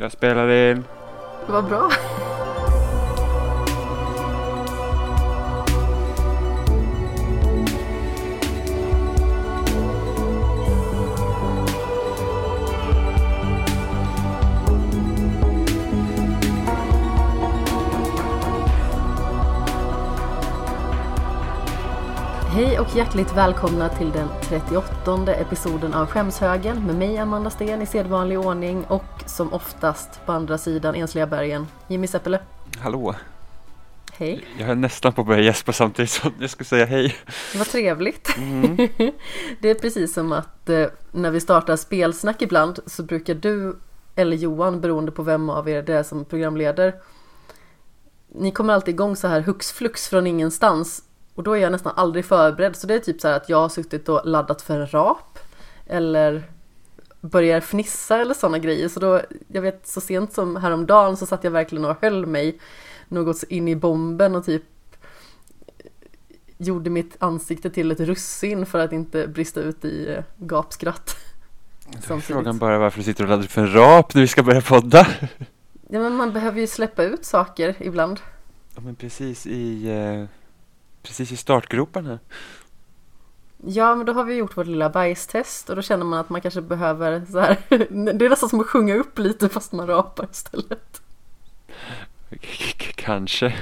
Jag spelar in. Vad bra. Hej och hjärtligt välkomna till den 38 episoden av Skämshögen med mig Amanda Sten i sedvanlig ordning och som oftast på andra sidan ensliga bergen Jimmy Seppele. Hallå. Hej. Jag höll nästan på att börja gäspa samtidigt som jag skulle säga hej. Vad trevligt. Mm. Det är precis som att eh, när vi startar spelsnack ibland så brukar du eller Johan, beroende på vem av er det är som programleder, ni kommer alltid igång så här hux flux från ingenstans och då är jag nästan aldrig förberedd så det är typ så här att jag har suttit och laddat för en rap eller börjar fnissa eller sådana grejer så då, jag vet så sent som häromdagen så satt jag verkligen och höll mig något in i bomben och typ gjorde mitt ansikte till ett russin för att inte brista ut i eh, gapskratt. Då frågan bara varför du sitter och laddar för en rap när vi ska börja podda. Ja men man behöver ju släppa ut saker ibland. Ja men precis i, eh, precis i startgroparna. Ja men då har vi gjort vårt lilla bajstest och då känner man att man kanske behöver så här. Det är nästan som att sjunga upp lite fast man rapar istället. K- Kanske.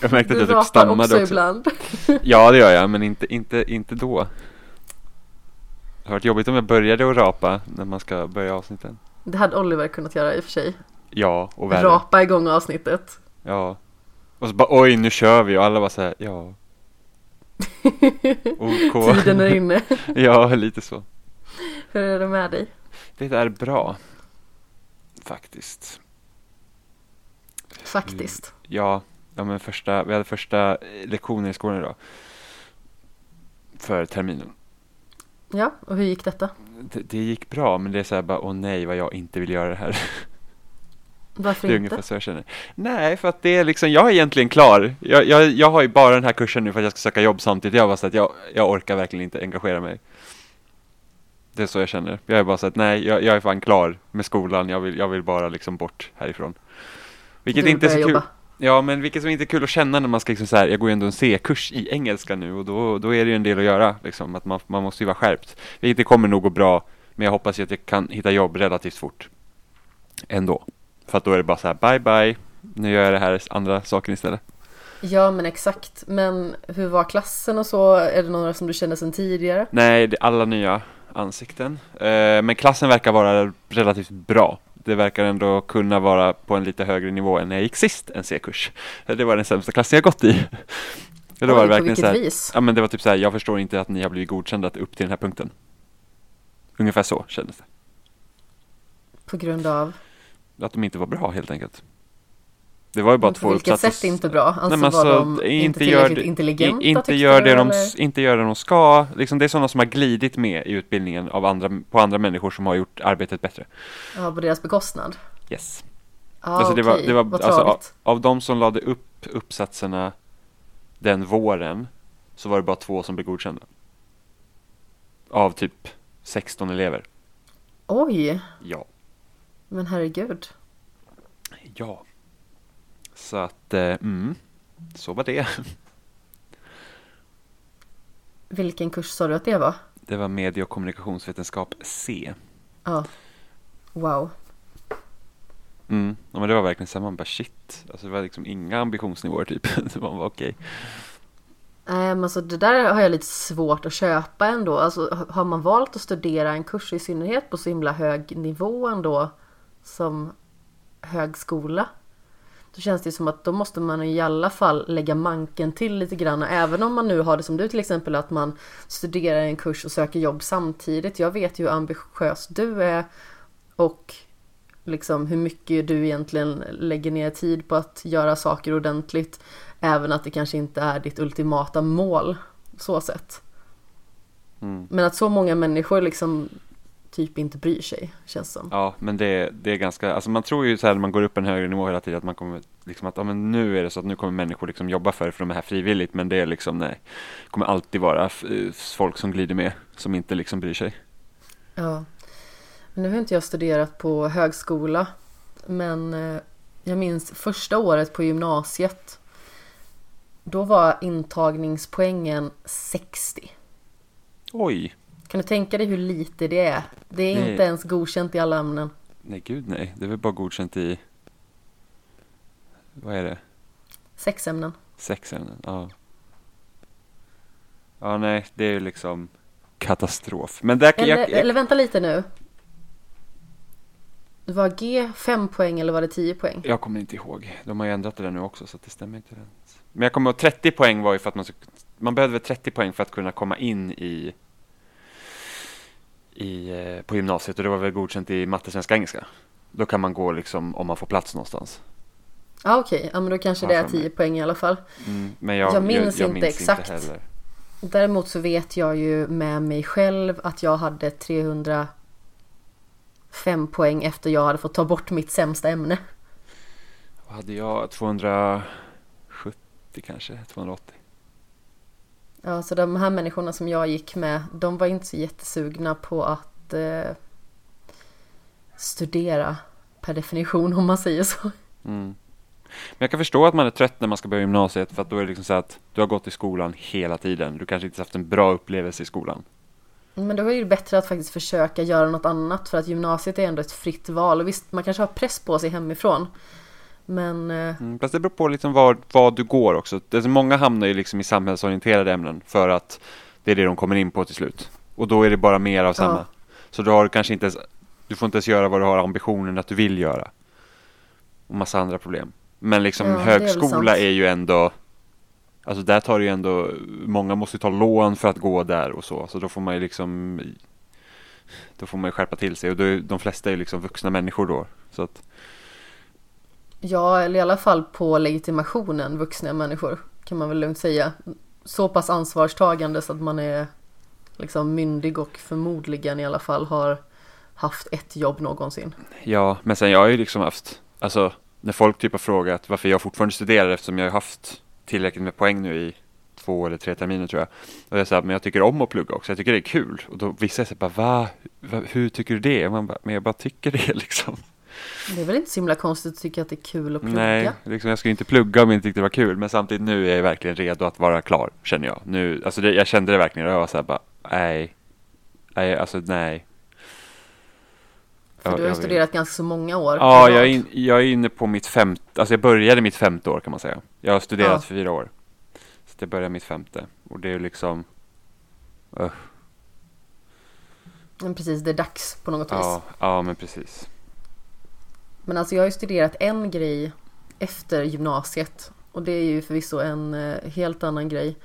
Jag märkte att Du jag typ rapar stammade också, också. ibland. Ja det gör jag men inte, inte, inte då. Det har varit jobbigt om jag började att rapa när man ska börja avsnitten. Det hade Oliver kunnat göra i och för sig. Ja och värre. Rapa igång avsnittet. Ja. Och så bara oj nu kör vi och alla bara såhär ja. OK. Tiden är inne. Ja lite så. Hur är det med dig? Det är bra. Faktiskt. Faktiskt. Ja, ja men första, vi hade första eh, lektionen i skolan idag. För terminen. Ja, och hur gick detta? Det, det gick bra men det är så här bara åh nej vad jag inte vill göra det här. Varför Det är inte? ungefär så jag känner. Nej för att det är liksom, jag är egentligen klar. Jag, jag, jag har ju bara den här kursen nu för att jag ska söka jobb samtidigt. Jag var så att jag, jag orkar verkligen inte engagera mig. Det är så jag känner. Jag är bara så att nej, jag, jag är fan klar med skolan. Jag vill, jag vill bara liksom bort härifrån. Vilket inte är så börjar kul. jobba. Ja, men vilket som inte är kul att känna när man ska liksom så här, jag går ju ändå en C-kurs i engelska nu och då, då är det ju en del att göra liksom, att man, man måste ju vara skärpt. Vilket det kommer nog gå bra, men jag hoppas ju att jag kan hitta jobb relativt fort. Ändå. För att då är det bara så här, bye bye, nu gör jag det här andra saken istället. Ja men exakt. Men hur var klassen och så? Är det några som du känner sedan tidigare? Nej, det är alla nya ansikten. Eh, men klassen verkar vara relativt bra. Det verkar ändå kunna vara på en lite högre nivå än när jag gick sist en C-kurs. Det var den sämsta klassen jag gått i. Då var det Oj, på verkligen vilket vis? Ja men det var typ så här, jag förstår inte att ni har blivit godkända upp till den här punkten. Ungefär så kändes det. På grund av? Att de inte var bra helt enkelt. Det var ju bara Men två på vilket uppsatser. sätt inte bra? Alltså, Nej, men var alltså, de inte tillräckligt intelligenta inte, gör det de, inte gör det de ska. Liksom, det är sådana som har glidit med i utbildningen av andra, på andra människor som har gjort arbetet bättre. Ja, på deras bekostnad? Yes. Ja, Alltså, det var- okej. det var- Vad alltså, tragiskt. Av de som lade upp uppsatserna den våren så var det bara två som blev godkända. Av typ 16 elever. Oj, Ja. Men herregud. Ja. Så att, eh, mm, så var det. Vilken kurs sa du att det var? Det var medie och kommunikationsvetenskap C. Ja. Wow. Mm, ja, men det var verkligen så här, man bara shit. Alltså det var liksom inga ambitionsnivåer typ. man var okej. Nej men alltså det där har jag lite svårt att köpa ändå. Alltså ha- har man valt att studera en kurs i synnerhet på så himla hög nivå ändå som högskola. Då känns det som att då måste man i alla fall lägga manken till lite grann. Även om man nu har det som du till exempel att man studerar en kurs och söker jobb samtidigt. Jag vet ju hur ambitiös du är och liksom hur mycket du egentligen lägger ner tid på att göra saker ordentligt. Även att det kanske inte är ditt ultimata mål så sett. Mm. Men att så många människor liksom typ inte bryr sig känns som. Ja, men det, det är ganska, alltså man tror ju så här när man går upp en högre nivå hela tiden att man kommer liksom att, ja men nu är det så att nu kommer människor liksom jobba för det för de är här frivilligt, men det är liksom nej, det kommer alltid vara eh, folk som glider med, som inte liksom bryr sig. Ja. Nu har inte jag studerat på högskola. Men eh, jag minns första året på gymnasiet. Då var intagningspoängen 60. Oj! Kan du tänka dig hur lite det är? Det är Nej. inte ens godkänt i alla ämnen. Nej, gud nej. Det är väl bara godkänt i... Vad är det? Sex ämnen. Sex ämnen? Ja. Ja, nej, det är ju liksom katastrof. Men där kan Eller, jag... jag eller vänta lite nu. Var G 5 poäng eller var det 10 poäng? Jag kommer inte ihåg. De har ju ändrat det där nu också så det stämmer inte rent. Men jag kommer ihåg 30 poäng var ju för att man man behövde 30 poäng för att kunna komma in i, i eh, på gymnasiet och det var väl godkänt i matte, svenska, engelska. Då kan man gå liksom om man får plats någonstans. Ja okej, ja men då kanske det är för mig. 10 poäng i alla fall. Mm, men jag, Jag minns inte minns exakt. heller. Däremot så vet jag ju med mig själv att jag hade 305 poäng efter jag hade fått ta bort mitt sämsta ämne. Vad hade jag? 270 kanske? 280? Ja, så de här människorna som jag gick med, de var inte så jättesugna på att eh, studera per definition om man säger så. Mm. Men jag kan förstå att man är trött när man ska börja gymnasiet för att då är det liksom så att du har gått i skolan hela tiden. Du kanske inte haft en bra upplevelse i skolan. Men då är det bättre att faktiskt försöka göra något annat för att gymnasiet är ändå ett fritt val. Och visst, man kanske har press på sig hemifrån. Men eh, Mm, fast det beror på liksom vad, vad du går också. Det är så många hamnar ju liksom i samhällsorienterade ämnen för att det är det de kommer in på till slut. Och då är det bara mer av samma. Ja. Så du har kanske inte ens, du får inte ens göra vad du har ambitionen att du vill göra. Och massa andra problem. Men liksom Ja, är högskola sant. är, ju ändå Alltså där tar det ju ändå Många måste ju ta lån för att gå där och så. Så då får man ju liksom Då får man ju skärpa till sig och då är, de flesta är ju liksom vuxna människor då. Så att ja, eller i alla fall på legitimationen vuxna människor kan man väl lugnt säga. Så pass ansvarstagande så att man är liksom myndig och förmodligen i alla fall har haft ett jobb någonsin. Ja, men sen jag har ju liksom haft, alltså när folk typ har frågat varför jag fortfarande studerar eftersom jag har haft tillräckligt med poäng nu i två eller tre terminer tror jag. Och jag säger men jag tycker om att plugga också, jag tycker det är kul. Och då vissa säger bara va? va? Hur tycker du det? Och man bara, men jag bara tycker det liksom. Det är väl inte så himla konstigt att tycka att det är kul att plugga? Nej, liksom, jag skulle inte plugga om jag inte tyckte det var kul. Men samtidigt nu är jag verkligen redo att vara klar, känner jag. Nu, alltså det, jag kände det verkligen och jag var såhär bara, nej. Nej, alltså nej. För Jag- du har ju studerat ganska så många år. Ja, jag är, in, jag är inne på mitt femte, alltså jag började mitt femte år kan man säga. Jag har studerat Ja. fyra år. Så jag började mitt femte. Och det är ju liksom, uh, Men precis, det är dags på något vis. ja, ja men precis. Men alltså jag har ju studerat en grej efter gymnasiet. Och det är ju förvisso en eh, helt annan grej.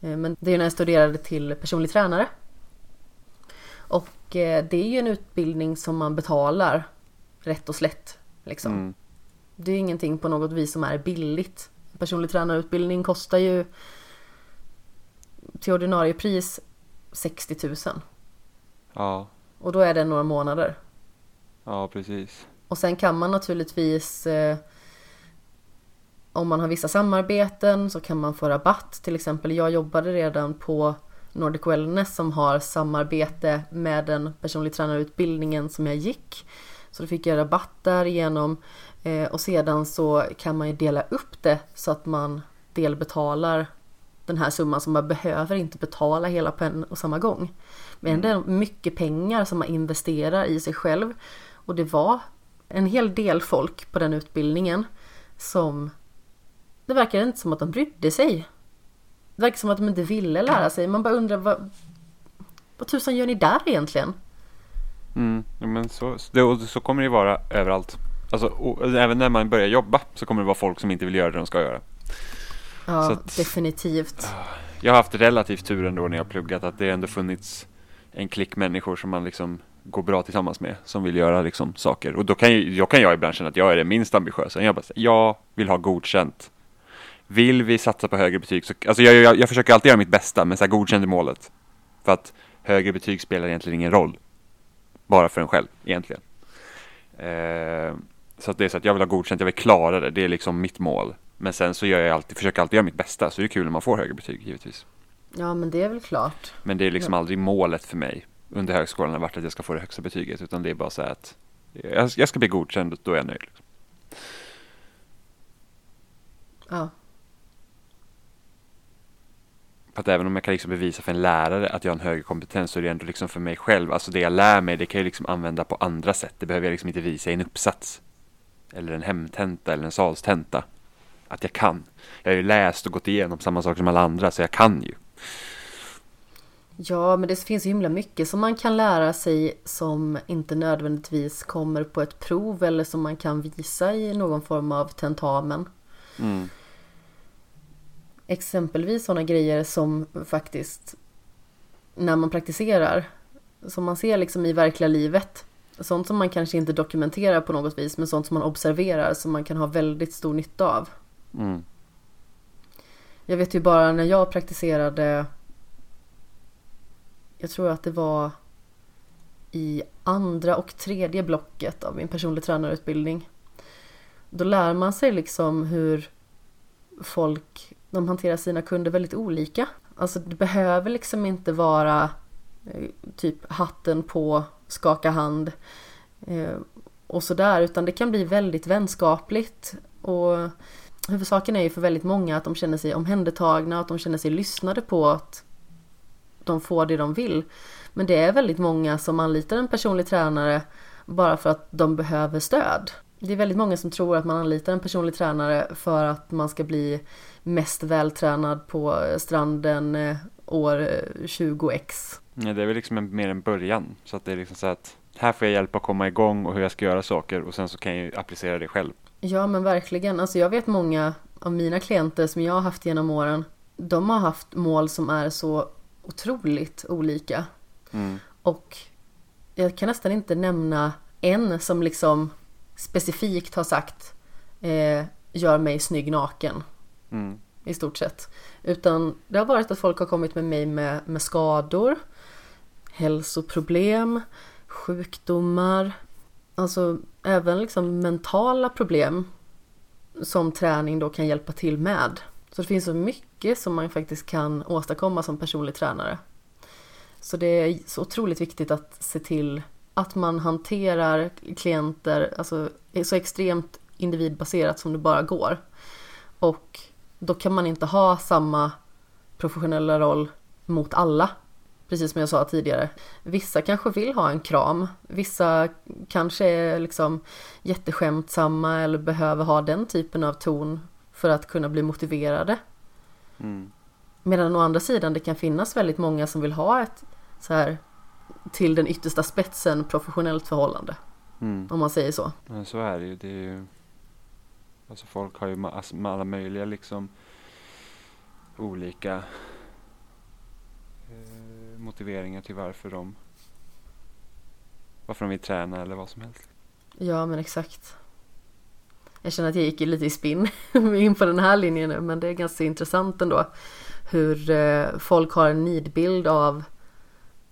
Eh, Men det är ju när jag studerade till personlig tränare. Och eh, det är ju en utbildning som man betalar rätt och slätt. Liksom. Mm. Det är ju ingenting på något vis som är billigt. Personlig tränarutbildning kostar ju till ordinarie pris 60 000. Ja, Och då är det några månader. ja precis. Och sen kan man naturligtvis eh, om man har vissa samarbeten så kan man få rabatt. Till exempel jag jobbade redan på Nordic Wellness som har samarbete med den personlig tränarutbildningen som jag gick. Så då fick jag rabatt därigenom. Eh, och sedan så kan man ju dela upp det så att man delbetalar den här summan som man behöver inte betala hela på en och samma gång. Men det är mycket pengar som man investerar i sig själv. Och det var en hel del folk på den utbildningen som det verkar inte som att de brydde sig. Det verkar som att de inte ville lära sig. Man bara undrar vad, vad tusan gör ni där egentligen? Mm, men så, det, så kommer det ju vara överallt. Alltså, och, även när man börjar jobba så kommer det vara folk som inte vill göra det de ska göra. Ja, att- definitivt. Jag har haft relativt tur ändå när jag har pluggat att det ändå funnits en klick människor som man liksom går bra tillsammans med som vill göra liksom saker. Och då kan, ju, jag, kan jag ibland känna att jag är det minst ambitiösa. Jag bara jag vill ha godkänt. Vill vi satsa på högre betyg så, alltså jag, jag, jag försöker alltid göra mitt bästa men så här godkänd är målet. För att högre betyg spelar egentligen ingen roll. Bara för en själv egentligen. Eh, så att det är så att jag vill ha godkänt, jag vill klara det, det är liksom mitt mål. Men sen så gör jag alltid, försöker alltid göra mitt bästa, så det är kul när man får högre betyg givetvis. Ja, men det är väl klart. Men det är liksom aldrig målet för mig. Under högskolan har varit att jag ska få det högsta betyget utan det är bara så här att jag, jag ska bli godkänd och då är jag nöjd. Liksom. Ja. För att även om jag kan liksom bevisa för en lärare att jag har en högre kompetens så är det ändå liksom för mig själv. Alltså det jag lär mig det kan jag liksom använda på andra sätt. Det behöver jag liksom inte visa i en uppsats. Eller en hemtenta eller en salstenta. Att jag kan. Jag har ju läst och gått igenom samma saker som alla andra så jag kan ju. Ja, men det finns ju himla mycket som man kan lära sig som inte nödvändigtvis kommer på ett prov eller som man kan visa i någon form av tentamen. Mm. Exempelvis sådana grejer som faktiskt när man praktiserar, som man ser liksom i verkliga livet. Sånt som man kanske inte dokumenterar på något vis, men sånt som man observerar som man kan ha väldigt stor nytta av. Mm. Jag vet ju bara när jag praktiserade jag tror att det var i andra och tredje blocket av min personlig tränarutbildning. Då lär man sig liksom hur folk de hanterar sina kunder väldigt olika. Alltså det behöver liksom inte vara eh, typ hatten på, skaka hand eh, och sådär utan det kan bli väldigt vänskapligt och huvudsaken är ju för väldigt många att de känner sig omhändertagna, att de känner sig lyssnade på, att de får det de vill. Men det är väldigt många som anlitar en personlig tränare bara för att de behöver stöd. Det är väldigt många som tror att man anlitar en personlig tränare för att man ska bli mest vältränad på stranden eh, år 20x. Ja, det är väl liksom en, mer en början. Så att det är liksom så att här får jag hjälp att komma igång och hur jag ska göra saker och sen så kan jag ju applicera det själv. Ja men verkligen. Alltså jag vet många av mina klienter som jag har haft genom åren. De har haft mål som är så otroligt olika. Mm. Och jag kan nästan inte nämna en som liksom specifikt har sagt eh, gör mig snygg naken. Mm. I stort sett. Utan det har varit att folk har kommit med mig med, med skador, hälsoproblem, sjukdomar, alltså även liksom mentala problem som träning då kan hjälpa till med. Så det finns så mycket som man faktiskt kan åstadkomma som personlig tränare. Så det är så otroligt viktigt att se till att man hanterar klienter alltså, så extremt individbaserat som det bara går. Och då kan man inte ha samma professionella roll mot alla. Precis som jag sa tidigare. Vissa kanske vill ha en kram. Vissa kanske är liksom jätteskämtsamma eller behöver ha den typen av ton för att kunna bli motiverade. Mm. Medan å andra sidan det kan finnas väldigt många som vill ha ett så här till den yttersta spetsen professionellt förhållande. Mm. Om man säger så. Men så är det ju. Det är ju alltså folk har ju alltså, med alla möjliga liksom olika eh, motiveringar till varför de varför de vill träna eller vad som helst. Ja men exakt. Jag känner att jag gick lite i spinn in på den här linjen nu men det är ganska intressant ändå. Hur eh, folk har en nidbild av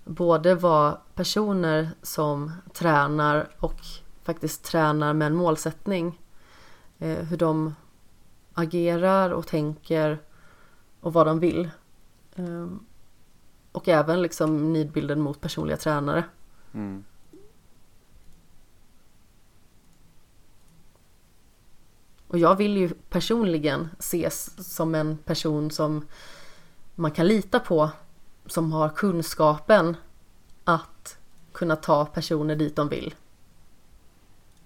både vad personer som tränar och faktiskt tränar med en målsättning. Eh, hur de agerar och tänker och vad de vill. Ehm, och även liksom nidbilden mot personliga tränare. Mm. Och jag vill ju personligen ses som en person som man kan lita på. Som har kunskapen att kunna ta personer dit de vill.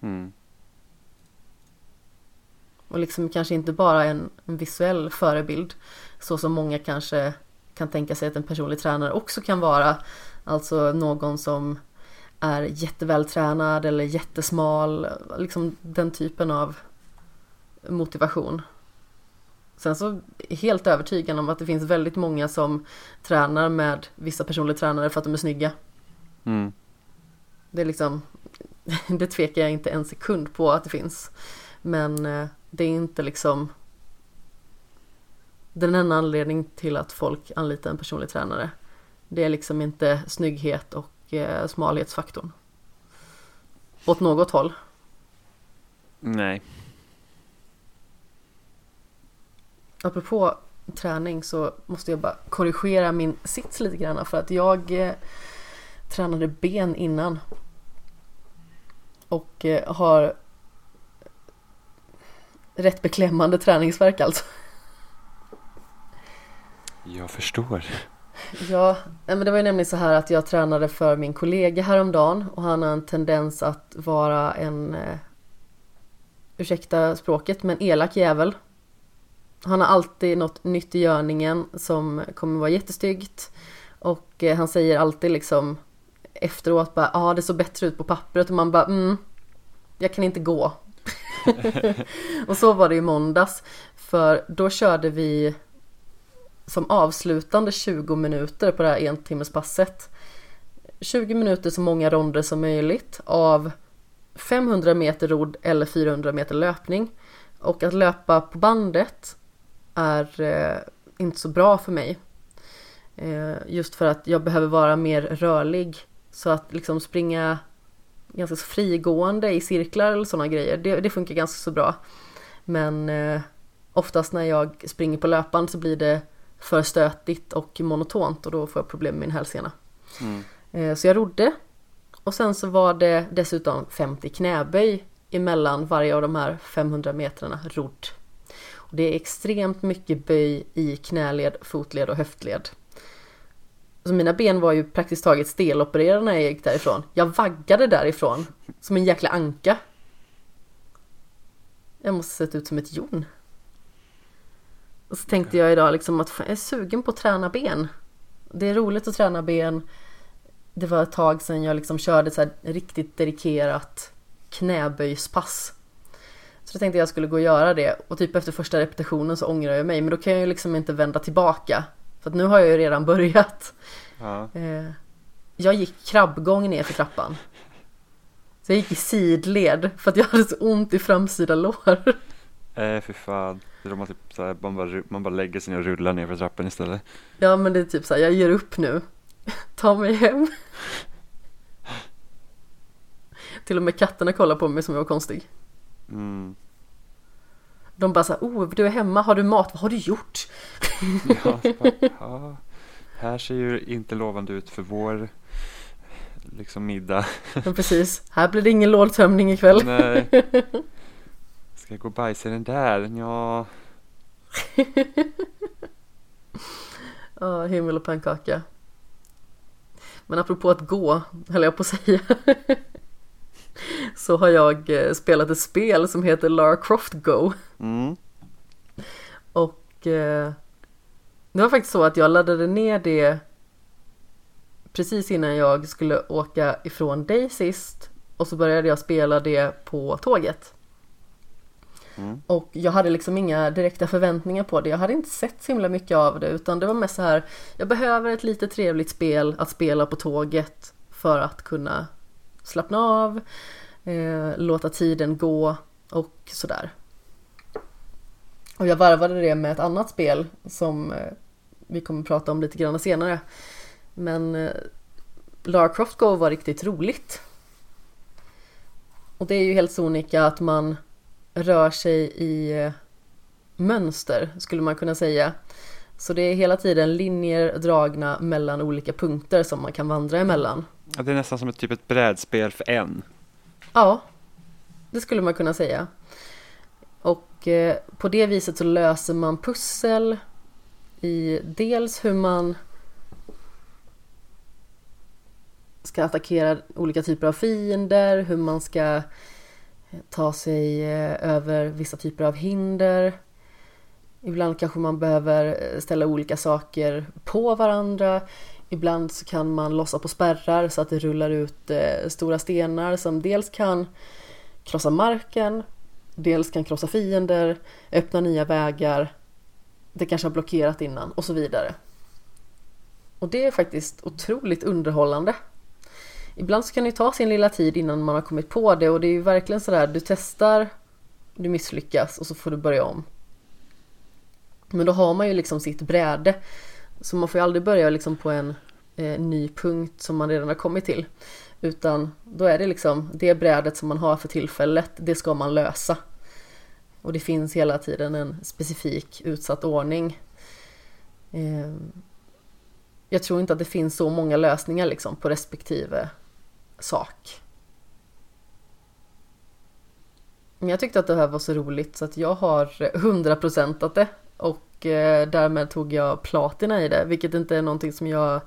Mm. Och liksom kanske inte bara en, en visuell förebild. Så som många kanske kan tänka sig att en personlig tränare också kan vara. Alltså någon som är jättevältränad eller jättesmal. Liksom den typen av motivation. Sen så är helt övertygad om att det finns väldigt många som tränar med vissa personliga tränare för att de är snygga. Mm. Det är liksom, det tvekar jag inte en sekund på att det finns. Men eh, det är inte liksom den enda anledningen till att folk anlitar en personlig tränare. Det är liksom inte snygghet och eh, smalhetsfaktorn. Åt något håll. Nej. Apropå träning så måste jag bara korrigera min sits lite grann för att jag eh, tränade ben innan. Och eh, har rätt beklämmande träningsverk alltså. Jag förstår. Ja, men det var ju nämligen så här att jag tränade för min kollega häromdagen och han har en tendens att vara en, eh, ursäkta språket, men elak jävel. Han har alltid något nytt i görningen som kommer vara jättestyggt och eh, han säger alltid liksom efteråt bara ja ah, det såg bättre ut på pappret och man bara mm, jag kan inte gå. och så var det i måndags för då körde vi som avslutande 20 minuter på det här entimmespasset. 20 minuter så många ronder som möjligt av 500 meter rodd eller 400 meter löpning. Och att löpa på bandet är eh, inte så bra för mig. Eh, just för att jag behöver vara mer rörlig. Så att liksom springa ganska så frigående i cirklar eller sådana grejer, det, det, funkar ganska så bra. Men eh, oftast när jag springer på löpband så blir det för stötigt och monotont och då får jag problem med min hälsena. Mm. Eh, så jag rodde och sen så var det dessutom 50 knäböj emellan varje av de här 500 metrarna rodd. Och det är extremt mycket böj i knäled, fotled och höftled. Så mina ben var ju praktiskt taget stelopererade när jag gick därifrån. Jag vaggade därifrån som en jäkla anka. Jag måste sett ut som ett jon. Och så tänkte jag idag liksom att jag är sugen på att träna ben. Det är roligt att träna ben. Det var ett tag sedan jag liksom körde så här riktigt dedikerat knäböjspass. Så då tänkte jag skulle gå och göra det och typ efter första repetitionen så ångrar jag mig men då kan jag ju liksom inte vända tillbaka. För att nu har jag ju redan börjat. Ja. Eh, jag gick krabbgång ner för trappan. Så jag gick i sidled för att jag hade så ont i framsida lår. Nej, äh, för fan. Man, typ så här, man, bara, man bara lägger sig ner och rullar ner för trappan istället. Ja, men det är typ så här, jag ger upp nu. Ta mig hem. Till och med katterna kollar på mig som jag var konstig. Mm. De bara såhär, oh du är hemma, har du mat, vad har du gjort? ja, bara, ja, här ser ju inte lovande ut för vår liksom middag. Ja, precis, här blir det ingen lådtömning ikväll. Nej. Ska jag gå och bajsa i den där? Ja. Ja, oh, himmel och pannkaka. Men apropå att gå, höll jag på att säga. så har jag eh, spelat ett spel som heter Lara Croft Go. Mm. Och eh, det var faktiskt så att jag laddade ner det precis innan jag skulle åka ifrån dig sist och så började jag spela det på tåget. Mm. Och jag hade liksom inga direkta förväntningar på det. Jag hade inte sett så himla mycket av det utan det var mest så här Jag behöver ett lite trevligt spel att spela på tåget för att kunna slappna av, eh, låta tiden gå och sådär. Och jag varvade det med ett annat spel som eh, vi kommer att prata om lite grann senare. Men eh, Lara Croft Go var riktigt roligt. Och det är ju helt sonika att man rör sig i eh, mönster skulle man kunna säga. Så det är hela tiden linjer dragna mellan olika punkter som man kan vandra emellan. Ja, det är nästan som ett typ ett brädspel för en. Ja, det skulle man kunna säga. Och eh, på det viset så löser man pussel i dels hur man ska attackera olika typer av fiender, hur man ska ta sig eh, över vissa typer av hinder. Ibland kanske man behöver eh, ställa olika saker på varandra. Ibland så kan man lossa på spärrar så att det rullar ut eh, stora stenar som dels kan krossa marken, dels kan krossa fiender, öppna nya vägar. Det kanske har blockerat innan och så vidare. Och det är faktiskt otroligt underhållande ibland så kan det ta sin lilla tid innan man har kommit på det och det är ju verkligen sådär, du testar, du misslyckas och så får du börja om. Men då har man ju liksom sitt bräde. Så man får ju aldrig börja liksom på en eh, ny punkt som man redan har kommit till. Utan då är det liksom det brädet som man har för tillfället, det ska man lösa. Och det finns hela tiden en specifik utsatt ordning. Eh, jag tror inte att det finns så många lösningar liksom på respektive sak. Men jag tyckte att det här var så roligt så att jag har 100% det och eh, därmed tog jag platina i det, vilket inte är någonting som jag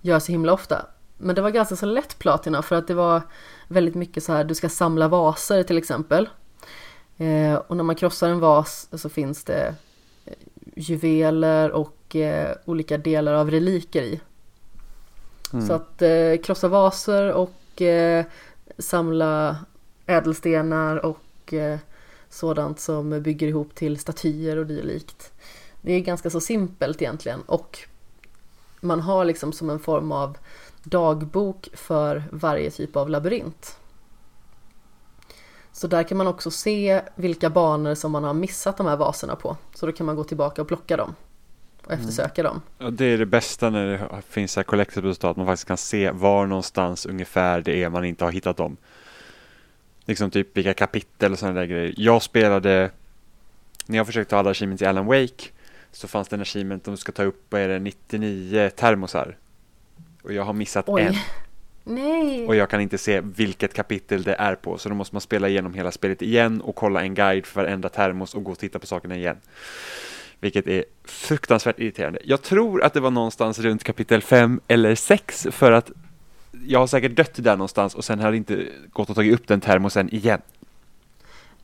gör så himla ofta. Men det var ganska så lätt platina för att det var väldigt mycket så här, du ska samla vaser till exempel. Eh, och när man krossar en vas så finns det eh, juveler och eh, olika delar av reliker i. Mm. Så att eh, krossa vaser och eh, samla ädelstenar och eh, sådant som bygger ihop till statyer och dylikt. Det är ganska så simpelt egentligen och man har liksom som en form av dagbok för varje typ av labyrint. Så där kan man också se vilka banor som man har missat de här vaserna på. Så då kan man gå tillbaka och plocka dem och mm. eftersöka mm. dem. Och det är det bästa när det finns här collectibles att man faktiskt kan se var någonstans ungefär det är man inte har hittat dem. Liksom typ vilka kapitel och sådana där grejer. Jag spelade, när jag försökte ta alla achievements i Alan Wake så fanns det en achievement de ska ta upp, vad är det, 99 termosar. Och jag har missat Oj. en. Nej. Och jag kan inte se vilket kapitel det är på. Så då måste man spela igenom hela spelet igen och kolla en guide för varenda termos och gå och titta på sakerna igen. Vilket är fruktansvärt irriterande. Jag tror att det var någonstans runt kapitel 5 eller 6 för att jag har säkert dött där någonstans och sen har det inte gått att ta upp den termosen igen.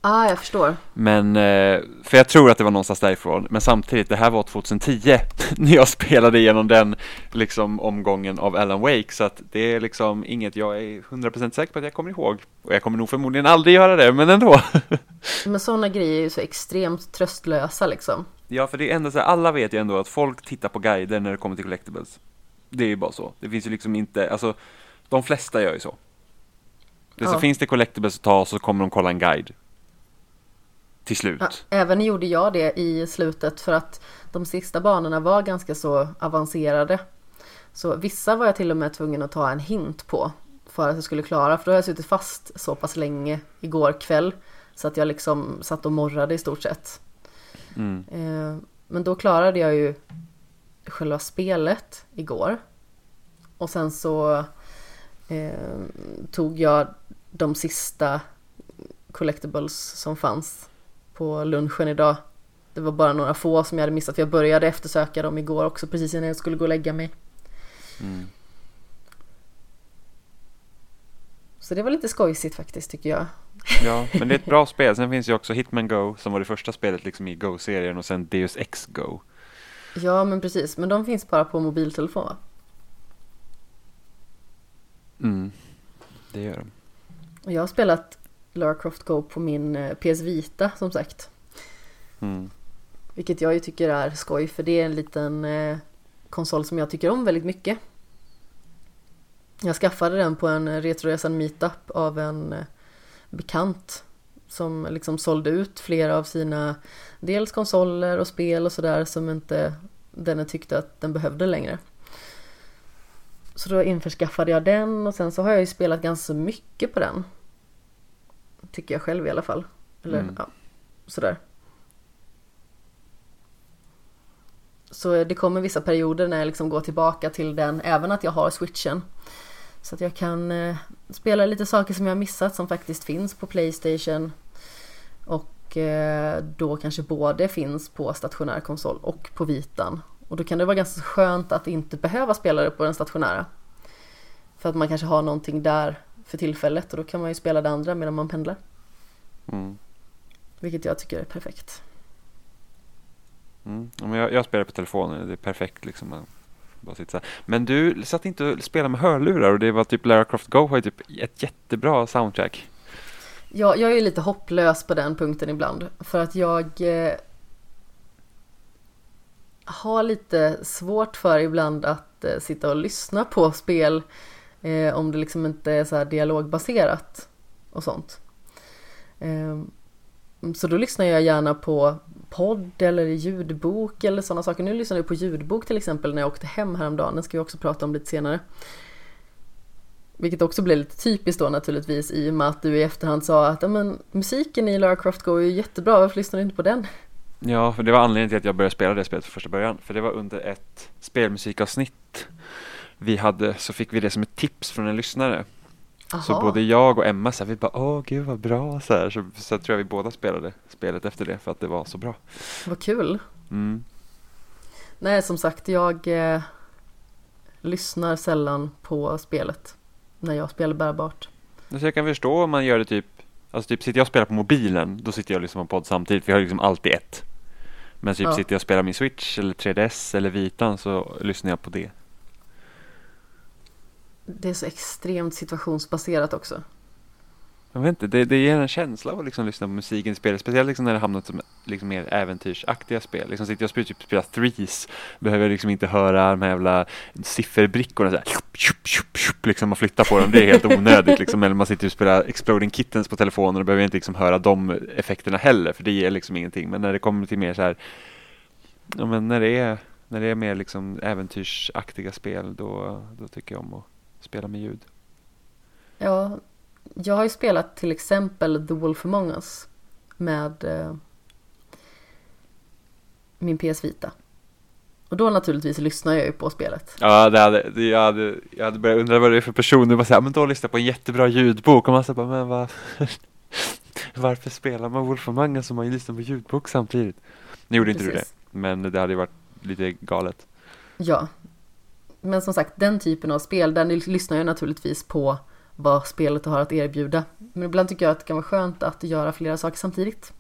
Ah, jag förstår. Men, eh, för jag tror att det var någonstans därifrån. Men samtidigt, det här var 2010 när jag spelade igenom den liksom omgången av Alan Wake. Så att det är liksom inget jag är 100% säker på att jag kommer ihåg. Och jag kommer nog förmodligen aldrig göra det, men ändå. men sådana grejer är ju så extremt tröstlösa liksom. Ja, för det är ändå så här, alla vet ju ändå att folk tittar på guider när det kommer till collectibles. Det är ju bara så. Det finns ju liksom inte, alltså de flesta gör ju så. Det ja. Så finns det collectibles att ta så kommer de kolla en guide. Till slut. Ja, även gjorde jag det i slutet för att de sista banorna var ganska så avancerade. Så vissa var jag till och med tvungen att ta en hint på för att jag skulle klara. För då har jag suttit fast så pass länge igår kväll. Så att jag liksom satt och morrade i stort sett. Mm. Eh, men då klarade jag ju själva spelet igår. Och sen så eh, tog jag de sista collectibles som fanns på lunchen idag. Det var bara några få som jag hade missat för jag började eftersöka dem igår också precis innan jag skulle gå och lägga mig. Mm. Så det var lite skojsigt faktiskt tycker jag. Ja, men det är ett bra spel. Sen finns ju också Hitman Go som var det första spelet liksom i Go-serien och sen Deus Ex Go. Ja, men precis. Men de finns bara på mobiltelefon va? Mm, det gör de. Jag har spelat Lara Croft Go på min eh, PS Vita som sagt. Mm. Vilket jag ju tycker är skoj för det är en liten eh, konsol som jag tycker om väldigt mycket. Jag skaffade den på en Retroresan meetup av en eh, bekant som liksom sålde ut flera av sina dels konsoler och spel och sådär som inte denne tyckte att den behövde längre. Så då införskaffade jag den och sen så har jag ju spelat ganska mycket på den. Tycker jag själv i alla fall. Eller mm. ja, sådär. Så det kommer vissa perioder när jag liksom går tillbaka till den, även att jag har switchen. Så att jag kan eh, spela lite saker som jag missat som faktiskt finns på Playstation. Och eh, då kanske både finns på stationär konsol och på vitan. Och då kan det vara ganska skönt att inte behöva spela det på den stationära. För att man kanske har någonting där för tillfället och då kan man ju spela det andra medan man pendlar. Mm. Vilket jag tycker är perfekt. Mm. jag, jag spelar på telefonen, det är perfekt liksom. Bara sitta Men du satt inte och spelade med hörlurar och det var typ Lara Croft Go har ju typ ett jättebra soundtrack. Ja, jag är lite hopplös på den punkten ibland. För att jag eh, har lite svårt för ibland att eh, sitta och lyssna på spel eh, om det liksom inte är så här dialogbaserat och sånt. Eh, så då lyssnar jag gärna på podd eller ljudbok eller sådana saker. Nu lyssnade jag på ljudbok till exempel när jag åkte hem häromdagen. Den ska vi också prata om lite senare. Vilket också blev lite typiskt då naturligtvis i och med att du i efterhand sa att men, musiken i Lara Croft går ju jättebra, varför lyssnar du inte på den? Ja, för det var anledningen till att jag började spela det spelet från första början. För det var under ett spelmusikavsnitt vi hade, så fick vi det som ett tips från en lyssnare. Aha. Så både jag och Emma så här, vi bara åh gud vad bra så här. Så, så tror jag vi båda spelade spelet efter det för att det var så bra. Vad kul. Mm. Nej, som sagt, jag eh, lyssnar sällan på spelet när jag spelar bärbart. Så jag kan förstå om man gör det typ, alltså typ sitter jag och spelar på mobilen, då sitter jag och lyssnar på podd samtidigt, vi har liksom alltid ett. Men typ Ja. sitter jag och spelar min Switch eller 3DS eller Vitan så lyssnar jag på det. Det är så extremt situationsbaserat också. Jag vet inte, det, det ger en känsla av att liksom lyssna på musiken i spelet. Speciellt liksom när det hamnat som liksom mer äventyrsaktiga spel. Liksom sitter jag och spelar, typ, spelar Threes. Behöver jag liksom inte höra de här jävla sifferbrickorna så här, tjup, tjup, tjup, tjup, liksom och flytta på dem. Det är helt onödigt liksom. Eller man sitter och spelar Exploding Kittens på telefonen och behöver inte liksom höra de effekterna heller. För det ger liksom ingenting. Men när det kommer till mer så här, ja men när det är, när det är mer liksom äventyrsaktiga spel då, då tycker jag om att spela med ljud. Ja, jag har ju spelat till exempel The Wolf Among Us med eh, min PS Vita. Och då naturligtvis lyssnar jag ju på spelet. Ja, det hade, det, jag, hade, jag hade börjat undra vad det är för person. Du bara säga, men då lyssnar jag på en jättebra ljudbok. Och man säger bara, men vad, varför spelar man Wolf Among Us om man lyssnar på ljudbok samtidigt? Nu gjorde inte du det, Precis. men det hade ju varit lite galet. Ja. Men som sagt, den typen av spel, där lyssnar jag naturligtvis på vad spelet har att erbjuda. Men ibland tycker jag att det kan vara skönt att göra flera saker samtidigt.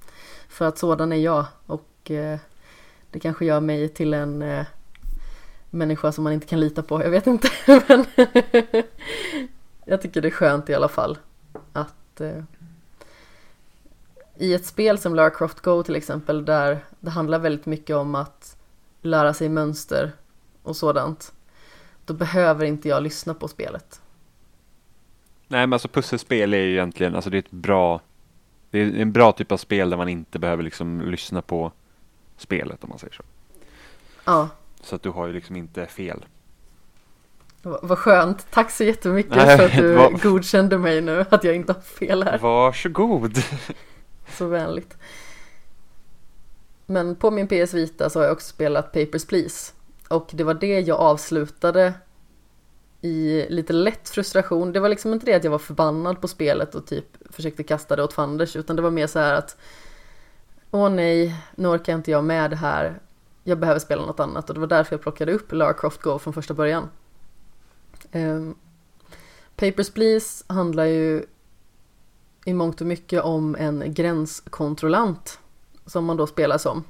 För att sådan är jag och eh, det kanske gör mig till en eh, människa som man inte kan lita på. Jag vet inte. Men jag tycker det är skönt i alla fall att eh, i ett spel som Lara Croft Go till exempel där det handlar väldigt mycket om att lära sig mönster och sådant. Då behöver inte jag lyssna på spelet. Nej, men alltså pusselspel är ju egentligen, alltså det är ett bra, det är en bra typ av spel där man inte behöver liksom lyssna på spelet om man säger så. Ja, Så att du har ju liksom inte fel. vad skönt. Tack så jättemycket Nej, för att du vad- godkände mig nu, att jag inte har fel här. Varsågod! Så vänligt. Men på min PS Vita så har jag också spelat Papers, Please. Och det var det jag avslutade i lite lätt frustration. Det var liksom inte det att jag var förbannad på spelet och typ försökte kasta det åt fanders, utan det var mer så här att Åh nej, nu orkar inte jag med det här. Jag behöver spela något annat och det var därför jag plockade upp Lara Croft Go från första början. Um, Papers, Please handlar ju i mångt och mycket om en gränskontrollant som man då spelar som.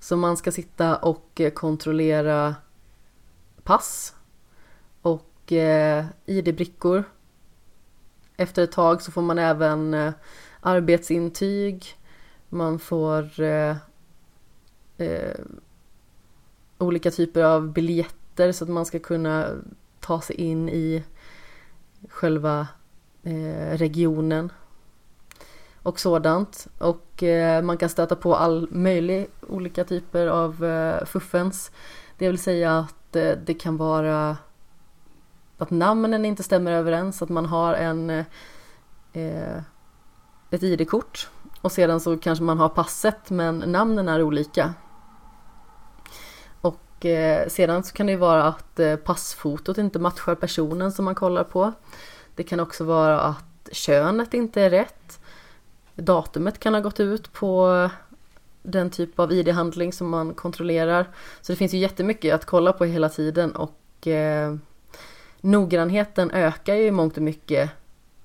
Så man ska sitta och eh, kontrollera pass och eh, ID-brickor. Efter ett tag så får man även eh, arbetsintyg. Man får eh, eh, olika typer av biljetter så att man ska kunna ta sig in i själva eh, regionen och sådant. Och eh, man kan stöta på all möjlig olika typer av eh, fuffens. Det vill säga att eh, det kan vara att namnen inte stämmer överens, att man har en eh, eh ett ID-kort och sedan så kanske man har passet men namnen är olika. Och eh, sedan så kan det ju vara att eh, passfotot inte matchar personen som man kollar på. Det kan också vara att könet inte är rätt. Datumet kan ha gått ut på den typ av ID-handling som man kontrollerar. Så det finns ju jättemycket att kolla på hela tiden och eh, noggrannheten ökar ju i mångt och mycket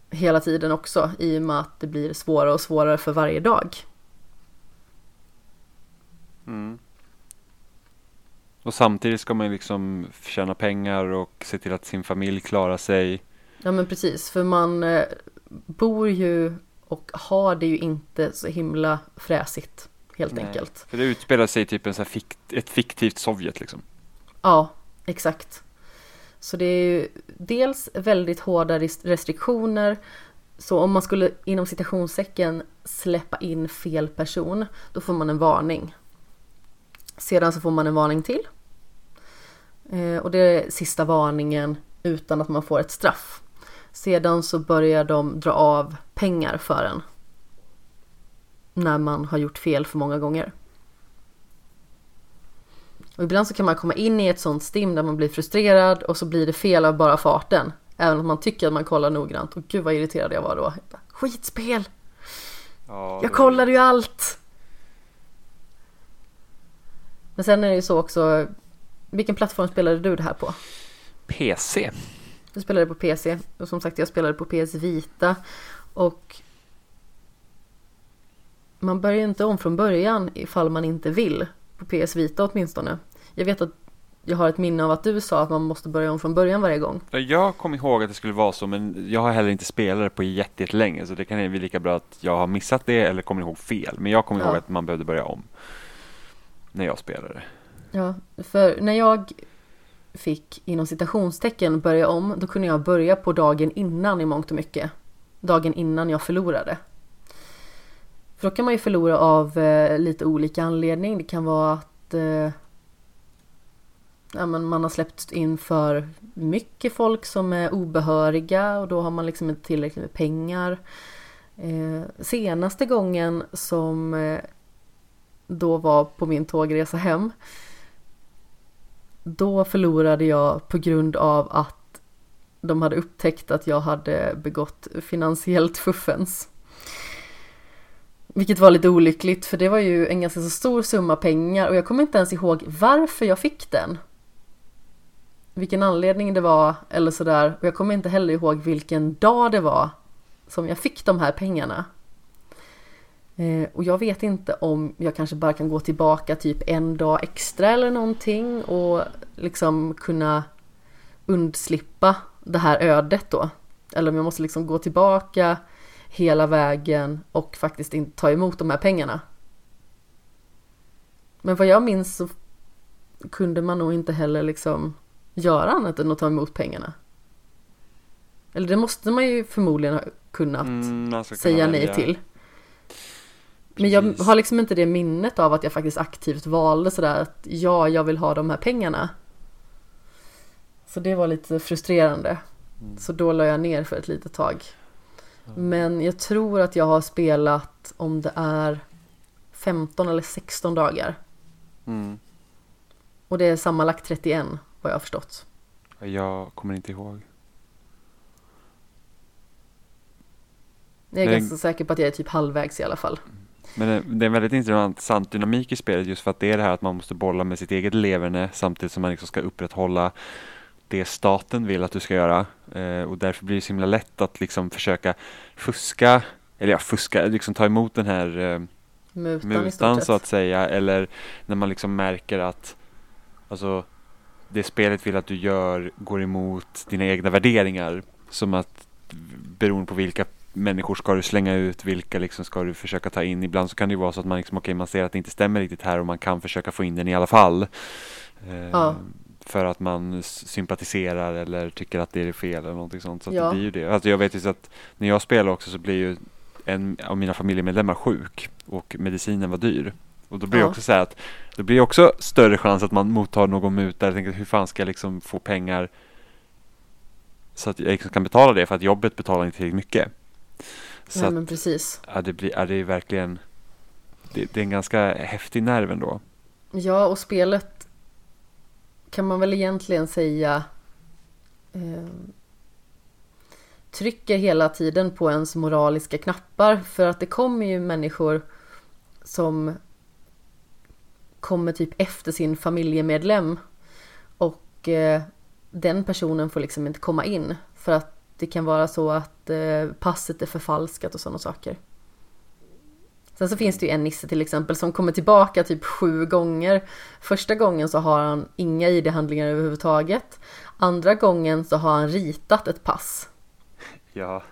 hela tiden också i och med att det blir svårare och svårare för varje dag. Mm. Och samtidigt ska man ju liksom tjäna pengar och se till att sin familj klarar sig. Ja men precis, för man eh, bor ju och har det ju inte så himla fräsigt helt Nej. enkelt. För det utspelar sig typ en så fikt, ett fiktivt Sovjet liksom. Ja, exakt. Så det är ju dels väldigt hårda res- restriktioner. Så om man skulle inom citationstecken släppa in fel person, då får man en varning. Sedan så får man en varning till. Eh, och det är sista varningen utan att man får ett straff. Sedan så börjar de dra av pengar för en. När man har gjort fel för många gånger. Och ibland så kan man komma in i ett sånt stim där man blir frustrerad och så blir det fel av bara farten. Även om man tycker att man kollar noggrant. Och gud vad irriterad jag var då. Skitspel! Ja, Jag kollade ju allt! Men sen är det ju så också. Vilken plattform spelade du det här på? PC. Du spelade på PC och som sagt jag spelade på PS Vita och man börjar inte om från början ifall man inte vill på PS Vita åtminstone. Jag vet att jag har ett minne av att du sa att man måste börja om från början varje gång. Jag kom ihåg att det skulle vara så, men jag har heller inte spelat det på jätte- jättelänge, så det kan bli lika bra att jag har missat det eller kommer ihåg fel. Men jag kommer Ja. ihåg att man behövde börja om när jag spelade. Ja, för när jag fick inom citationstecken börja om, då kunde jag börja på dagen innan i mångt och mycket. Dagen innan jag förlorade. För då kan man ju förlora av eh, lite olika anledning. Det kan vara att eh, ja, men man har släppt in för mycket folk som är obehöriga och då har man liksom inte tillräckligt med pengar. Eh, senaste gången som eh, då var på min tågresa hem då förlorade jag på grund av att de hade upptäckt att jag hade begått finansiellt fuffens. Vilket var lite olyckligt för det var ju en ganska så stor summa pengar och jag kommer inte ens ihåg varför jag fick den. Vilken anledning det var eller sådär och jag kommer inte heller ihåg vilken dag det var som jag fick de här pengarna. Eh, och jag vet inte om jag kanske bara kan gå tillbaka typ en dag extra eller någonting och liksom kunna undslippa det här ödet då. Eller om jag måste liksom gå tillbaka hela vägen och faktiskt inte ta emot de här pengarna. Men vad jag minns så kunde man nog inte heller liksom göra annat än att ta emot pengarna. Eller det måste man ju förmodligen ha kunnat Mm, säga nej välja. till. Men jag har liksom inte det minnet av att jag faktiskt aktivt valde sådär att ja, jag vill ha de här pengarna. Så det var lite frustrerande. Mm. Så då la jag ner för ett litet tag. Men jag tror att jag har spelat om det är 15 eller 16 dagar. Mm. Och det är sammanlagt 31 vad jag har förstått. Jag kommer inte ihåg. Jag är ganska säker på att jag är typ halvvägs i alla fall. Men det- det är en väldigt intressant dynamik i spelet just för att det är det här att man måste bolla med sitt eget leverne samtidigt som man liksom ska upprätthålla det staten vill att du ska göra. Eh, och därför blir det så himla lätt att liksom försöka fuska, eller ja fuska, liksom ta emot den här eh, Mutan, mutan så att säga. Eller när man liksom märker att alltså, det spelet vill att du gör går emot dina egna värderingar. Som att beroende på vilka människor ska du slänga ut, vilka liksom ska du försöka ta in. Ibland så kan det ju vara så att man, liksom, okej, man ser att det inte stämmer riktigt här och man kan försöka få in den i alla fall. Eh, Ja. För att man sympatiserar eller tycker att det är fel eller någonting sånt. Så Ja. det blir ju det. Alltså jag vet ju att när jag spelar också så blir ju en av mina familjemedlemmar sjuk och medicinen var dyr. Och då blir det Ja. också så här att då blir det också större chans att man mottar någon muta. Jag tänker hur fan ska jag liksom få pengar så att jag liksom kan betala det för att jobbet betalar inte tillräckligt mycket. Så Nej men precis. ja, det blir, ja, det är verkligen det, det är en ganska häftig nerv ändå. Ja, och spelet kan man väl egentligen säga eh, trycker hela tiden på ens moraliska knappar. För att det kommer ju människor som kommer typ efter sin familjemedlem. Och eh, den personen får liksom inte komma in. För att det kan vara så att eh, passet är förfalskat och sådana saker. Sen så finns det ju en nisse till exempel som kommer tillbaka typ sju gånger. Första gången så har han inga ID-handlingar överhuvudtaget. Andra gången så har han ritat ett pass. Ja,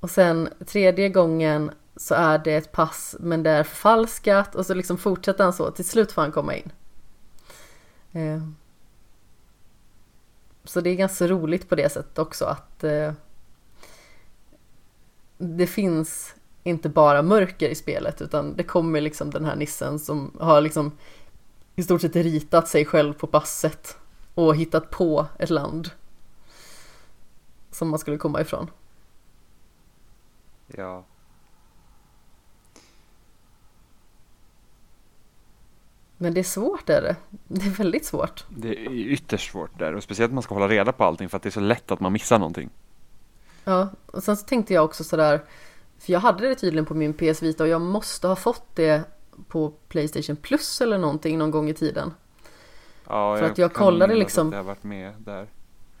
Och sen tredje gången så är det ett pass men det är förfalskat och så liksom fortsätter han så. Till slut får han komma in. Eh. Så det är ganska roligt på det sättet också att eh, det finns inte bara mörker i spelet utan det kommer liksom den här nissen som har liksom i stort sett ritat sig själv på passet och hittat på ett land som man skulle komma ifrån. ja. Men det är svårt är det. Det är väldigt svårt. Det är ytterst svårt där och speciellt om man ska hålla reda på allting för att det är så lätt att man missar någonting. Ja, och sen så tänkte jag också sådär, för jag hade det tydligen på min PS Vita och jag måste ha fått det på Playstation Plus eller någonting någon gång i tiden. Ja, För att jag kollade liksom- Att jag varit med där.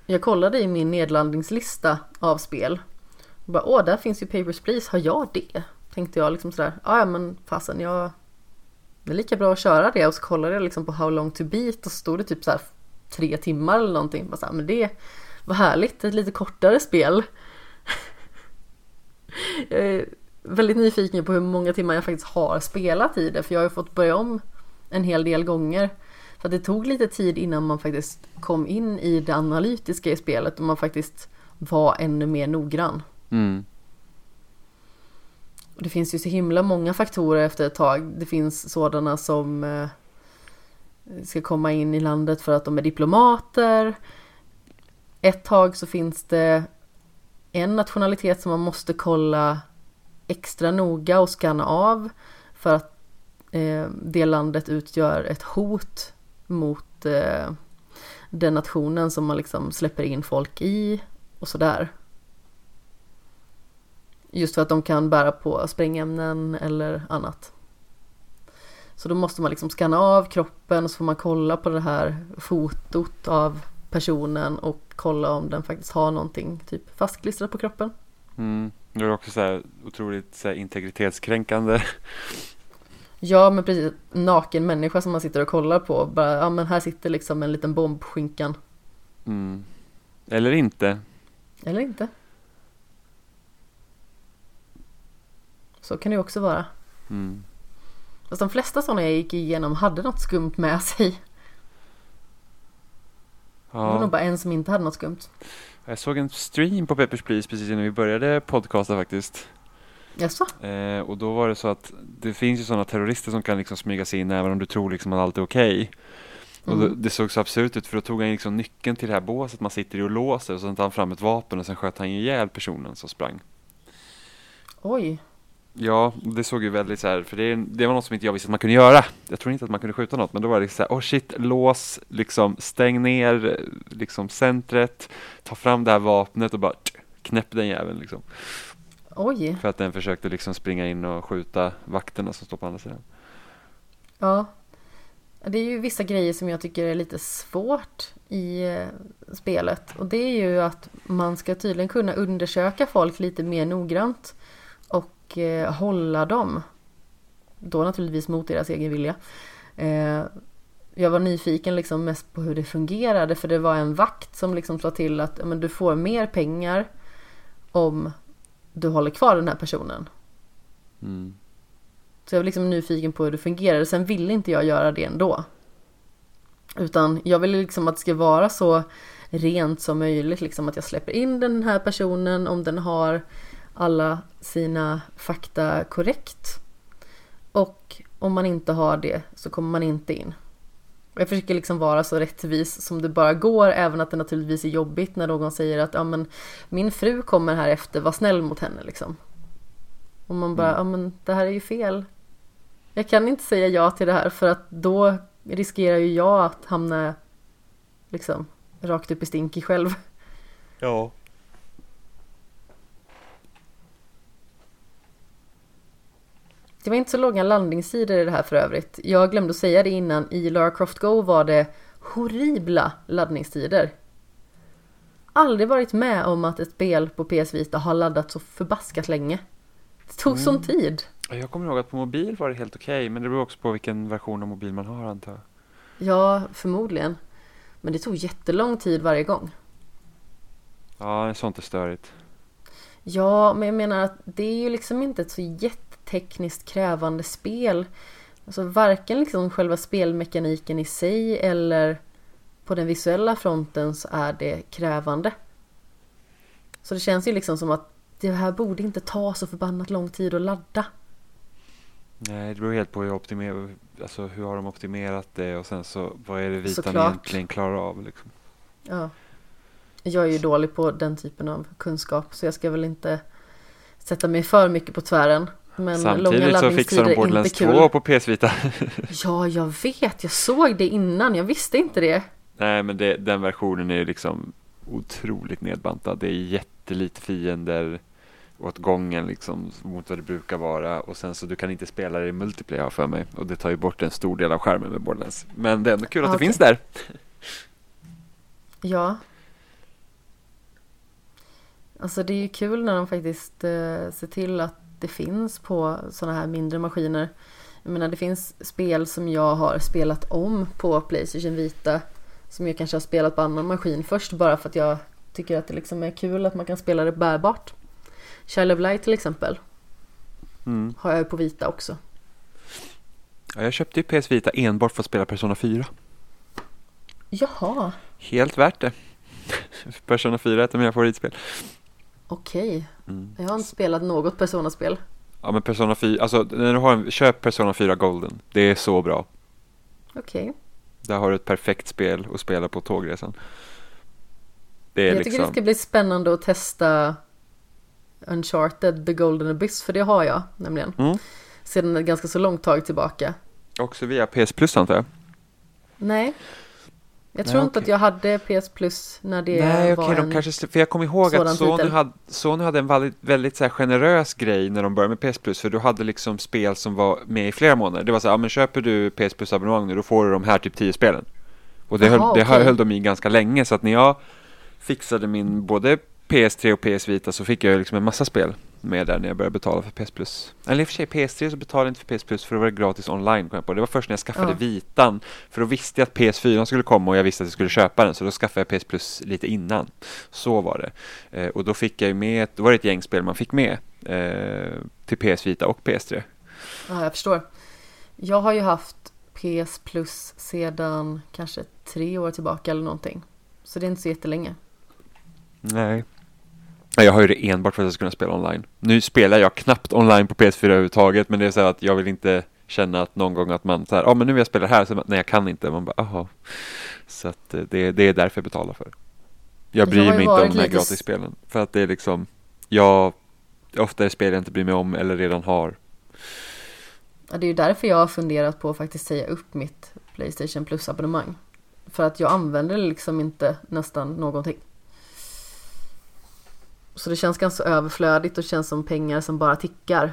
Jag kollade i min nedladdningslista av spel. Och bara, Åh, där finns ju Papers, Please, har jag det? Tänkte jag liksom sådär, "Ja, ja men fasen jag... Det är lika bra att köra det och så kollade jag liksom på How long to beat och så stod det typ så här tre timmar eller någonting. Bara så här, men det var härligt, ett lite kortare spel. Jag är väldigt nyfiken på hur många timmar jag faktiskt har spelat i det för jag har ju fått börja om en hel del gånger. För det tog lite tid innan man faktiskt kom in i det analytiska i spelet och man faktiskt var ännu mer noggrann. Mm. Och det finns ju så himla många faktorer efter ett tag. Det finns sådana som eh, ska komma in i landet för att de är diplomater. Ett tag så finns det en nationalitet som man måste kolla extra noga och scanna av för att eh, det landet utgör ett hot mot eh, den nationen som man liksom släpper in folk i och sådär. Just för att de kan bära på sprängämnen eller annat. Så då måste man liksom scanna av kroppen och så får man kolla på det här fotot av personen och kolla om den faktiskt har någonting typ fastklistrat på kroppen. Mm. Det är också så här otroligt så här integritetskränkande. Ja men precis, naken människa som man sitter och kollar på. Bara, ja men här sitter liksom en liten bombskinkan. Mm. Eller inte. Eller inte. Så kan det också vara. Mm. Fast de flesta sådana jag gick igenom hade något skumt med sig. Det var nog Ja. bara en som inte hade något skumt. Jag såg en stream på Peppers Please precis innan vi började podcasta faktiskt. Jaså? Eh, och då var det så att det finns ju sådana terrorister som kan liksom smyga sig in även om du tror liksom att allt är okej. Och då, Mm. det såg så absurt ut för då tog han liksom nyckeln till det här båset man sitter i och låser och sen tar han fram ett vapen och sen sköt han ihjäl personen som sprang. Oj. Ja, det såg ju väldigt så här, för det, det var något som inte jag visste att man kunde göra. Jag tror inte att man kunde skjuta något, men då var det så här, oh shit, lås, liksom stäng ner liksom centret, ta fram det här vapnet och bara knäpp den jäveln liksom. Oj. För att den försökte liksom springa in och skjuta vakterna som står på andra sidan. Ja. Det är ju vissa grejer som jag tycker är lite svårt i eh, spelet. Och det är ju att man ska tydligen kunna undersöka folk lite mer noggrant. Och eh, hålla dem. Då naturligtvis mot deras egen vilja. Eh, jag var nyfiken liksom mest på hur det fungerade. För det var en vakt som liksom sa till att men du får mer pengar om du håller kvar den här personen. Mm. Så jag var liksom nyfiken på hur det fungerade. Sen ville inte jag göra det ändå. Utan jag ville liksom att det ska vara så rent som möjligt. Liksom att jag släpper in den här personen om den har alla sina fakta korrekt. Och om man inte har det så kommer man inte in. Jag försöker liksom vara så rättvis som det bara går, även att det naturligtvis är jobbigt när någon säger att ja, men, min fru kommer här efter, var snäll mot henne liksom. Och man bara, Mm. ja men det här är ju fel. Jag kan inte säga ja till det här för att då riskerar ju jag att hamna liksom rakt upp i stinky själv. Ja. Det var inte så långa landningstider i det här för övrigt. Jag glömde att säga det innan. I Lara Croft Go var det horribla laddningstider. Aldrig varit med om att ett spel på PS Vita har laddat så förbaskat länge. Det tog sån Mm. tid. Jag kommer ihåg att på mobil var det helt okej, men det beror också på vilken version av mobil man har antar jag. Ja, förmodligen. Men det tog jättelång tid varje gång. Ja, sånt är störigt. Ja, men jag menar att det är ju liksom inte ett så jättetekniskt krävande spel. Alltså varken liksom själva spelmekaniken i sig eller på den visuella fronten så är det krävande. Så det känns ju liksom som att det här borde inte ta så förbannat lång tid att ladda. Nej, det beror helt på hur, optimer, alltså, hur har de optimerat det och sen så vad är det vitan Såklart. egentligen klarar av liksom. Ja. Jag är ju dålig på den typen av kunskap så jag ska väl inte sätta mig för mycket på tvären. Men Samtidigt så fixar de Borderlands inte kul. 2 på PS Vita. Ja, jag vet. Jag såg det innan. Jag visste inte det. Nej, men det, den versionen är ju liksom otroligt nedbantad. Det är jättelite fiender åt gången liksom mot vad det brukar vara och sen så du kan inte spela det i multiplayer för mig och det tar ju bort en stor del av skärmen med Borderlands. Men det är ändå kul att det finns där. Ja. Alltså det är ju kul när de faktiskt eh, ser till att det finns på sådana här mindre maskiner. Jag menar det finns spel som jag har spelat om på Playstation Vita. Som jag kanske har spelat på annan maskin först bara för att jag tycker att det liksom är kul att man kan spela det bärbart. Child of Light till exempel Mm. har jag ju på Vita också. Ja, jag köpte ju PS Vita enbart för att spela Persona 4. Jaha, Helt värt det. Persona 4 är ett av mina favoritspel. Okej. Mm. Jag har inte spelat något Persona-spel. Ja men Persona 4, alltså när du har en, köp Persona 4 Golden. Det är så bra. Okej. Där har du ett perfekt spel att spela på tågresan. Det är Jag liksom, tycker det ska bli spännande att testa Uncharted The Golden Abyss för det har jag nämligen. Mm. Sedan ett ganska så långt tag tillbaka. också via PS Plus antar jag. Nej. Jag Nej, tror inte okej. att jag hade PS Plus när det Nej var okej, en... de kanske, för jag kommer ihåg att Sony titel. hade, Sony hade en väldigt, väldigt så generös grej när de började med PS Plus, för du hade liksom spel som var med i flera månader. Det var så här, ja men köper du PS Plus abonnemang nu, då får du de här typ 10 spelen. Och det, Jaha, höll, det okej. höll de i ganska länge, så att när jag fixade min både PS3 och PS Vita så fick jag liksom en massa spel med där när jag började betala för PS Plus. Eller i och för sig, PS3 så betalade jag inte för PS Plus för det var gratis online kom jag på. Det var först när jag skaffade Ja. Vitan, för då visste jag att PS4 skulle komma och jag visste att jag skulle köpa den, så då skaffade jag PS Plus lite innan. Så var det. Eh, och då fick jag ju med, då var det ett gäng spel man fick med eh, till PS Vita och PS3. Ja, jag förstår. Jag har ju haft PS Plus sedan kanske tre år tillbaka eller någonting. Så det är inte så jättelänge. Nej. Ja, Jag har ju det enbart för att jag ska kunna spela online. Nu spelar jag knappt online på PS4 överhuvudtaget, men det är så att jag vill inte känna att någon gång att man så här, ja ah, men nu vill jag spela här, så, nej jag kan inte. Man bara, aha. Så att eh, det, det är därför jag betalar för. Jag Jag bryr ju mig inte om de här lite gratisspelen. För att det är liksom, jag, ofta är spel jag inte bryr mig om eller redan har. Ja, det är ju därför jag har funderat på att faktiskt säga upp mitt Playstation Plus abonnemang. För att jag använder liksom inte nästan någonting. Så det känns ganska överflödigt och känns som pengar som bara tickar.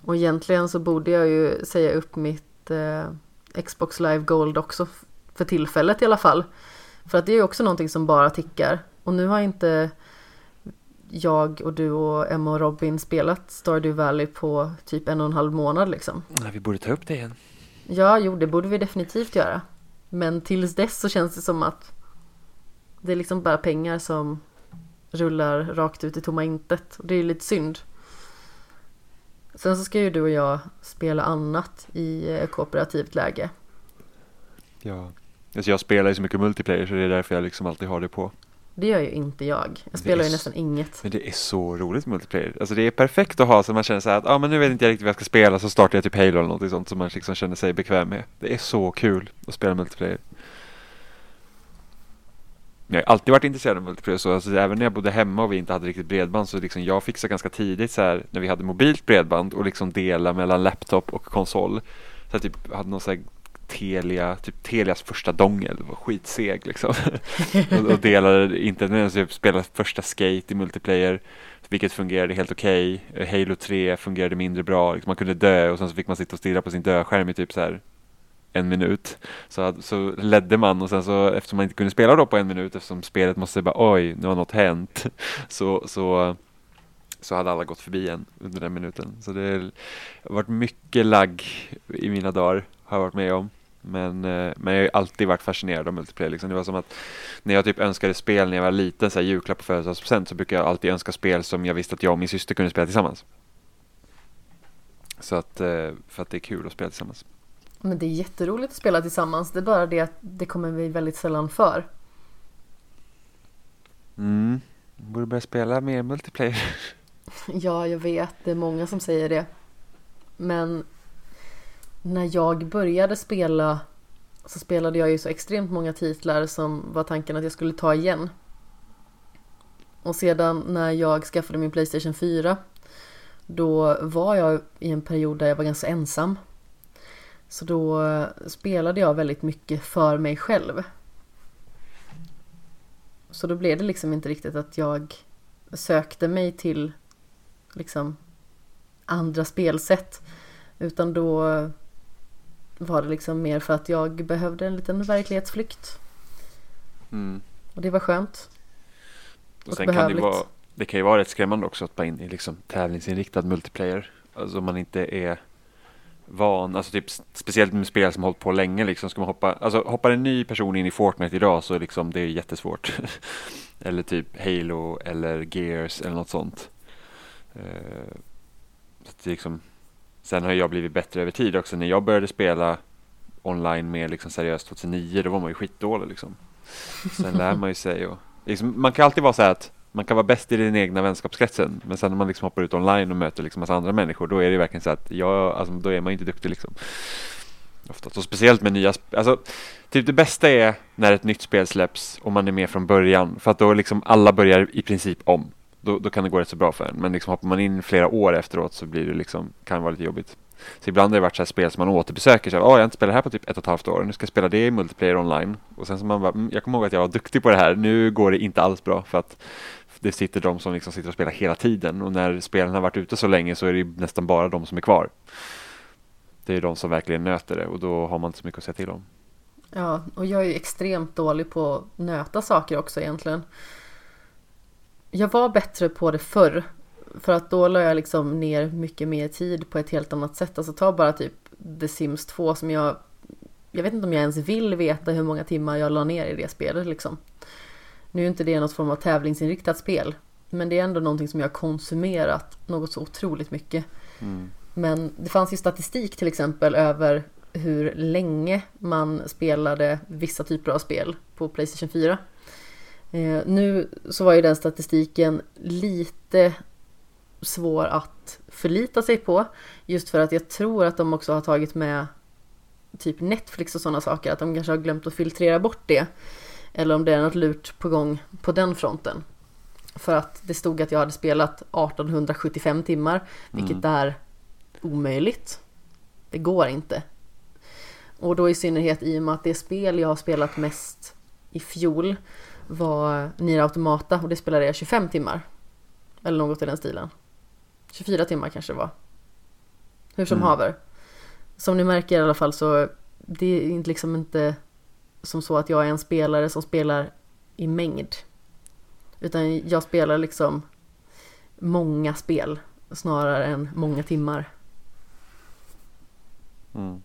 Och egentligen så borde jag ju säga upp mitt eh, Xbox Live Gold också. För tillfället i alla fall. För att det är ju också någonting som bara tickar. Och nu har inte jag och du och Emma och Robin spelat Stardew Valley på typ en och en halv månad liksom. Nej, vi borde ta upp det igen. Ja, jo, det borde vi definitivt göra. Men tills dess så känns det som att det är liksom bara pengar som rullar rakt ut i tomma intet. Och det är ju lite synd. Sen så ska ju du och jag spela annat i eh, kooperativt läge. Ja. Alltså jag spelar ju så mycket multiplayer så det är därför jag liksom alltid har det på. Det gör ju inte jag. Jag spelar ju nästan inget. Men det är så roligt multiplayer. Alltså det är perfekt att ha så man känner så här att ah, men nu vet inte jag riktigt vad jag ska spela så startar jag typ Halo eller något sånt som man liksom känner sig bekväm med. Det är så kul att spela multiplayer. Jag har alltid varit intresserad av multiplayer så alltså, även när jag bodde hemma och vi inte hade riktigt bredband så liksom jag fixade ganska tidigt så här när vi hade mobilt bredband och liksom dela mellan laptop och konsol. Så jag typ hade någon så här Telia, typ Telias första dongel, det var skitseg liksom. och, och delade internet, så jag spelade första Skate i multiplayer, vilket fungerade helt okej. Okay. Halo 3 fungerade mindre bra, liksom man kunde dö och sen så fick man sitta och stirra på sin dödskärm i typ så här en minut. Så, så ledde man och sen så eftersom man inte kunde spela då på en minut eftersom spelet måste bara oj, nu har något hänt. Så, så, så hade alla gått förbi en under den minuten. Så det har varit mycket lagg i mina dagar, har jag varit med om. Men, eh, men jag har ju alltid varit fascinerad av multiplayer. Liksom. Det var som att när jag typ önskade spel när jag var liten, så här julklapp på födelsedagspresent, så brukar jag alltid önska spel som jag visste att jag och min syster kunde spela tillsammans. Så att, eh, för att det är kul att spela tillsammans. Men det är jätteroligt att spela tillsammans. Det är bara det att det kommer vi väldigt sällan för. Mm. Borde börja spela mer multiplayer. Ja, jag vet. Det är många som säger det. Men när jag började spela så spelade jag ju så extremt många titlar som var tanken att jag skulle ta igen. Och sedan när jag skaffade min Playstation 4 då var jag i en period där jag var ganska ensam. Så då spelade jag väldigt mycket för mig själv. Så då blev det liksom inte riktigt att jag sökte mig till liksom andra spelsätt. Utan då var det liksom mer för att jag behövde en liten verklighetsflykt. Mm. Och det var skönt. Och sen kan det, vara, det kan ju vara rätt skrämmande också att hoppa in i liksom tävlingsinriktad multiplayer. Alltså om man inte är van, alltså typ speciellt med spel som hållit på länge liksom, ska man hoppa, alltså hoppar en ny person in i Fortnite idag så liksom det är jättesvårt. eller typ Halo eller Gears eller något sånt. Uh, så det liksom, sen har jag blivit bättre över tid också. När jag började spela online mer liksom seriöst 2009 då var man ju skitdålig liksom. Sen lär man ju sig och liksom, man kan alltid vara så här att man kan vara bäst i den egna vänskapskretsen men sen när man liksom hoppar ut online och möter liksom massa andra människor då är det verkligen så att jag, alltså, då är man inte duktig liksom. Oftast. Och speciellt med nya spel. Alltså, typ det bästa är när ett nytt spel släpps och man är med från början för att då liksom alla börjar i princip om. Då, då kan det gå rätt så bra för en. Men liksom hoppar man in flera år efteråt så blir det liksom, kan det vara lite jobbigt. Så ibland har det varit så här spel som man återbesöker. Så här, oh, jag har inte spelat det här på typ ett och ett halvt år. Nu ska jag spela det i multiplayer online. Och sen så man bara, mm, jag kommer ihåg att jag var duktig på det här. Nu går det inte alls bra för att det sitter de som liksom sitter och spelar hela tiden och när spelen har varit ute så länge så är det nästan bara de som är kvar. Det är de som verkligen nöter det och då har man inte så mycket att säga till om. Ja, och jag är ju extremt dålig på att nöta saker också egentligen. Jag var bättre på det förr. För att då la jag liksom ner mycket mer tid på ett helt annat sätt. Alltså ta bara typ The Sims 2 som jag... Jag vet inte om jag ens vill veta hur många timmar jag la ner i det spelet liksom. Nu är inte det något form av tävlingsinriktat spel. Men det är ändå någonting som jag har konsumerat något så otroligt mycket. Mm. Men det fanns ju statistik till exempel över hur länge man spelade vissa typer av spel på Playstation 4. Eh, nu så var ju den statistiken lite svår att förlita sig på. Just för att jag tror att de också har tagit med typ Netflix och sådana saker. Att de kanske har glömt att filtrera bort det. Eller om det är något lurt på gång på den fronten. För att det stod att jag hade spelat 1875 timmar, vilket mm. är omöjligt. Det går inte. Och då i synnerhet i och med att det spel jag har spelat mest i fjol var Nier Automata och det spelade jag 25 timmar. Eller något i den stilen. 24 timmar kanske det var. Hur som mm. haver. Som ni märker i alla fall så det är liksom inte som så att jag är en spelare som spelar i mängd. Utan jag spelar liksom många spel snarare än många timmar. Mm.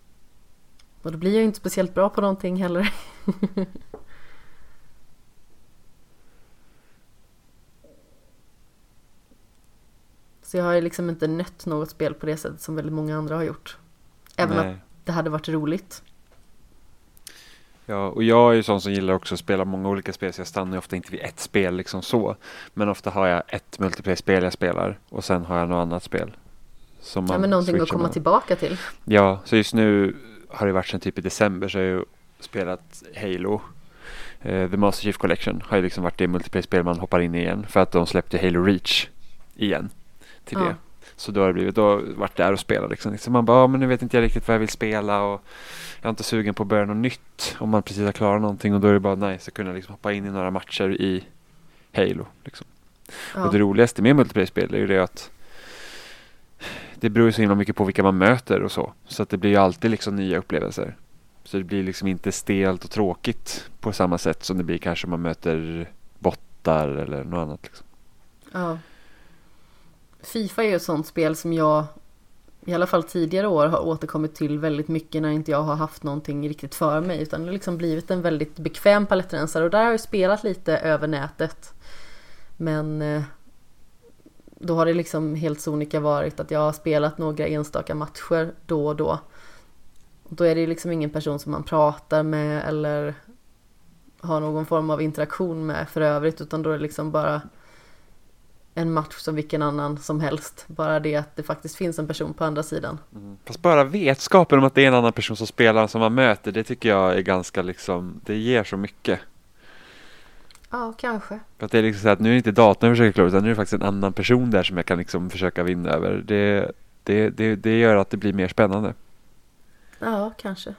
Och då blir jag inte speciellt bra på någonting heller. Så jag har ju liksom inte nött något spel på det sättet som väldigt många andra har gjort. Även Nej. att det hade varit roligt. Ja, och jag är ju sån som gillar också att spela många olika spel så jag stannar ofta inte vid ett spel liksom så. Men ofta har jag ett multiplayer-spel jag spelar och sen har jag något annat spel. Som ja, men någonting att komma med. tillbaka till. Ja, så just nu har det varit sen typ i december så har jag spelat Halo. Uh, The Master Chief Collection har ju liksom varit det multiplayer-spel man hoppar in i igen för att de släppte Halo Reach igen till ja. det. Så då har det blivit, då har jag varit där och spelat liksom. Så man bara, ja, men nu vet inte jag riktigt vad jag vill spela och jag är inte sugen på att börja något nytt om man precis har klarat någonting och då är det bara nice att kunna liksom hoppa in i några matcher i Halo. Liksom. Ja. Och det roligaste med multiplayer-spel är ju det att det beror ju så himla mycket på vilka man möter och så. Så att det blir ju alltid liksom nya upplevelser. Så det blir liksom inte stelt och tråkigt på samma sätt som det blir kanske om man möter bottar eller något annat. Liksom. Ja. Fifa är ju ett sånt spel som jag i alla fall tidigare år har återkommit till väldigt mycket när inte jag har haft någonting riktigt för mig utan det har liksom blivit en väldigt bekväm palettrensare och där har jag spelat lite över nätet. Men eh, då har det liksom helt sonika varit att jag har spelat några enstaka matcher då och då. Då är det liksom ingen person som man pratar med eller har någon form av interaktion med för övrigt utan då är det liksom bara en match som vilken annan som helst. Bara det att det faktiskt finns en person på andra sidan. Mm. Fast bara vetskapen om att det är en annan person som spelar som man möter, det tycker jag är ganska liksom, det ger så mycket. Ja, kanske. För att det är liksom så att nu är det inte datorn jag försöker klara utan nu är det faktiskt en annan person där som jag kan liksom försöka vinna över. Det, det, det, det gör att det blir mer spännande. Ja, kanske.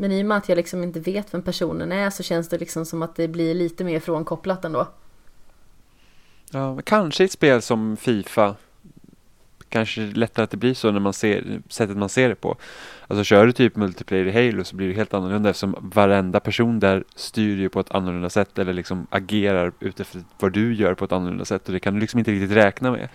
Men i och med att jag liksom inte vet vem personen är så känns det liksom som att det blir lite mer frånkopplat ändå. Ja, kanske i ett spel som Fifa kanske lättare att det blir så när man ser sättet man ser det på. Alltså kör du typ multiplayer i Halo så blir det helt annorlunda eftersom varenda person där styr ju på ett annorlunda sätt eller liksom agerar utifrån vad du gör på ett annorlunda sätt och det kan du liksom inte riktigt räkna med.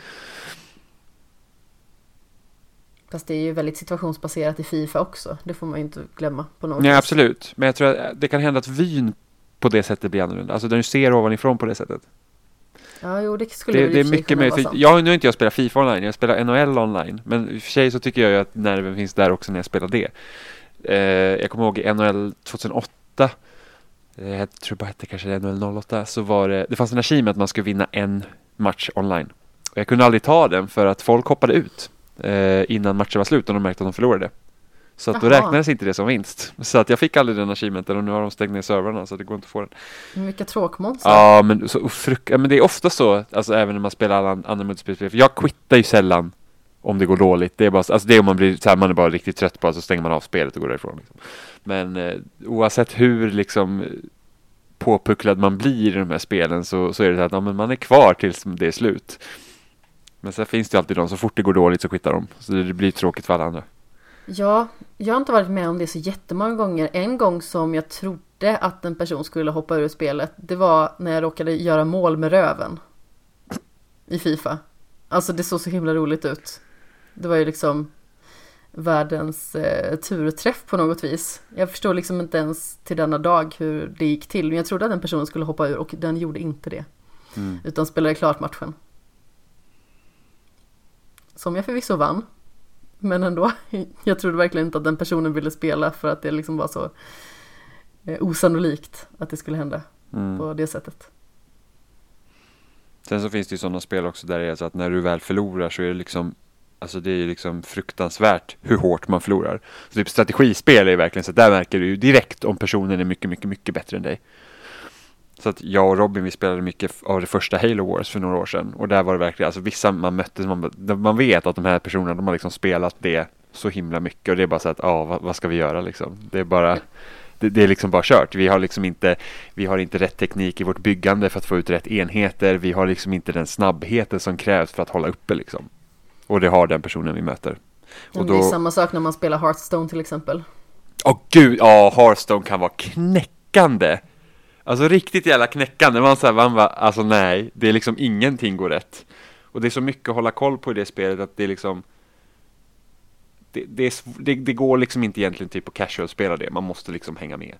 Fast det är ju väldigt situationsbaserat i Fifa också. Det får man ju inte glömma på något Nej, absolut. Men jag tror att det kan hända att vyn på det sättet blir annorlunda. Alltså du ser ovanifrån på det sättet. Ja, jo, det skulle Det, det är mycket sant. jag, nu har inte jag spelat Fifa online, jag spelar NHL online. Men i och för sig så tycker jag ju att nerven finns där också när jag spelar det. Eh, jag kommer ihåg i NHL 2008. eh, Jag tror bara hette kanske NHL 08. Så var det, det fanns en achievement att man skulle vinna en match online. Och jag kunde aldrig ta den för att folk hoppade ut eh, innan matchen var slut och de märkte att de förlorade. Så att då räknades inte det som vinst. Så att jag fick aldrig den achievementen och nu har de stängt ner servrarna så det går inte att få den. Men Vilka tråkmånsar. Ja, men, så, frukt, ja, men det är ofta så, alltså även när man spelar alla an- andra. För jag quittar ju sällan om det går dåligt. Det är bara, alltså det är om man blir så här, man är bara riktigt trött på det så stänger man av spelet och går därifrån. Liksom. Men eh, oavsett hur liksom påpucklad man blir i de här spelen så, så är det så att ja, man är kvar tills det är slut. Men sen finns det ju alltid de, så fort det går dåligt så quittar de. Så det blir tråkigt för alla andra. Ja, jag har inte varit med om det så jättemånga gånger. En gång som jag trodde att en person skulle hoppa ur spelet, det var när jag råkade göra mål med röven. I Fifa. Alltså det såg så himla roligt ut. Det var ju liksom världens eh, turträff på något vis. Jag förstår liksom inte ens till denna dag hur det gick till. Men jag trodde att den personen skulle hoppa ur och den gjorde inte det. Mm. Utan spelade klart matchen. Som jag förvisso vann. Men ändå, jag trodde verkligen inte att den personen ville spela för att det liksom var så eh, osannolikt att det skulle hända Mm. på det sättet. Sen så finns det ju sådana spel också där det är så att när du väl förlorar så är det liksom Alltså det är ju liksom fruktansvärt hur hårt man förlorar. Så typ strategispel är verkligen så att där märker du ju direkt om personen är mycket, mycket, mycket bättre än dig. Så att jag och Robin vi spelade mycket av det första Halo Wars för några år sedan. Och där var det verkligen, alltså vissa man mötte, man, man vet att de här personerna de har liksom spelat det så himla mycket. Och det är bara så att, ja vad, vad ska vi göra liksom? Det är bara det, det är liksom bara kört. Vi har liksom inte, vi har inte rätt teknik i vårt byggande för att få ut rätt enheter. Vi har liksom inte den snabbheten som krävs för att hålla uppe liksom. Och det har den personen vi möter. Och Det är då, samma sak när man spelar Hearthstone till exempel. åh gud, ja Hearthstone kan vara knäckande. Alltså riktigt jävla knäckande. Man säger, man bara, alltså nej, det är liksom ingenting går rätt. Och det är så mycket att hålla koll på i det spelet att det är liksom det, det, är, det, det går liksom inte egentligen typ att casual-spela det. Man måste liksom hänga med.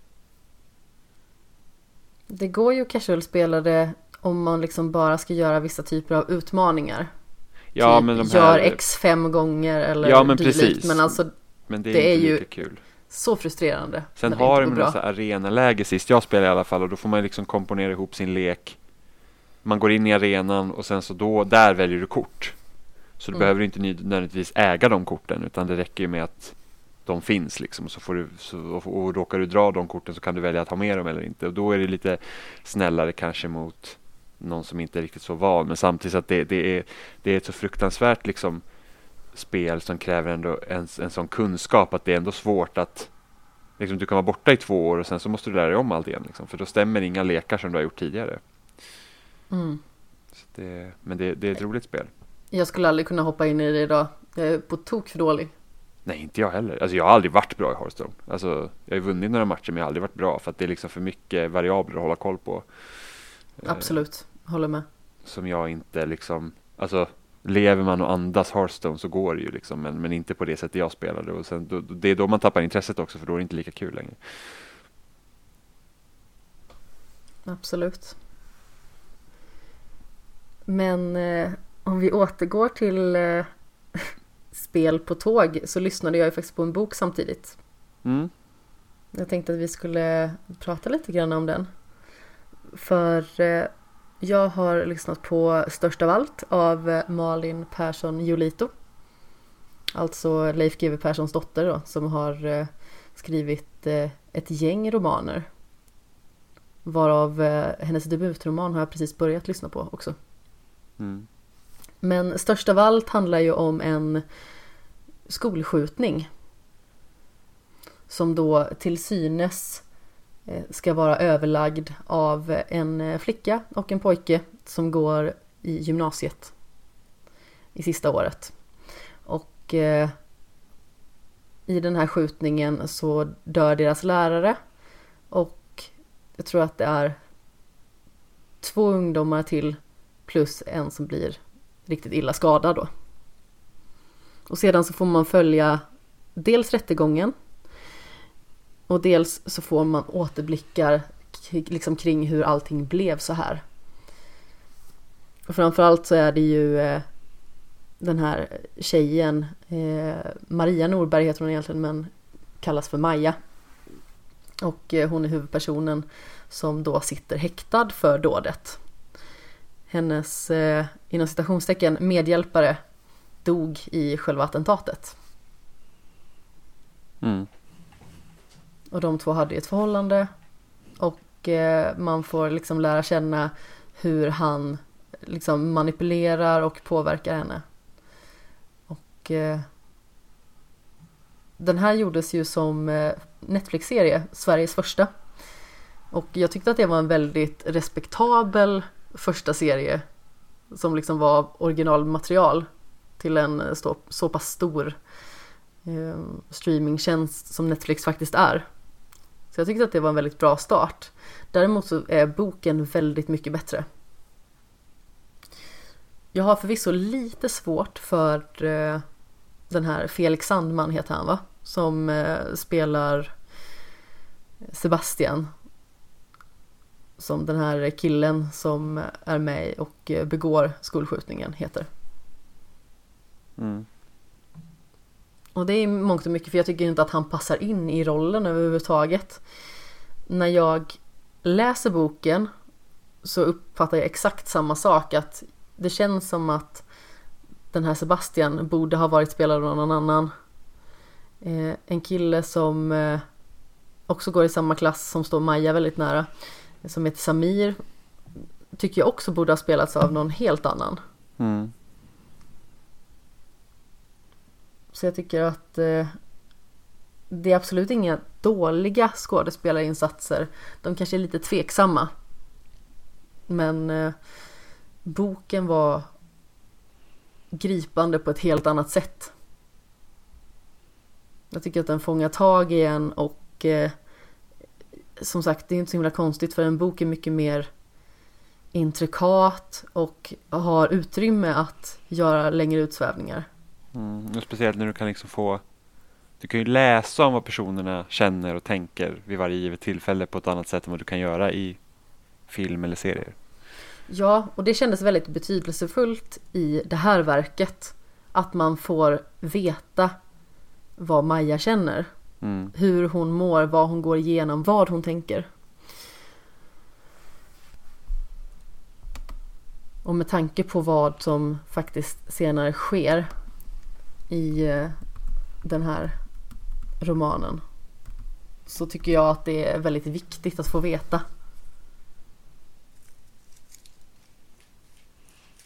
Det går ju att casual-spela det om man liksom bara ska göra vissa typer av utmaningar. Ja, typ, men de Gör här... X fem gånger eller Ja, men dylikt. precis. Men alltså Men det är, det är ju kul. Så frustrerande. Sen har de här arenaläge sist jag spelade i alla fall och då får man liksom komponera ihop sin lek. Man går in i arenan och sen så då, där väljer du kort. Så du Mm. behöver inte nödvändigtvis äga de korten utan det räcker ju med att de finns liksom. Så får du, så, och, och råkar du dra de korten så kan du välja att ha med dem eller inte. Och då är det lite snällare kanske mot någon som inte är riktigt så van. Men samtidigt att det, det, är, det är ett så fruktansvärt liksom spel som kräver ändå en, en sån kunskap att det är ändå svårt att liksom, du kan vara borta i två år och sen så måste du lära dig om allt igen. Liksom, för då stämmer inga lekar som du har gjort tidigare. Mm. Det, men det, det är ett roligt spel. Jag skulle aldrig kunna hoppa in i det idag. Jag är på tok för dålig. Nej, inte jag heller. Alltså jag har aldrig varit bra i Hearthstone. Alltså, jag har vunnit några matcher men jag har aldrig varit bra för att det är liksom för mycket variabler att hålla koll på. Eh, Absolut, håller med. som jag inte liksom, alltså lever man och andas Hearthstone så går det ju liksom men, men inte på det sättet jag spelade och sen, då, det är då man tappar intresset också för då är det inte lika kul längre. Absolut. Men eh, om vi återgår till eh, spel på tåg så lyssnade jag ju faktiskt på en bok samtidigt. Mm. Jag tänkte att vi skulle prata lite grann om den. För eh, jag har lyssnat på Störst av allt av Malin Persson Julito. Alltså Leif GW Perssons dotter då, som har eh, skrivit eh, ett gäng romaner. Varav eh, hennes debutroman har jag precis börjat lyssna på också. Mm. Men störst av allt handlar ju om en skolskjutning. Som då till synes Eh, ska vara överlagd av en eh, flicka och en pojke som går i gymnasiet i sista året. Och eh, i den här skjutningen så dör deras lärare och jag tror att det är två ungdomar till plus en som blir riktigt illa skadad då. Och sedan så får man följa dels rättegången och dels så får man återblickar liksom kring hur allting blev så här. Och framförallt så är det ju eh, den här tjejen, eh, Maria Norberg heter hon egentligen men kallas för Maja. Och eh, hon är huvudpersonen som då sitter häktad för dådet. Hennes, eh, inom citationstecken, medhjälpare dog i själva attentatet. Mm. Och de två hade ett förhållande och eh, man får liksom lära känna hur han liksom manipulerar och påverkar henne. Och eh, den här gjordes ju som eh, Netflix-serie, Sveriges första. Och jag tyckte att det var en väldigt respektabel första serie som liksom var originalmaterial till en eh, så, så pass stor eh, streamingtjänst som Netflix faktiskt är. Så jag tyckte att det var en väldigt bra start. Däremot så är boken väldigt mycket bättre. Jag har förvisso lite svårt för eh, den här Felix Sandman heter han va? Som eh, spelar Sebastian. Som den här killen som är med och eh, begår skolskjutningen heter. Mm. Och det är mångt och mycket för jag tycker inte att han passar in i rollen överhuvudtaget. När jag läser boken så uppfattar jag exakt samma sak att det känns som att den här Sebastian borde ha varit spelad av någon annan. Eh, en kille som eh, också går i samma klass som står Maja väldigt nära. Som heter Samir. Tycker jag också borde ha spelats av någon helt annan. Mm. Så jag tycker att eh, det är absolut inga dåliga skådespelarinsatser. De kanske är lite tveksamma. Men eh, boken var gripande på ett helt annat sätt. Jag tycker att den fångar tag i en och eh, som sagt, det är inte så himla konstigt för en bok är mycket mer intrikat och har utrymme att göra längre utsvävningar. Mm. Speciellt när du kan liksom få Du kan ju läsa om vad personerna känner och tänker vid varje givet tillfälle på ett annat sätt än vad du kan göra i film eller serier. Ja, och det kändes väldigt betydelsefullt i det här verket. Att man får veta vad Maja känner. Mm. Hur hon mår, vad hon går igenom, vad hon tänker. Och med tanke på vad som faktiskt senare sker i eh, den här romanen så tycker jag att det är väldigt viktigt att få veta.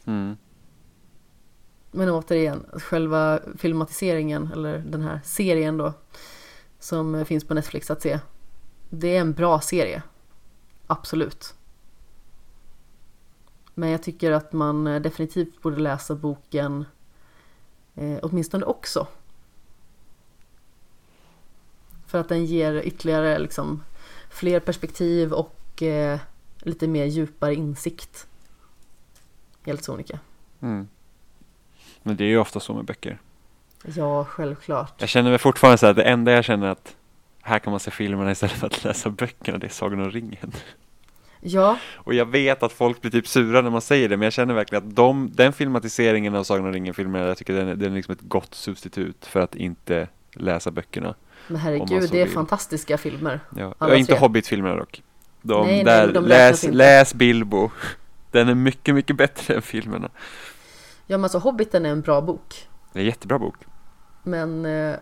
Mm. Men återigen, själva filmatiseringen eller den här serien då som finns på Netflix att se. Det är en bra serie. Absolut. Men jag tycker att man definitivt borde läsa boken eh, åtminstone också. För att den ger ytterligare liksom fler perspektiv och eh, lite mer djupare insikt. Helt sonika. Mm. Men det är ju ofta så med böcker. Ja, självklart. Jag känner mig fortfarande så här, det enda jag känner att här kan man se filmerna istället för att läsa böckerna, det är Sagan om ringen. Ja, Och jag vet att folk blir typ sura när man säger det, men jag känner verkligen att de, den filmatiseringen av Sagan om ringen-filmerna, jag tycker den den är liksom ett gott substitut för att inte läsa böckerna. men herregud, det är vill. fantastiska filmer. Ja, ja inte. Hobbit-filmerna dock. De, Nej, nej, där, de räknas läs, läs Bilbo. Den är mycket, mycket bättre än filmerna. Ja, men alltså Hobbiten är en bra bok. Det är en jättebra bok. Men eh,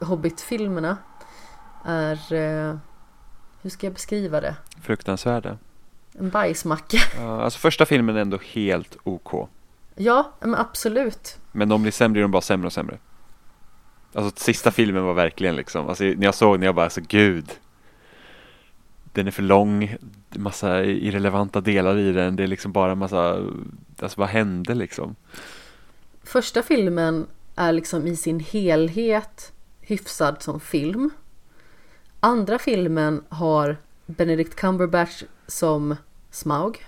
Hobbit-filmerna är... Eh, hur ska jag beskriva det? Fruktansvärda. En bajsmacka. Ja, alltså första filmen är ändå helt OK. Ja, men absolut. Men de blir sämre, de bara sämre och sämre. Alltså sista filmen var verkligen liksom, alltså när jag såg den jag bara, alltså gud. Den är för lång, massa irrelevanta delar i den, det är liksom bara massa, alltså vad hände liksom? Första filmen är liksom i sin helhet hyfsad som film. Andra filmen har Benedict Cumberbatch som Smaug.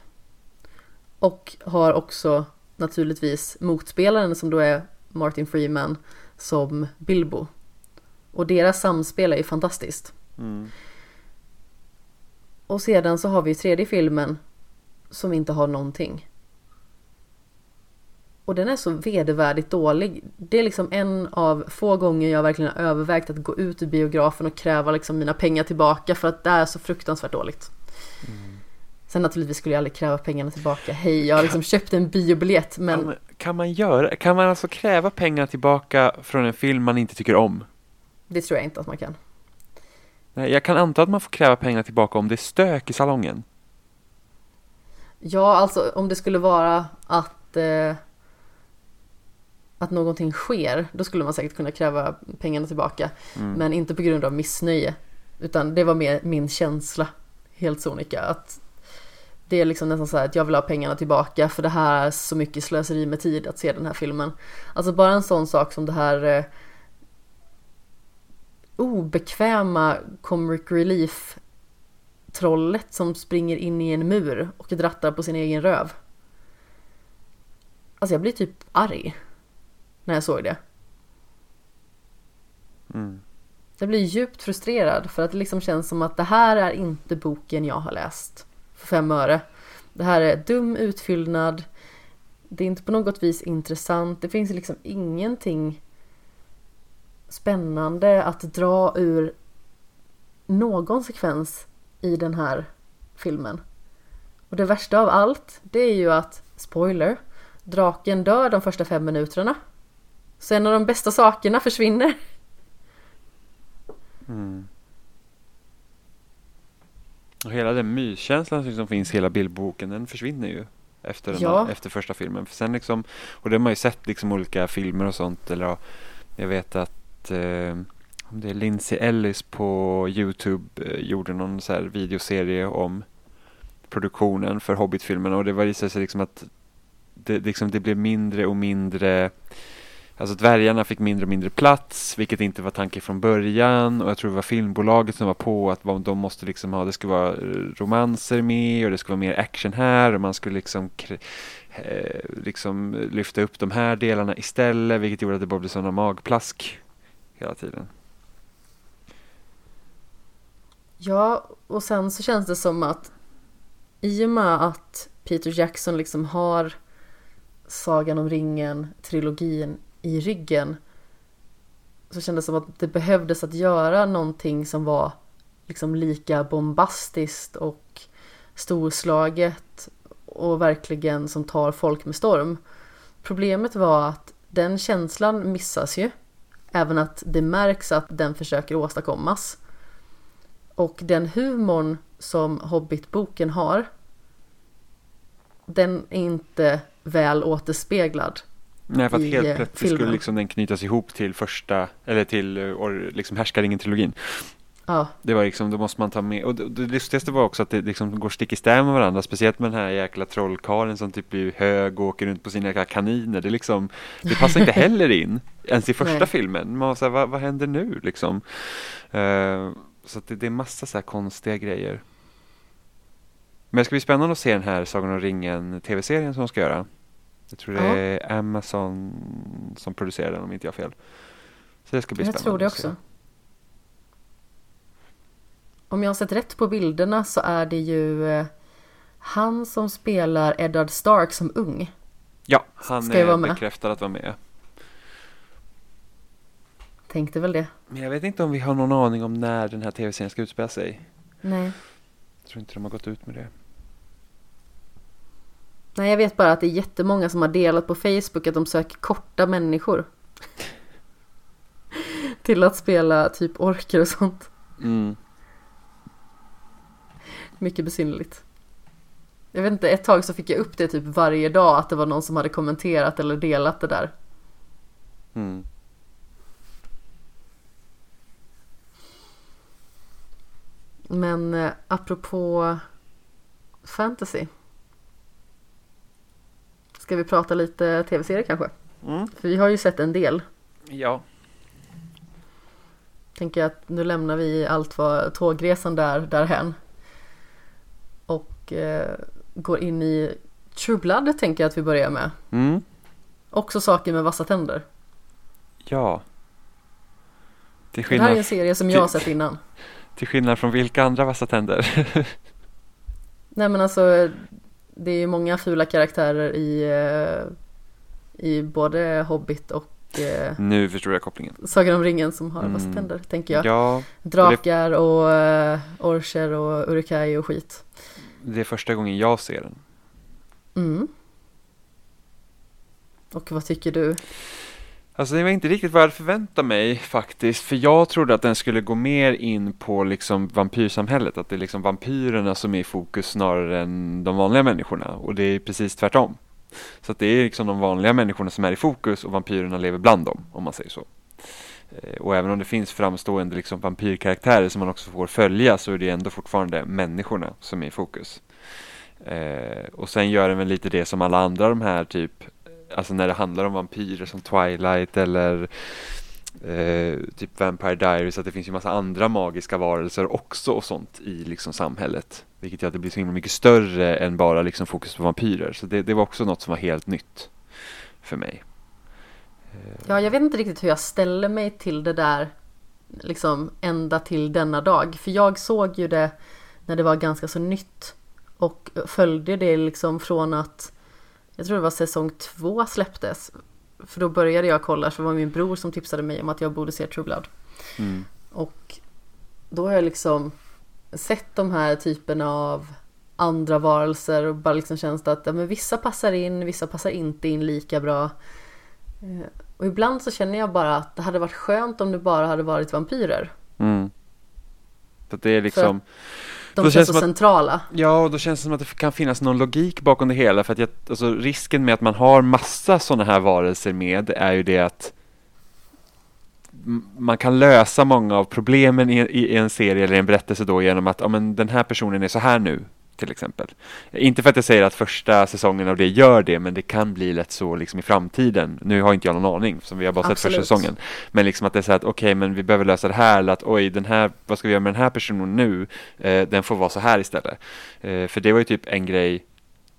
Och har också naturligtvis motspelaren som då är Martin Freeman som Bilbo. Och deras samspel är ju fantastiskt. Mm. Och sedan så har vi tredje filmen som inte har någonting. Och den är så vedervärdigt dålig. Det är liksom en av få gånger jag verkligen har övervägt att gå ut ur biografen och kräva liksom mina pengar tillbaka för att det är så fruktansvärt dåligt. Mm. Sen naturligtvis skulle jag aldrig kräva pengarna tillbaka. Hej, jag har liksom köpt en biobiljett men... Kan, kan man göra, kan man alltså kräva pengar tillbaka från en film man inte tycker om? Det tror jag inte att man kan. Nej, jag kan anta att man får kräva pengar tillbaka om det är stök i salongen. Ja, alltså om det skulle vara att eh, att någonting sker, då skulle man säkert kunna kräva pengarna tillbaka. Mm. Men inte på grund av missnöje. Utan det var mer min känsla, helt sonika. Att det är liksom nästan så här att jag vill ha pengarna tillbaka för det här är så mycket slöseri med tid att se den här filmen. Alltså bara en sån sak som det här eh, obekväma comic relief trollet som springer in i en mur och drattar på sin egen röv. Alltså jag blir typ arg när jag såg det. Mm. Jag blir djupt frustrerad för att det liksom känns som att det här är inte boken jag har läst för fem öre. Det här är dum utfyllnad. Det är inte på något vis intressant. Det finns liksom ingenting spännande att dra ur någon sekvens i den här filmen. Och det värsta av allt, det är ju att, spoiler, draken dör de första fem minuterna. Så en av de bästa sakerna försvinner. Mm. Och hela den myskänslan som finns i hela bildboken, den försvinner ju efter, den Ja. efter första filmen. För sen liksom, och det har man ju sett liksom olika filmer och sånt. Eller ja, jag vet att eh, om det är Lindsay Ellis på Youtube eh, gjorde någon så här videoserie om produktionen för Hobbit-filmerna och det visade sig liksom att det, liksom, det blev mindre och mindre Alltså dvärgarna fick mindre och mindre plats, vilket inte var tanken från början. Och jag tror det var filmbolaget som var på att de måste liksom ha, det skulle vara eh, romanser med och det skulle vara mer action här och man skulle liksom, eh, liksom lyfta upp de här delarna istället, vilket gjorde att det bara blev sådana magplask hela tiden. Ja, och sen så känns det som att i och med att Peter Jackson liksom har Sagan om ringen-trilogin i ryggen så kändes det som att det behövdes att göra någonting som var liksom lika bombastiskt och storslaget och verkligen som tar folk med storm. Problemet var att den känslan missas ju. Även att det märks att den försöker åstadkommas. Och den humorn som Hobbit-boken har den är inte väl återspeglad. Nej, för att I, helt eh, plötsligt filmen. skulle liksom den knytas ihop till första, eller till eh, or, liksom Härskaringen-trilogin. Ja, Det var liksom, då måste man ta med, och det, det lustigaste var också att det liksom går stick i stäv med varandra, speciellt med den här jäkla trollkarlen som typ blir hög och åker runt på sina jäkla kaniner. Det liksom, det passar inte heller in, ens i första Nej. filmen. Man var så här, vad, vad händer nu liksom? Eh, så det, det är massa så här konstiga grejer. Men det ska bli spännande att se den här Sagan om ringen tv-serien som de ska göra. Jag tror det Ja. är Amazon som producerar den om inte jag har fel. Så det ska bli jag spännande tror det också. Om jag har sett rätt på bilderna så är det ju eh, han som spelar Eddard Stark som ung. Ja, han Ska jag är bekräftad att vara med. Tänkte väl det. Men jag vet inte om vi har någon aning om när den här tv-serien ska utspela sig. Nej. Jag tror inte de har gått ut med det. Nej, jag vet bara att det är jättemånga som har delat på Facebook att de söker korta människor. Till att spela typ orker och sånt. Mm. mycket besynnerligt. Jag vet inte, ett tag så fick jag upp det typ varje dag att det var någon som hade kommenterat eller delat det där. Mm. Men eh, apropå fantasy. Ska vi prata lite tv-serier kanske? Mm. För vi har ju sett en del. Ja. Tänker att nu lämnar vi allt vad tågresan där därhän. Och eh, går in i True Blood tänker jag att vi börjar med. Mm. Också saker med vassa tänder. Ja. Till Det här är en skillnad, serie som jag har sett innan. till skillnad från vilka andra vassa tänder? Nej men alltså det är ju många fula karaktärer i, eh, i både Hobbit och eh, nu förstår jag kopplingen. Sagan om ringen som har Mm. tänder tänker jag. Ja, Drakar och eh, orcher och urukai och skit. det är första gången jag ser den. Mm. Och vad tycker du? Alltså det var inte riktigt vad jag hade förväntat mig faktiskt, för jag trodde att den skulle gå mer in på liksom vampyrsamhället, att det är liksom vampyrerna som är i fokus snarare än de vanliga människorna, och det är precis tvärtom. Så att det är liksom de vanliga människorna som är i fokus och vampyrerna lever bland dem, om man säger så. Eh, och även om det finns framstående liksom vampyrkaraktärer som man också får följa så är det ändå fortfarande människorna som är i fokus. Eh, och sen gör den väl lite det som alla andra de här typ Alltså när det handlar om vampyrer som Twilight eller eh, typ Vampire Diaries att det finns ju massa andra magiska varelser också och sånt i liksom samhället. Vilket gör att det blir så himla mycket större än bara liksom fokus på vampyrer. Så det, det var också något som var helt nytt för mig. Eh. Ja, jag vet inte riktigt hur jag ställer mig till det där liksom ända till denna dag. För jag såg ju det när det var ganska så nytt och följde det liksom från att jag tror det var säsong två släpptes. För då började jag kolla, för det var min bror som tipsade mig om att jag borde se True Blood. Mm. Och då har jag liksom sett de här typerna av andra varelser och bara liksom känns det att ja, men vissa passar in, vissa passar inte in lika bra. Eh, Och ibland så känner jag bara att det hade varit skönt om det bara hade varit vampyrer. Mm. Att det är liksom De Då känns så att- centrala. Ja, och då känns det som att det kan finnas någon logik bakom det hela. För att jag, alltså, risken med att man har massa sådana här varelser med är ju det att man kan lösa många av problemen i, i, i en serie eller en berättelse då genom att ja, men den här personen är så här nu, till exempel. Inte för att jag säger att första säsongen av det gör det, men det kan bli lätt så liksom i framtiden. Nu har inte jag någon aning, som vi har bara sett Absolut. första säsongen. Men liksom att det är så här att okej, men vi behöver lösa det här, eller att oj, den här, vad ska vi göra med den här personen nu? Eh, den får vara så här istället. Eh, för det var ju typ en grej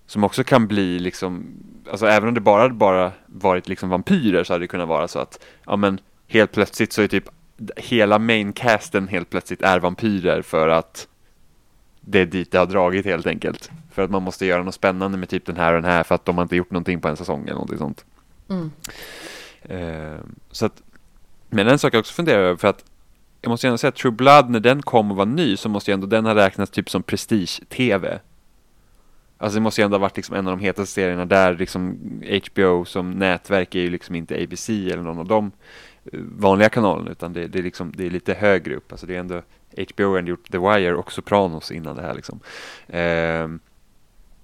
som också kan bli liksom, alltså även om det bara hade bara varit liksom vampyrer så hade det kunnat vara så att, ja men helt plötsligt så är typ hela maincasten helt plötsligt är vampyrer för att det är dit det har dragit helt enkelt. För att man måste göra något spännande med typ den här och den här för att de har inte gjort någonting på en säsong eller någonting sånt. Mm. Eh, så att, men en sak jag också funderar över för att jag måste ändå säga att True Blood när den kom och var ny så måste ju ändå den ha räknats typ som prestige-tv. Alltså det måste ju ändå ha varit liksom en av de hetaste serierna där liksom HBO som nätverk är ju liksom inte ABC eller någon av de eh, vanliga kanalerna utan det, det, är liksom, det är lite högre upp. Alltså det är ändå HBO har gjort The Wire och Sopranos innan det här liksom. Eh,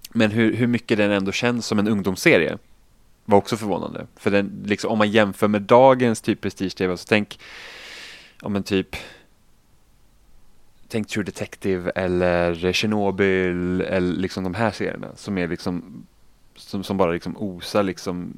men hur, hur mycket den ändå känns som en ungdomsserie var också förvånande. För den, liksom, om man jämför med dagens typ prestige-tv så tänk, ja men typ Tänk True Detective eller Chernobyl eller liksom de här serierna som är liksom som, som bara liksom osar liksom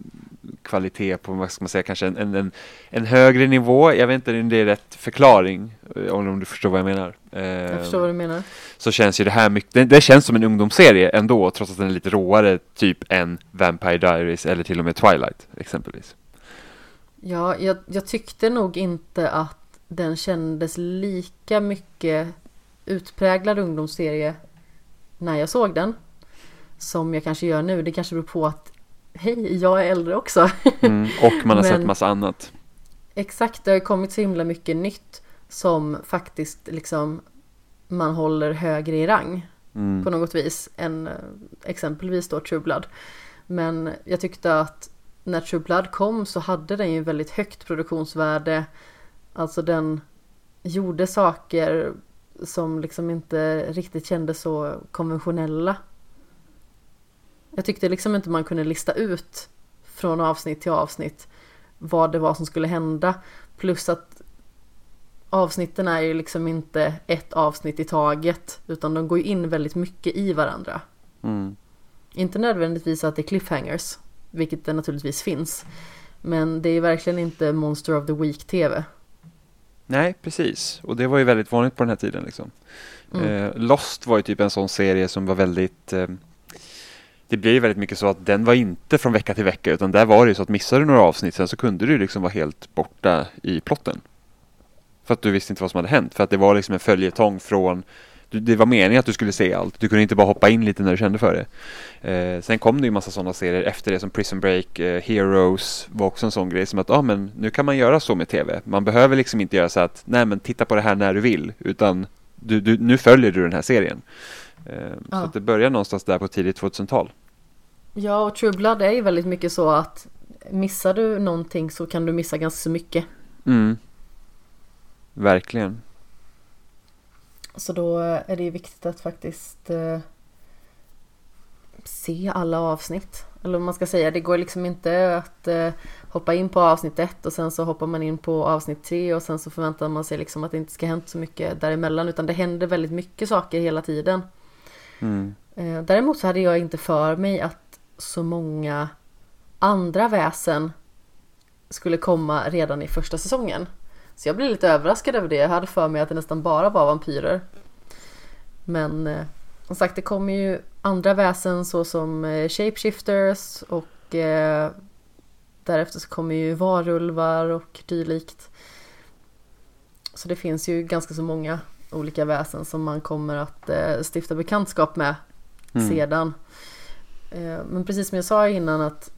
kvalitet på, vad ska man säga, kanske en, en, en, en högre nivå. Jag vet inte om det är rätt förklaring, eh, om om du förstår vad jag menar. Jag Eh, förstår vad du menar. så känns ju det här mycket, det, det känns som en ungdomsserie ändå, trots att den är lite råare typ än Vampire Diaries eller till och med Twilight exempelvis. Ja, jag, jag tyckte nog inte att den kändes lika mycket utpräglad ungdomsserie när jag såg den. Som jag kanske gör nu. Det kanske beror på att hej, jag är äldre också. Mm, och man har sett Men- massa annat. Exakt, det har kommit så himla mycket nytt som faktiskt liksom man håller högre i rang Mm. på något vis än eh, exempelvis då True Blood. Men jag tyckte att när True Blood kom så hade den ju väldigt högt produktionsvärde. Alltså den gjorde saker som liksom inte riktigt kändes så konventionella. Jag tyckte liksom inte man kunde lista ut från avsnitt till avsnitt vad det var som skulle hända. Plus att avsnitten är ju liksom inte ett avsnitt i taget utan de går ju in väldigt mycket i varandra. Mm. Inte nödvändigtvis att det är cliffhangers, vilket det naturligtvis finns. Men det är verkligen inte Monster of the Week TV. Nej, precis. Och det var ju väldigt vanligt på den här tiden. Liksom. Mm. Eh, Lost var ju typ en sån serie som var väldigt eh, det blev ju väldigt mycket så att den var inte från vecka till vecka utan där var det ju så att missade du några avsnitt sen så kunde du liksom vara helt borta i plotten. För att du visste inte vad som hade hänt. För att det var liksom en följetong från det var meningen att du skulle se allt. Du kunde inte bara hoppa in lite när du kände för det. Eh, sen kom det ju massa sådana serier efter det som Prison Break, eh, Heroes var också en sån grej som att ah, men nu kan man göra så med tv. Man behöver liksom inte göra så att nej men titta på det här när du vill utan du, du, nu följer du den här serien. Eh. Så att det börjar någonstans där på tidigt 2000-tal. Ja, och True Blood är ju väldigt mycket så att missar du någonting så kan du missa ganska så mycket. Mm. Verkligen. Så då är det ju viktigt att faktiskt eh, se alla avsnitt. Eller vad man ska säga, det går liksom inte att eh, hoppa in på avsnitt ett och sen så hoppar man in på avsnitt tre och sen så förväntar man sig liksom att det inte ska hända så mycket däremellan utan det händer väldigt mycket saker hela tiden. Mm. Eh, däremot så hade jag inte för mig att så många andra väsen skulle komma redan i första säsongen. Så jag blev lite överraskad över det. Jag hade för mig att det nästan bara var vampyrer. Men eh, som sagt, det kommer ju andra väsen såsom eh, shapeshifters och eh, därefter så kommer ju varulvar och dylikt. Så det finns ju ganska så många olika väsen som man kommer att eh, stifta bekantskap med Mm. sedan. Eh, Men precis som jag sa innan att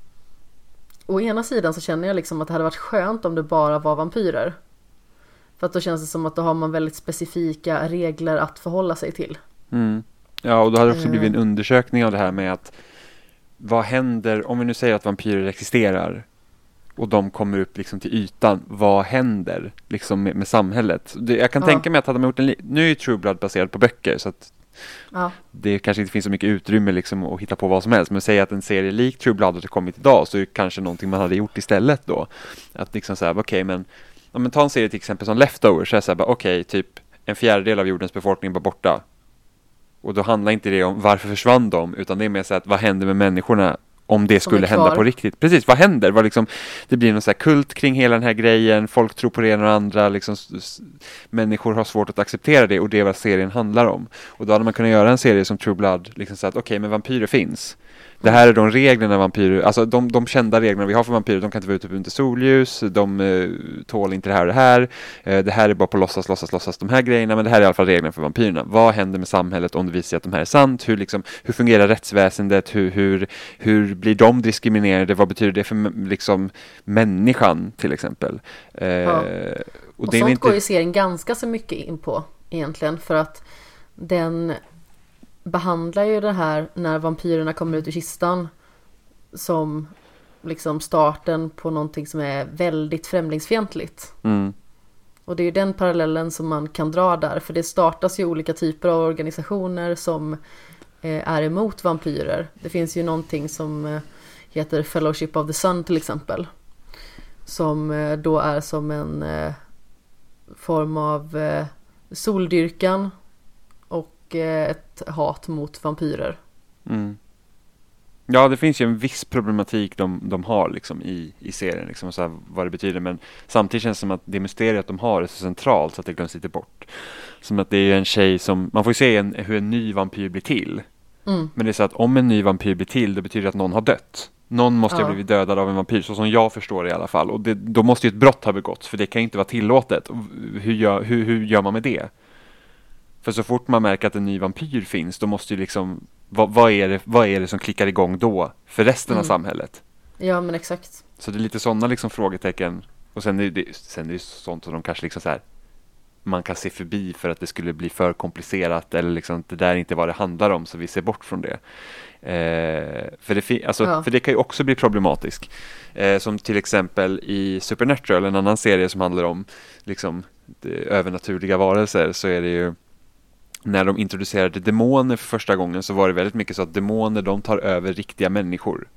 Å ena sidan så känner jag liksom att det hade varit skönt om det bara var vampyrer. För att då känns det som att då har man väldigt specifika regler att förhålla sig till. Mm. Ja, och då hade det också Eh. blivit en undersökning av det här med att vad händer om vi nu säger att vampyrer existerar och de kommer upp liksom till ytan. Vad händer liksom med, med samhället? Det, jag kan Ja. tänka mig att hade man gjort en nu är ju True Blood baserad på böcker så att Ja, det kanske inte finns så mycket utrymme liksom att hitta på vad som helst. Men säg att en serie lik True Blood hade kommit idag så är det kanske någonting man hade gjort istället då. Att liksom säga, okej men, ja, men ta en serie till exempel som Leftovers, så är det så här, okej typ en fjärdedel av jordens befolkning var borta. Och då handlar inte det om varför försvann de, utan det är mer så att vad händer med människorna om det skulle hända på riktigt. Precis, vad händer? Vad liksom, det blir någon så här kult kring hela den här grejen, folk tror på det ena och andra, liksom, människor har svårt att acceptera det och det är vad serien handlar om. Och då hade man kunnat göra en serie som True Blood, liksom så att okej, men vampyrer finns. Det här är de reglerna vampyrer, alltså de, de kända reglerna vi har för vampyrer, de kan inte vara ute under sollljus, de eh, tål inte det här och det här, eh, det här är bara på låtsas, låtsas, låtsas, de här grejerna, men det här är i alla fall reglerna för vampyrerna. Vad händer med samhället om det visar sig att de här är sant? Hur, liksom, hur fungerar rättsväsendet? Hur, hur, hur blir de diskriminerade? Vad betyder det för liksom, människan till exempel? Eh, Ja. och och, sånt inte... går ju serien ganska så mycket in på egentligen. För att den behandlar ju det här när vampyrerna kommer ut ur kistan som liksom starten på någonting som är väldigt främlingsfientligt. Mm, Och det är ju den parallellen som man kan dra där, för det startas ju olika typer av organisationer som eh, är emot vampyrer. Det finns ju någonting som eh, heter Fellowship of the Sun till exempel. Som eh, då är som en form av soldyrkan och eh, ett hat mot vampyrer. mm. Ja, det finns ju en viss problematik de, de har liksom i, i serien, liksom, så vad det betyder. Men samtidigt känns det som att det mysteriet de har är så centralt så att det glöms lite bort. Som att det är en tjej som, man får ju se en, hur en ny vampyr blir till. Mm. Men det är så att om en ny vampyr blir till, det betyder att någon har dött. Någon måste ha Ja. blivit dödad av en vampyr, så som jag förstår det i alla fall. Och det, då måste ju ett brott ha begåtts, för det kan ju inte vara tillåtet. Hur gör, hur, hur gör man med det? För så fort man märker att en ny vampyr finns, då måste ju liksom, vad, vad, är, det, vad är det som klickar igång då för resten av Mm. samhället? Ja men exakt. Så det är lite sådana liksom frågetecken. Och sen är det, sen är det sånt som de kanske liksom så här man kan se förbi för att det skulle bli för komplicerat eller liksom det där är inte vad det handlar om så vi ser bort från det. Eh, för, det alltså, Ja. för det kan ju också bli problematiskt. Eh, som till exempel i Supernatural, en annan serie som handlar om liksom, övernaturliga varelser, så är det ju när de introducerade demoner för första gången så var det väldigt mycket så att demoner de tar över riktiga människor.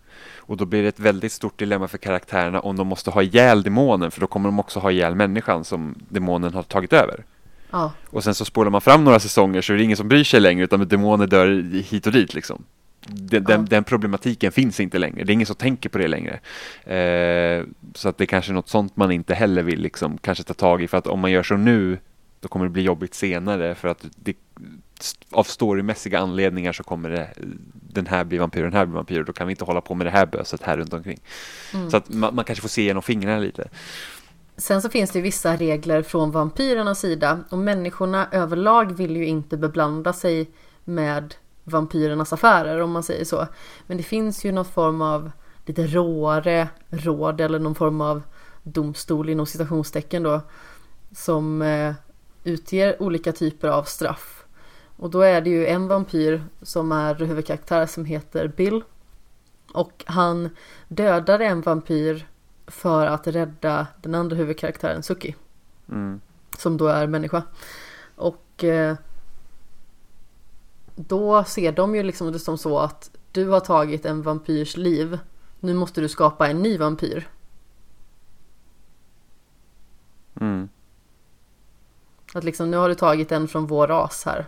Och då blir det ett väldigt stort dilemma för karaktärerna om de måste ha ihjäl demonen för då kommer de också ha ihjäl människan som demonen har tagit över. Ja, Och sen så spolar man fram några säsonger så är det ingen som bryr sig längre utan demoner dör hit och dit liksom. Den, den, Ja. den problematiken finns inte längre, det är ingen som tänker på det längre. Eh, så att det är kanske är något sånt man inte heller vill liksom, kanske ta tag i för att om man gör så nu då kommer det bli jobbigt senare för att det, av storymässiga anledningar så kommer det, den här blir vampyr, den här blir vampyr och då kan vi inte hålla på med det här böset här runt omkring. Mm. Så att man, man kanske får se genom fingrarna lite. Sen så finns det ju vissa regler från vampyrernas sida och människorna överlag vill ju inte beblanda sig med vampyrernas affärer om man säger så. Men det finns ju någon form av lite råare råd eller någon form av domstol inom citationstecken då som eh, utger olika typer av straff. Och då är det ju en vampyr som är huvudkaraktär som heter Bill. Och han dödade en vampyr för att rädda den andra huvudkaraktären Suki. Mm. Som då är människa. Och eh, då ser de ju liksom det som så att du har tagit en vampyrs liv. Nu måste du skapa en ny vampyr. Mm. Att liksom nu har du tagit en från vår ras här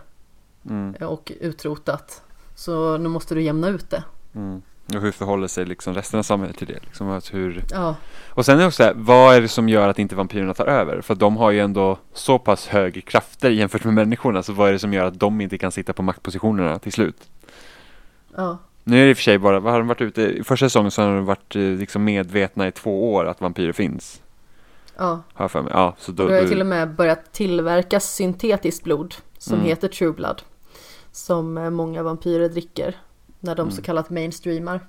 Mm. och utrotat. Så nu måste du jämna ut det. Mm. Och hur förhåller sig liksom resten av samhället till det? Liksom att hur... Ja, Och sen är det också så här, vad är det som gör att inte vampyrerna tar över? För de har ju ändå så pass hög krafter jämfört med människorna, så vad är det som gör att de inte kan sitta på maktpositionerna till slut? ja, Nu är det i och för sig bara, har de varit ute, i första säsongen så har de varit eh, liksom medvetna i två år att vampyrer finns. Ja. Har jag för mig. Ja, så då, Och det har då- till och med börjat tillverkas syntetiskt blod som Mm. heter True Blood. Som eh, många vampyrer dricker när de Mm. så kallat mainstreamar.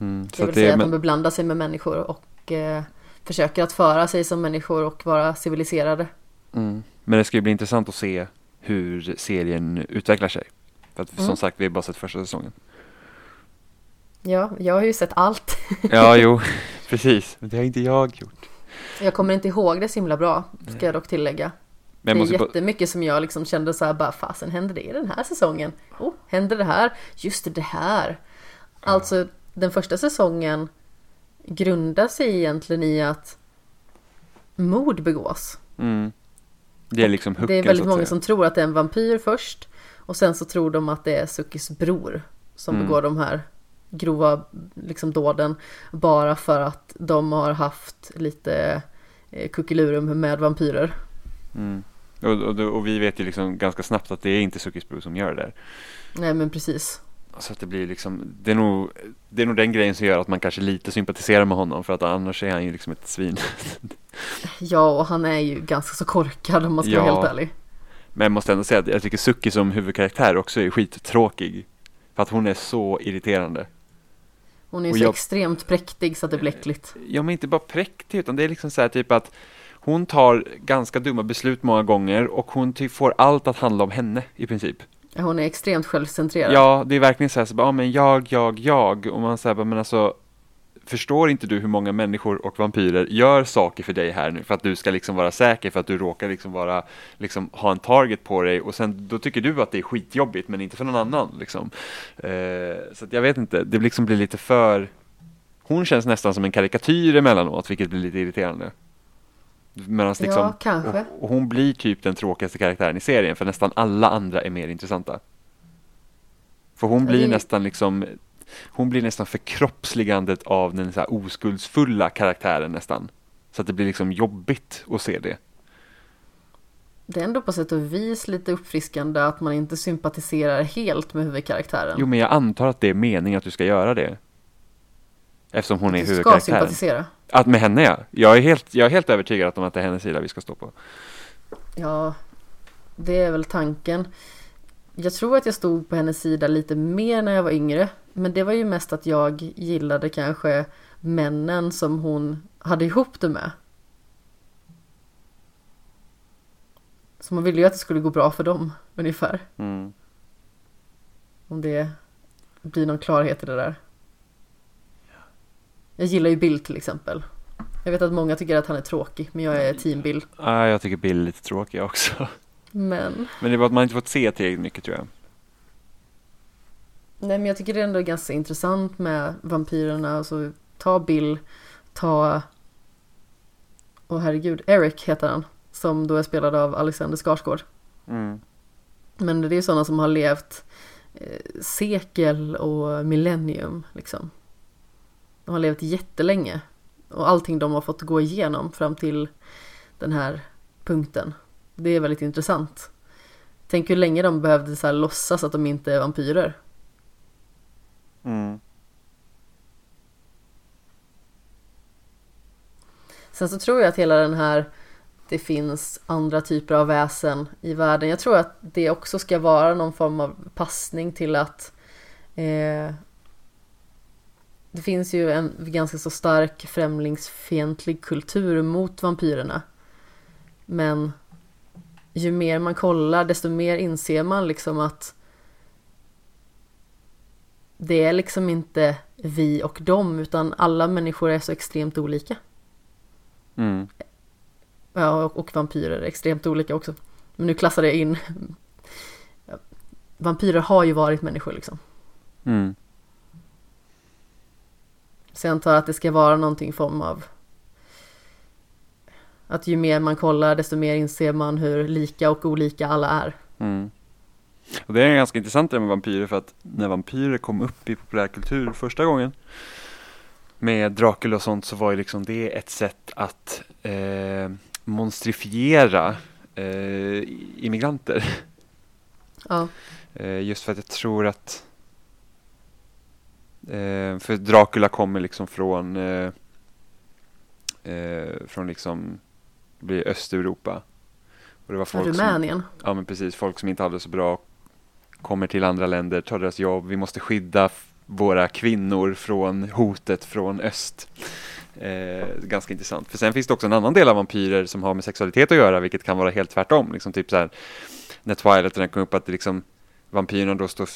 mm, Det så vill säga det, att de men, beblandar sig med människor och eh, försöker att föra sig som människor och vara civiliserade. mm, men det ska ju bli intressant att se hur serien utvecklar sig. För att Mm. som sagt, vi har bara sett första säsongen. Ja, jag har ju sett allt. Ja, jo, precis. Men det har inte jag gjort. Jag kommer inte ihåg det så himla bra, ska jag dock tillägga. Men det är bara- jättemycket som jag liksom kände så här bara fasen hände det i den här säsongen? Oh, hände det här? Just det, här. Alltså den första säsongen grundar sig egentligen i att mord begås. Mm. Det är liksom hooken det är väldigt många som tror att det är en vampyr först och sen så tror de att det är Sukis bror som Mm. begår de här grova liksom dåden bara för att de har haft lite eh, kuckelurum med vampyrer. Mm. Och, och, och vi vet ju liksom ganska snabbt att det är inte Sukis bror som gör det där. Nej men precis. Så att det blir liksom, det är, nog, det är nog den grejen som gör att man kanske lite sympatiserar med honom för att annars är han ju liksom ett svin. Ja och han är ju ganska så korkad om man ska vara Ja. helt ärlig. Men jag måste ändå säga att jag tycker Suki som huvudkaraktär också är skittråkig. För att hon är så irriterande. Hon är så jag- extremt präktig så att det blir äckligt. Ja men inte bara präktig utan det är liksom så här typ att hon tar ganska dumma beslut många gånger och hon ty- får allt att handla om henne i princip. Hon är extremt självcentrerad. Ja, det är verkligen så här, så bara, ja men jag, jag, jag. Och man säger men alltså, förstår inte du hur många människor och vampyrer gör saker för dig här nu för att du ska liksom vara säker för att du råkar liksom vara, liksom ha en target på dig och sen då tycker du att det är skitjobbigt men inte för någon annan liksom. Eh, så jag vet inte, det liksom blir lite för, hon känns nästan som en karikatyr emellanåt vilket blir lite irriterande. Medans liksom, Ja, kanske. och, och hon blir typ den tråkigaste karaktären i serien för nästan alla andra är mer intressanta. För hon blir nästan liksom Hon blir nästan förkroppsligandet av den så oskuldsfulla karaktären nästan. Så att det blir liksom jobbigt att se det. Det är ändå på sätt och vis lite uppfriskande att man inte sympatiserar helt med huvudkaraktären. Jo men jag antar att det är meningen att du ska göra det. Eftersom hon är du ska huvudkaraktären. sympatisera. Att med henne ja. Jag är helt, jag är helt övertygad om att det är hennes sida vi ska stå på. Ja, det är väl tanken. Jag tror att jag stod på hennes sida lite mer när jag var yngre. Men det var ju mest att jag gillade kanske männen som hon hade ihop det med. Så man ville ju att det skulle gå bra för dem, ungefär. Mm. Om det blir någon klarhet i det där. Jag gillar ju Bill till exempel. Jag vet att många tycker att han är tråkig, men jag är team Bill. Ah, jag tycker Bill är lite tråkig också. Men, Men det var att man inte fått se tillräckligt mycket tror jag. nej men jag tycker det ändå är ganska intressant med vampyrerna. Alltså, ta Bill, ta... Åh herregud, Eric heter han. Som då är spelad av Alexander Skarsgård. Mm. Men det är ju sådana som har levt eh, sekel och millennium liksom. De har levt jättelänge. Och allting de har fått gå igenom fram till den här punkten. Det är väldigt intressant. Tänk hur länge de behövde så här låtsas att de inte är vampyrer. Mm. Sen så tror jag att hela den här det finns andra typer av väsen i världen. Jag tror att det också ska vara någon form av passning till att eh, det finns ju en ganska så stark främlingsfientlig kultur mot vampyrerna. Men ju mer man kollar desto mer inser man liksom att det är liksom inte vi och dem utan alla människor är så extremt olika. Mm. Ja, och, och vampyrer är extremt olika också. Men nu klassar jag in Vampyrer har ju varit människor liksom. Mm. Så jag antar att det ska vara någonting form av att ju mer man kollar desto mer inser man hur lika och olika alla är. Mm. Och det är ganska intressant det med vampyrer för att när vampyrer kom upp i populärkultur första gången med Dracula och sånt så var ju liksom det ett sätt att eh, monstrifiera eh, immigranter. Ja, Eh, just för att jag tror att eh, för Dracula kommer liksom från eh, eh, från liksom det blir Östeuropa. Och det var folk som, Rumänien. ja men precis, folk som inte hade det så bra kommer till andra länder, tar deras jobb, vi måste skydda våra kvinnor från hotet från öst. Eh, ganska intressant. För sen finns det också en annan del av vampyrer som har med sexualitet att göra, vilket kan vara helt tvärtom. Liksom typ så här, när Twilight den kom upp, att det liksom, vampyrerna då står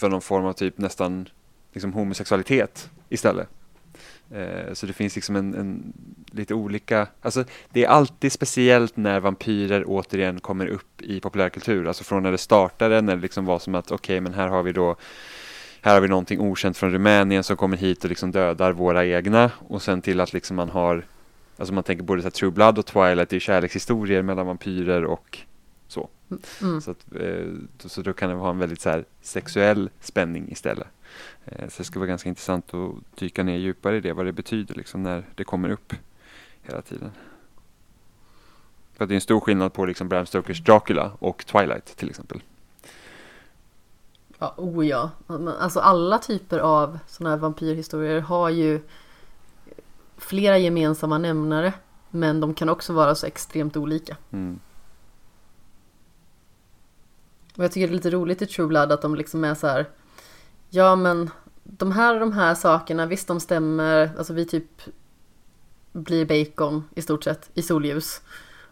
för någon form av typ nästan liksom homosexualitet istället. Eh, så det finns liksom en, en lite olika, alltså det är alltid speciellt när vampyrer återigen kommer upp i populärkultur, alltså från när det startade, när det liksom var som att okej, men här har vi då här har vi någonting okänt från Rumänien som kommer hit och liksom dödar våra egna och sen till att liksom man har Alltså man tänker både så här True Blood och Twilight, det är kärlekshistorier mellan vampyrer och så. Mm. Så, att, eh, då- så då kan det ha en väldigt så sexuell spänning istället. Eh, så det ska vara ganska intressant att dyka ner djupare i det, vad det betyder liksom när det kommer upp hela tiden. För det är en stor skillnad på liksom Bram Stokers Dracula och Twilight till exempel. Ja, oh ja. Alltså alla typer av sådana här vampyrhistorier har ju flera gemensamma nämnare. Men de kan också vara så extremt olika. Mm. Och jag tycker det är lite roligt i True Blood att de liksom är så här. Ja men de här och de här sakerna, visst de stämmer. Alltså vi typ blir bacon i stort sett i solljus.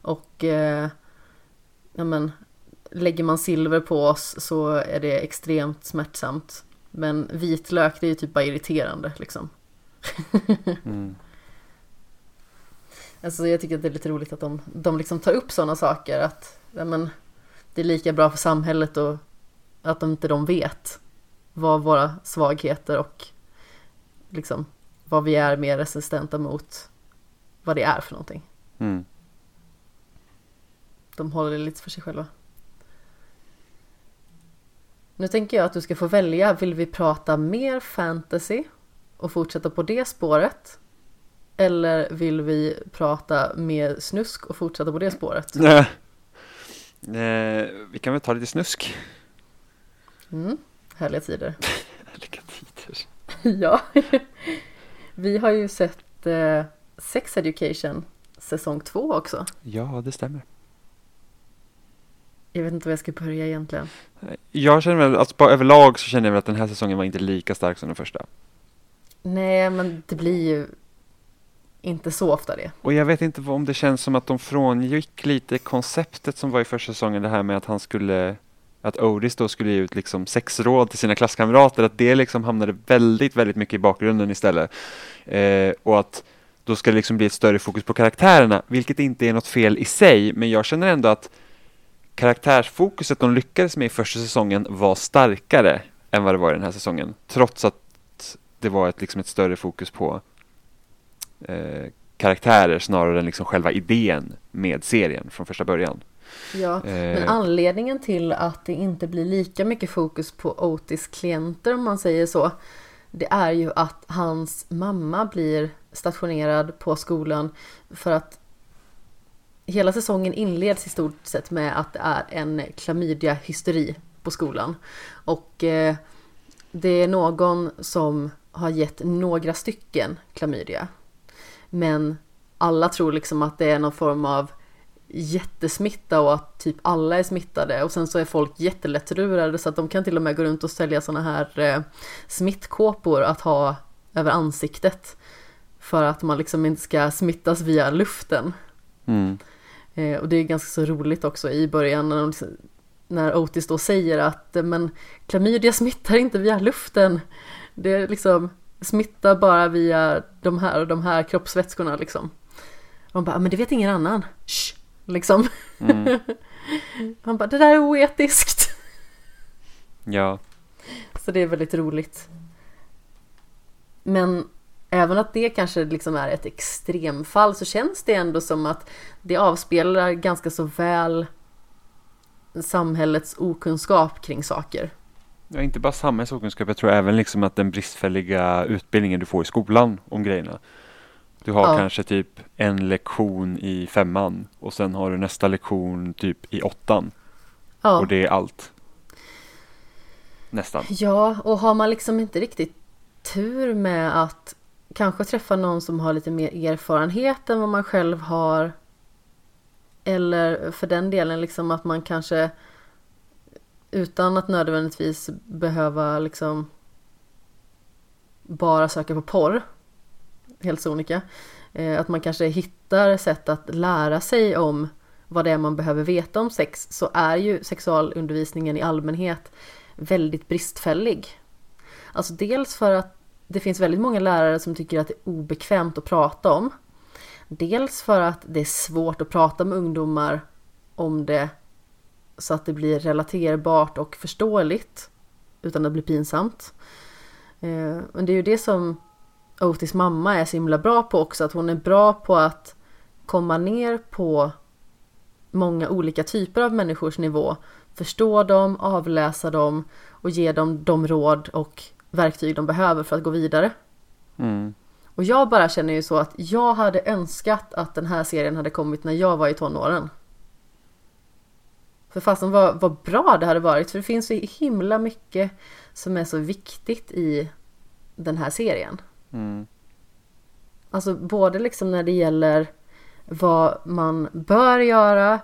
Och eh, ja men lägger man silver på oss så är det extremt smärtsamt. Men vitlök det är ju typ bara irriterande liksom. Mm. Alltså jag tycker att det är lite roligt att de, de liksom tar upp sådana saker. Att ja, men, det är lika bra för samhället och att de inte de vet vad våra svagheter och liksom vad vi är mer resistenta mot. Vad det är för någonting. Mm. De håller det lite för sig själva. Nu tänker jag att du ska få välja. Vill vi prata mer fantasy och fortsätta på det spåret? Eller vill vi prata mer snusk och fortsätta på det spåret? Eh, vi kan väl ta lite snusk. Mm, härliga tider. Lycka tider. ja. vi har ju sett eh, Sex Education säsong två också. Ja, det stämmer. Jag vet inte var jag ska börja egentligen. Jag känner väl, alltså på överlag så känner jag väl att den här säsongen var inte lika stark som den första. Nej, men det blir ju inte så ofta det. Och jag vet inte om det känns som att de frångick lite konceptet som var i första säsongen, det här med att han skulle att Otis då skulle ge ut liksom sexråd till sina klasskamrater, att det liksom hamnade väldigt, väldigt mycket i bakgrunden istället. Eh, och att då ska det liksom bli ett större fokus på karaktärerna, vilket inte är något fel i sig, men jag känner ändå att karaktärsfokuset de lyckades med i första säsongen var starkare än vad det var i den här säsongen. Trots att det var ett, liksom ett större fokus på eh, karaktärer snarare än liksom själva idén med serien från första början. Ja, Eh. men anledningen till att det inte blir lika mycket fokus på Otis klienter om man säger så. Det är ju att hans mamma blir stationerad på skolan för att hela säsongen inleds i stort sett med att det är en klamydia-hysteri på skolan. Och eh, det är någon som har gett några stycken klamydia. Men alla tror liksom att det är någon form av jättesmitta och att typ alla är smittade och sen så är folk jättelättlurade så att de kan till och med gå runt och sälja såna här eh, smittkåpor att ha över ansiktet för att man liksom inte ska smittas via luften. Mm. Eh, och det är ganska så roligt också i början när, de, när Otis då säger att eh, men klamydia smittar inte via luften. Det är liksom smittar bara via de här och de här kroppsvätskorna liksom. Och de bara, men det vet ingen annan. Shh, liksom. Mm. Han bara, det där är oetiskt. Ja, Så det är väldigt roligt. Men även att det kanske liksom är ett extremfall så känns det ändå som att det avspeglar ganska så väl samhällets okunskap kring saker. Ja, inte bara samhällsokunskap, jag tror även liksom att den bristfälliga utbildningen du får i skolan om grejerna. Du har Ja. kanske typ en lektion i femman och sen har du nästa lektion typ i åttan Ja, och det är allt. Nästan. ja och har man liksom inte riktigt tur med att kanske träffa någon som har lite mer erfarenhet än vad man själv har. Eller för den delen liksom att man kanske utan att nödvändigtvis behöva liksom bara söka på porr. Helt sonika. Eh, att man kanske hittar sätt att lära sig om vad det är man behöver veta om sex så är ju sexualundervisningen i allmänhet väldigt bristfällig. Alltså dels för att det finns väldigt många lärare som tycker att det är obekvämt att prata om. Dels för att det är svårt att prata med ungdomar om det så att det blir relaterbart och förståeligt utan att det blir pinsamt. Eh, men det är ju det som Otis mamma är så himla bra på också, att hon är bra på att komma ner på många olika typer av människors nivå, förstå dem, avläsa dem och ge dem de råd och verktyg de behöver för att gå vidare. Mm. Och jag bara känner ju så att jag hade önskat att den här serien hade kommit när jag var i tonåren. För fasen vad, vad bra det hade varit, för det finns så himla mycket som är så viktigt i den här serien. Mm. Alltså både liksom när det gäller vad man bör göra,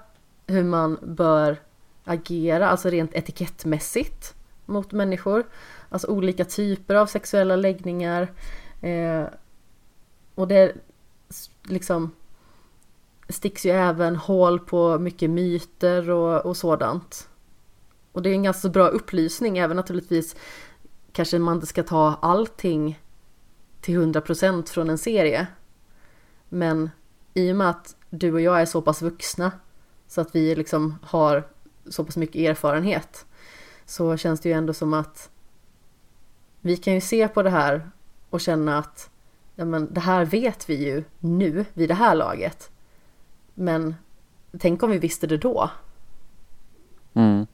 hur man bör agera, alltså rent etikettmässigt mot människor. Alltså olika typer av sexuella läggningar. Eh, och det liksom sticks ju även hål på mycket myter och, och sådant. Och det är en ganska bra upplysning, även naturligtvis kanske man inte ska ta allting till 100% från en serie. Men i och med att du och jag är så pass vuxna så att vi liksom har så pass mycket erfarenhet så känns det ju ändå som att vi kan ju se på det här och känna att ja, men det här vet vi ju nu vid det här laget. Men tänk om vi visste det då. Mm.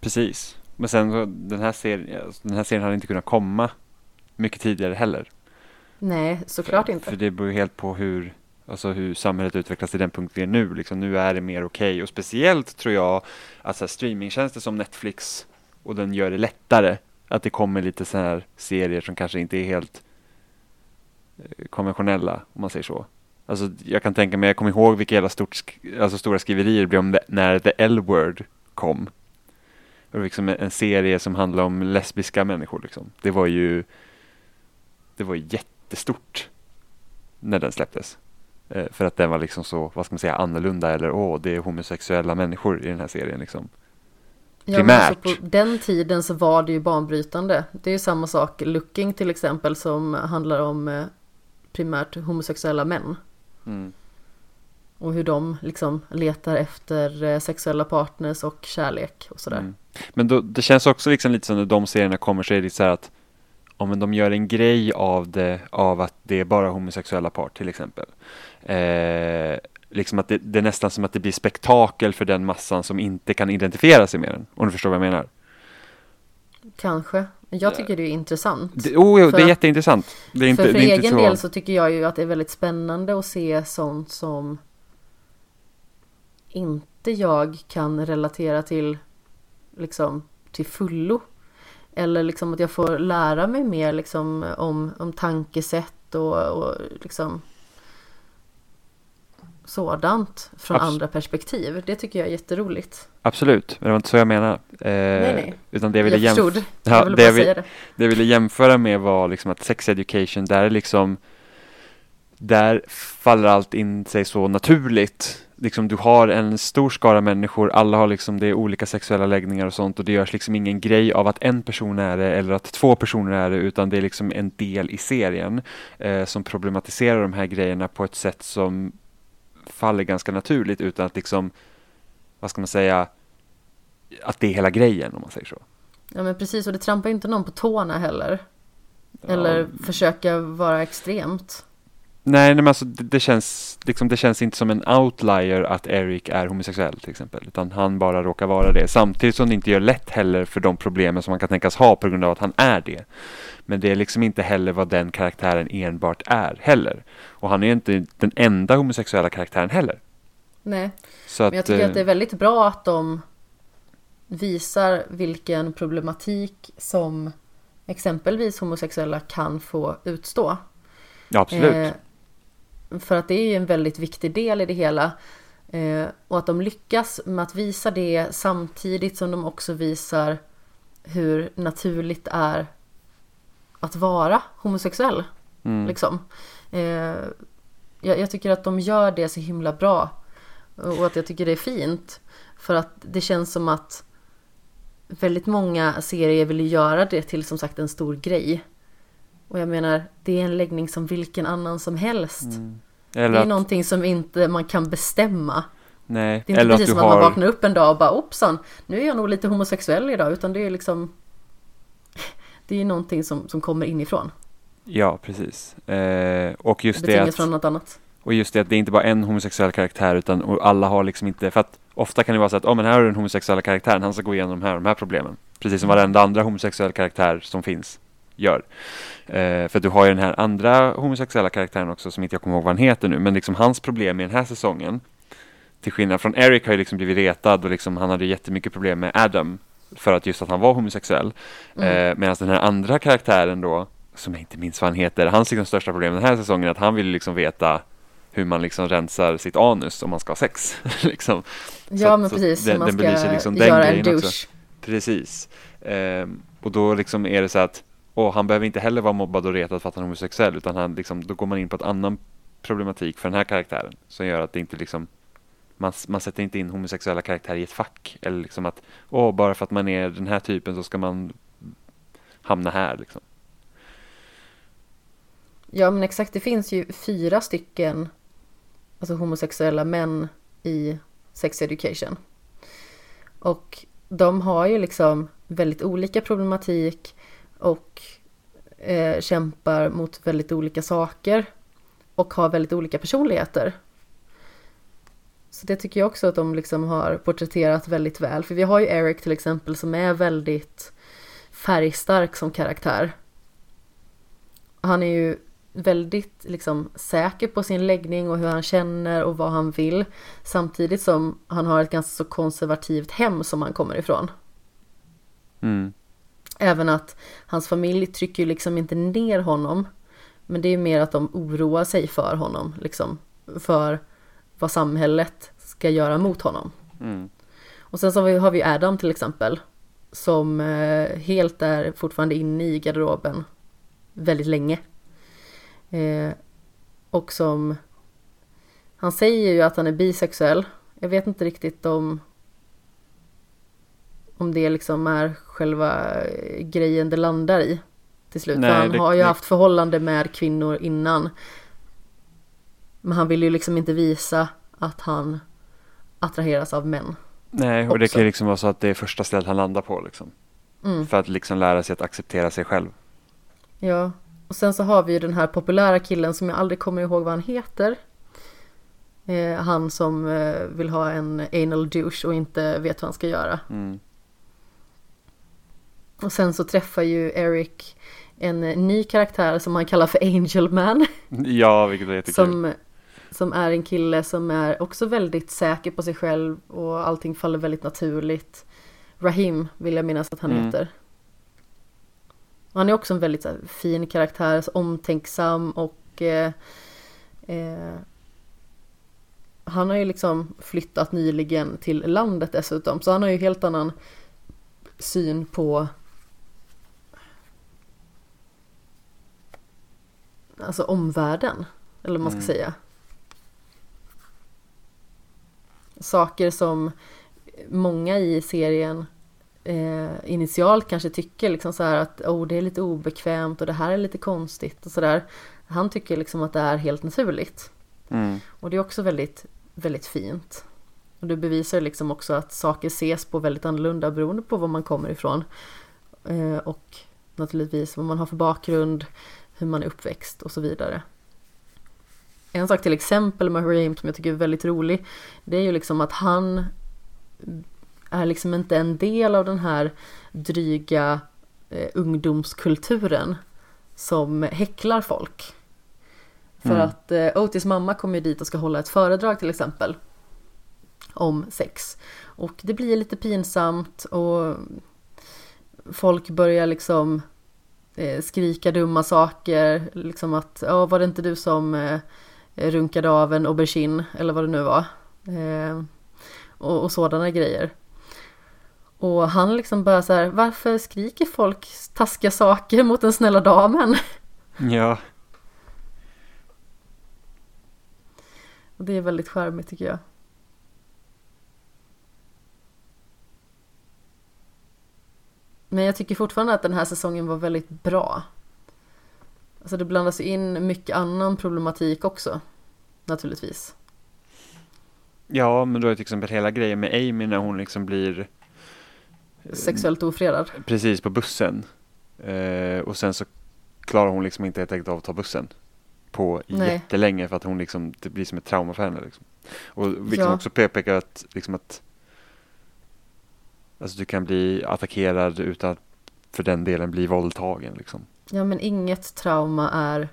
Precis. Men sen den här serien, den här serien hade inte kunnat komma mycket tidigare heller. Nej, såklart inte. För det beror ju helt på hur, alltså hur samhället utvecklas till den punkt vi är nu. Liksom, nu är det mer okej och speciellt tror jag att så här, streamingtjänster som Netflix och den gör det lättare att det kommer lite så här serier som kanske inte är helt eh, konventionella om man säger så. Alltså jag kan tänka mig, jag kommer ihåg vilka jävla stort, alltså, stora skriverier det blev om det, när The L-word kom. Det var liksom en, en serie som handlade om lesbiska människor liksom. Det var ju det var jättestort när den släpptes. Eh, för att den var liksom så, vad ska man säga, annorlunda eller åh, det är homosexuella människor i den här serien liksom. Ja, men alltså primärt. på den tiden så var det ju banbrytande. Det är ju samma sak, Looking till exempel, som handlar om eh, primärt homosexuella män. Mm. Och hur de liksom letar efter eh, sexuella partners och kärlek och sådär. Mm. Men då, det känns också liksom lite som när de serierna kommer så är det så här att om de gör en grej av det, av att det är bara homosexuella par till exempel. Eh, liksom att det, det, är nästan som att det blir spektakel för den massan som inte kan identifiera sig med den. Om du förstår vad jag menar. Kanske. Jag tycker det är intressant. Det, oh, jo, det är jätteintressant. Det är inte, för för egen så... del så tycker jag ju att det är väldigt spännande att se sånt som inte jag kan relatera till liksom till fullo. Eller liksom att jag får lära mig mer liksom om, om tankesätt och, och liksom sådant från Abs andra perspektiv. Det tycker jag är jätteroligt. Absolut, men det var inte så jag menade. Eh, nej, nej. Utan det jag ville jag förstod. Ja, jag ville det, jag vill, det. det jag ville jämföra med var liksom att sex education, där är liksom där faller allt in sig så naturligt. Liksom du har en stor skara människor, alla har liksom, det är olika sexuella läggningar och sånt och det görs liksom ingen grej av att en person är det eller att två personer är det utan det är liksom en del i serien eh, som problematiserar de här grejerna på ett sätt som faller ganska naturligt utan att liksom, vad ska man säga, att det är hela grejen om man säger så. Ja men precis och det trampar inte någon på tårna heller. Eller ja. försöka vara extremt. Nej, men alltså det, det, känns, liksom, det känns inte som en outlier att Eric är homosexuell till exempel. Utan han bara råkar vara det. Samtidigt som det inte gör lätt heller för de problemen som man kan tänkas ha på grund av att han är det. Men det är liksom inte heller vad den karaktären enbart är heller. Och han är inte den enda homosexuella karaktären heller. Nej, Så men jag tycker att eh, det är väldigt bra att de visar vilken problematik som exempelvis homosexuella kan få utstå. Ja, absolut. Eh, för att det är ju en väldigt viktig del i det hela. Eh, och att de lyckas med att visa det samtidigt som de också visar hur naturligt det är att vara homosexuell. Mm. Liksom. Eh, jag, jag, tycker att de gör det så himla bra. Och att jag tycker det är fint. För att det känns som att väldigt många serier vill göra det till som sagt en stor grej. Och jag menar, det är en läggning som vilken annan som helst. Mm. det är att... någonting som inte man kan bestämma. Nej. Det är inte Eller precis som att har... man vaknar upp en dag och bara oppsan, nu är jag nog lite homosexuell idag. Utan det är liksom Det är någonting som, som kommer inifrån. Ja, precis. Eh, och just det, det att, från något annat. Och just det att det är inte bara en homosexuell karaktär utan alla har liksom inte, för att ofta kan det vara så att, oh, men här har du den homosexuella karaktären, han ska gå igenom de här, de här problemen. Precis som varenda andra homosexuell karaktär som finns gör. Eh, för du har ju den här andra homosexuella karaktären också som inte jag kommer ihåg vad han heter nu, men liksom hans problem i den här säsongen till skillnad från Eric har ju liksom blivit retad och liksom han hade jättemycket problem med Adam för att just att han var homosexuell. Mm. Eh, Medan den här andra karaktären då, som jag inte minns vad han heter, hans liksom största problem den här säsongen är att han vill liksom veta hur man liksom rensar sitt anus om man ska ha sex. liksom. Ja så, men precis, den, man den ska liksom göra en douche. Också. Precis. Eh, och då liksom är det så att och han behöver inte heller vara mobbad och retad för att han är homosexuell utan han liksom, då går man in på ett annan problematik för den här karaktären som gör att det inte liksom man, man sätter inte in homosexuella karaktärer i ett fack eller liksom att åh, bara för att man är den här typen så ska man hamna här liksom. Ja men exakt, det finns ju fyra stycken alltså homosexuella män i sex education. Och de har ju liksom väldigt olika problematik och eh, kämpar mot väldigt olika saker och har väldigt olika personligheter. Så det tycker jag också att de liksom har porträtterat väldigt väl. För vi har ju Eric till exempel som är väldigt färgstark som karaktär. Han är ju väldigt liksom säker på sin läggning och hur han känner och vad han vill. Samtidigt som han har ett ganska så konservativt hem som han kommer ifrån. Mm. Även att hans familj trycker liksom inte ner honom. Men det är mer att de oroar sig för honom, liksom. För vad samhället ska göra mot honom. Mm. Och sen så har vi, har vi Adam till exempel. Som eh, helt är fortfarande inne i garderoben väldigt länge. Eh, och som... Han säger ju att han är bisexuell. Jag vet inte riktigt om... Om det liksom är själva grejen det landar i. Till slut. Nej, han det, har ju det... haft förhållande med kvinnor innan. Men han vill ju liksom inte visa att han attraheras av män. Nej, och det Också. kan ju liksom vara så att det är första stället han landar på liksom. Mm. För att liksom lära sig att acceptera sig själv. Ja, och sen så har vi ju den här populära killen som jag aldrig kommer ihåg vad han heter. Eh, han som eh, vill ha en anal douche och inte vet vad han ska göra. Mm. Och sen så träffar ju Eric en ny karaktär som han kallar för Angel Man. Ja, vilket är jättekul. Som, som är en kille som är också väldigt säker på sig själv och allting faller väldigt naturligt. Rahim vill jag minnas att han Mm. heter. Och han är också en väldigt här, fin karaktär, så omtänksam och eh, eh, han har ju liksom flyttat nyligen till landet dessutom så han har ju helt annan syn på alltså omvärlden eller vad man ska Mm. säga. Saker som många i serien eh, initialt kanske tycker liksom så här att oh, det är lite obekvämt och det här är lite konstigt och sådär. Han tycker liksom att det är helt naturligt. Mm. Och det är också väldigt, väldigt fint. Och det bevisar liksom också att saker ses på väldigt annorlunda beroende på var man kommer ifrån. Eh, och naturligtvis vad man har för bakgrund, hur man är uppväxt och så vidare. En sak till exempel med Raheem som jag tycker är väldigt rolig, det är ju liksom att han är liksom inte en del av den här dryga eh, ungdomskulturen som häcklar folk. För Mm. att eh, Otis mamma kommer ju dit och ska hålla ett föredrag till exempel. Om sex. Och det blir lite pinsamt och folk börjar liksom skrika dumma saker. Liksom att, ja var det inte du som eh, runkade av en aubergine eller vad det nu var. Eh, och, och sådana grejer. Och han liksom bara så här, varför skriker folk taskiga saker mot den snälla damen? Ja. Och det är väldigt charmigt tycker jag. Men jag tycker fortfarande att den här säsongen var väldigt bra. Alltså det blandas in mycket annan problematik också. Naturligtvis. Ja, men då är till exempel hela grejen med Amy när hon liksom blir Sexuellt ofredad. precis på bussen. Eh, och sen så klarar hon liksom inte helt enkelt av att ta bussen på Nej. jättelänge för att hon liksom, det blir som ett trauma för henne. Liksom. Och vi kan Ja. också påpeka att, liksom att alltså du kan bli attackerad utan att för den delen bli våldtagen. Liksom. Ja men inget trauma är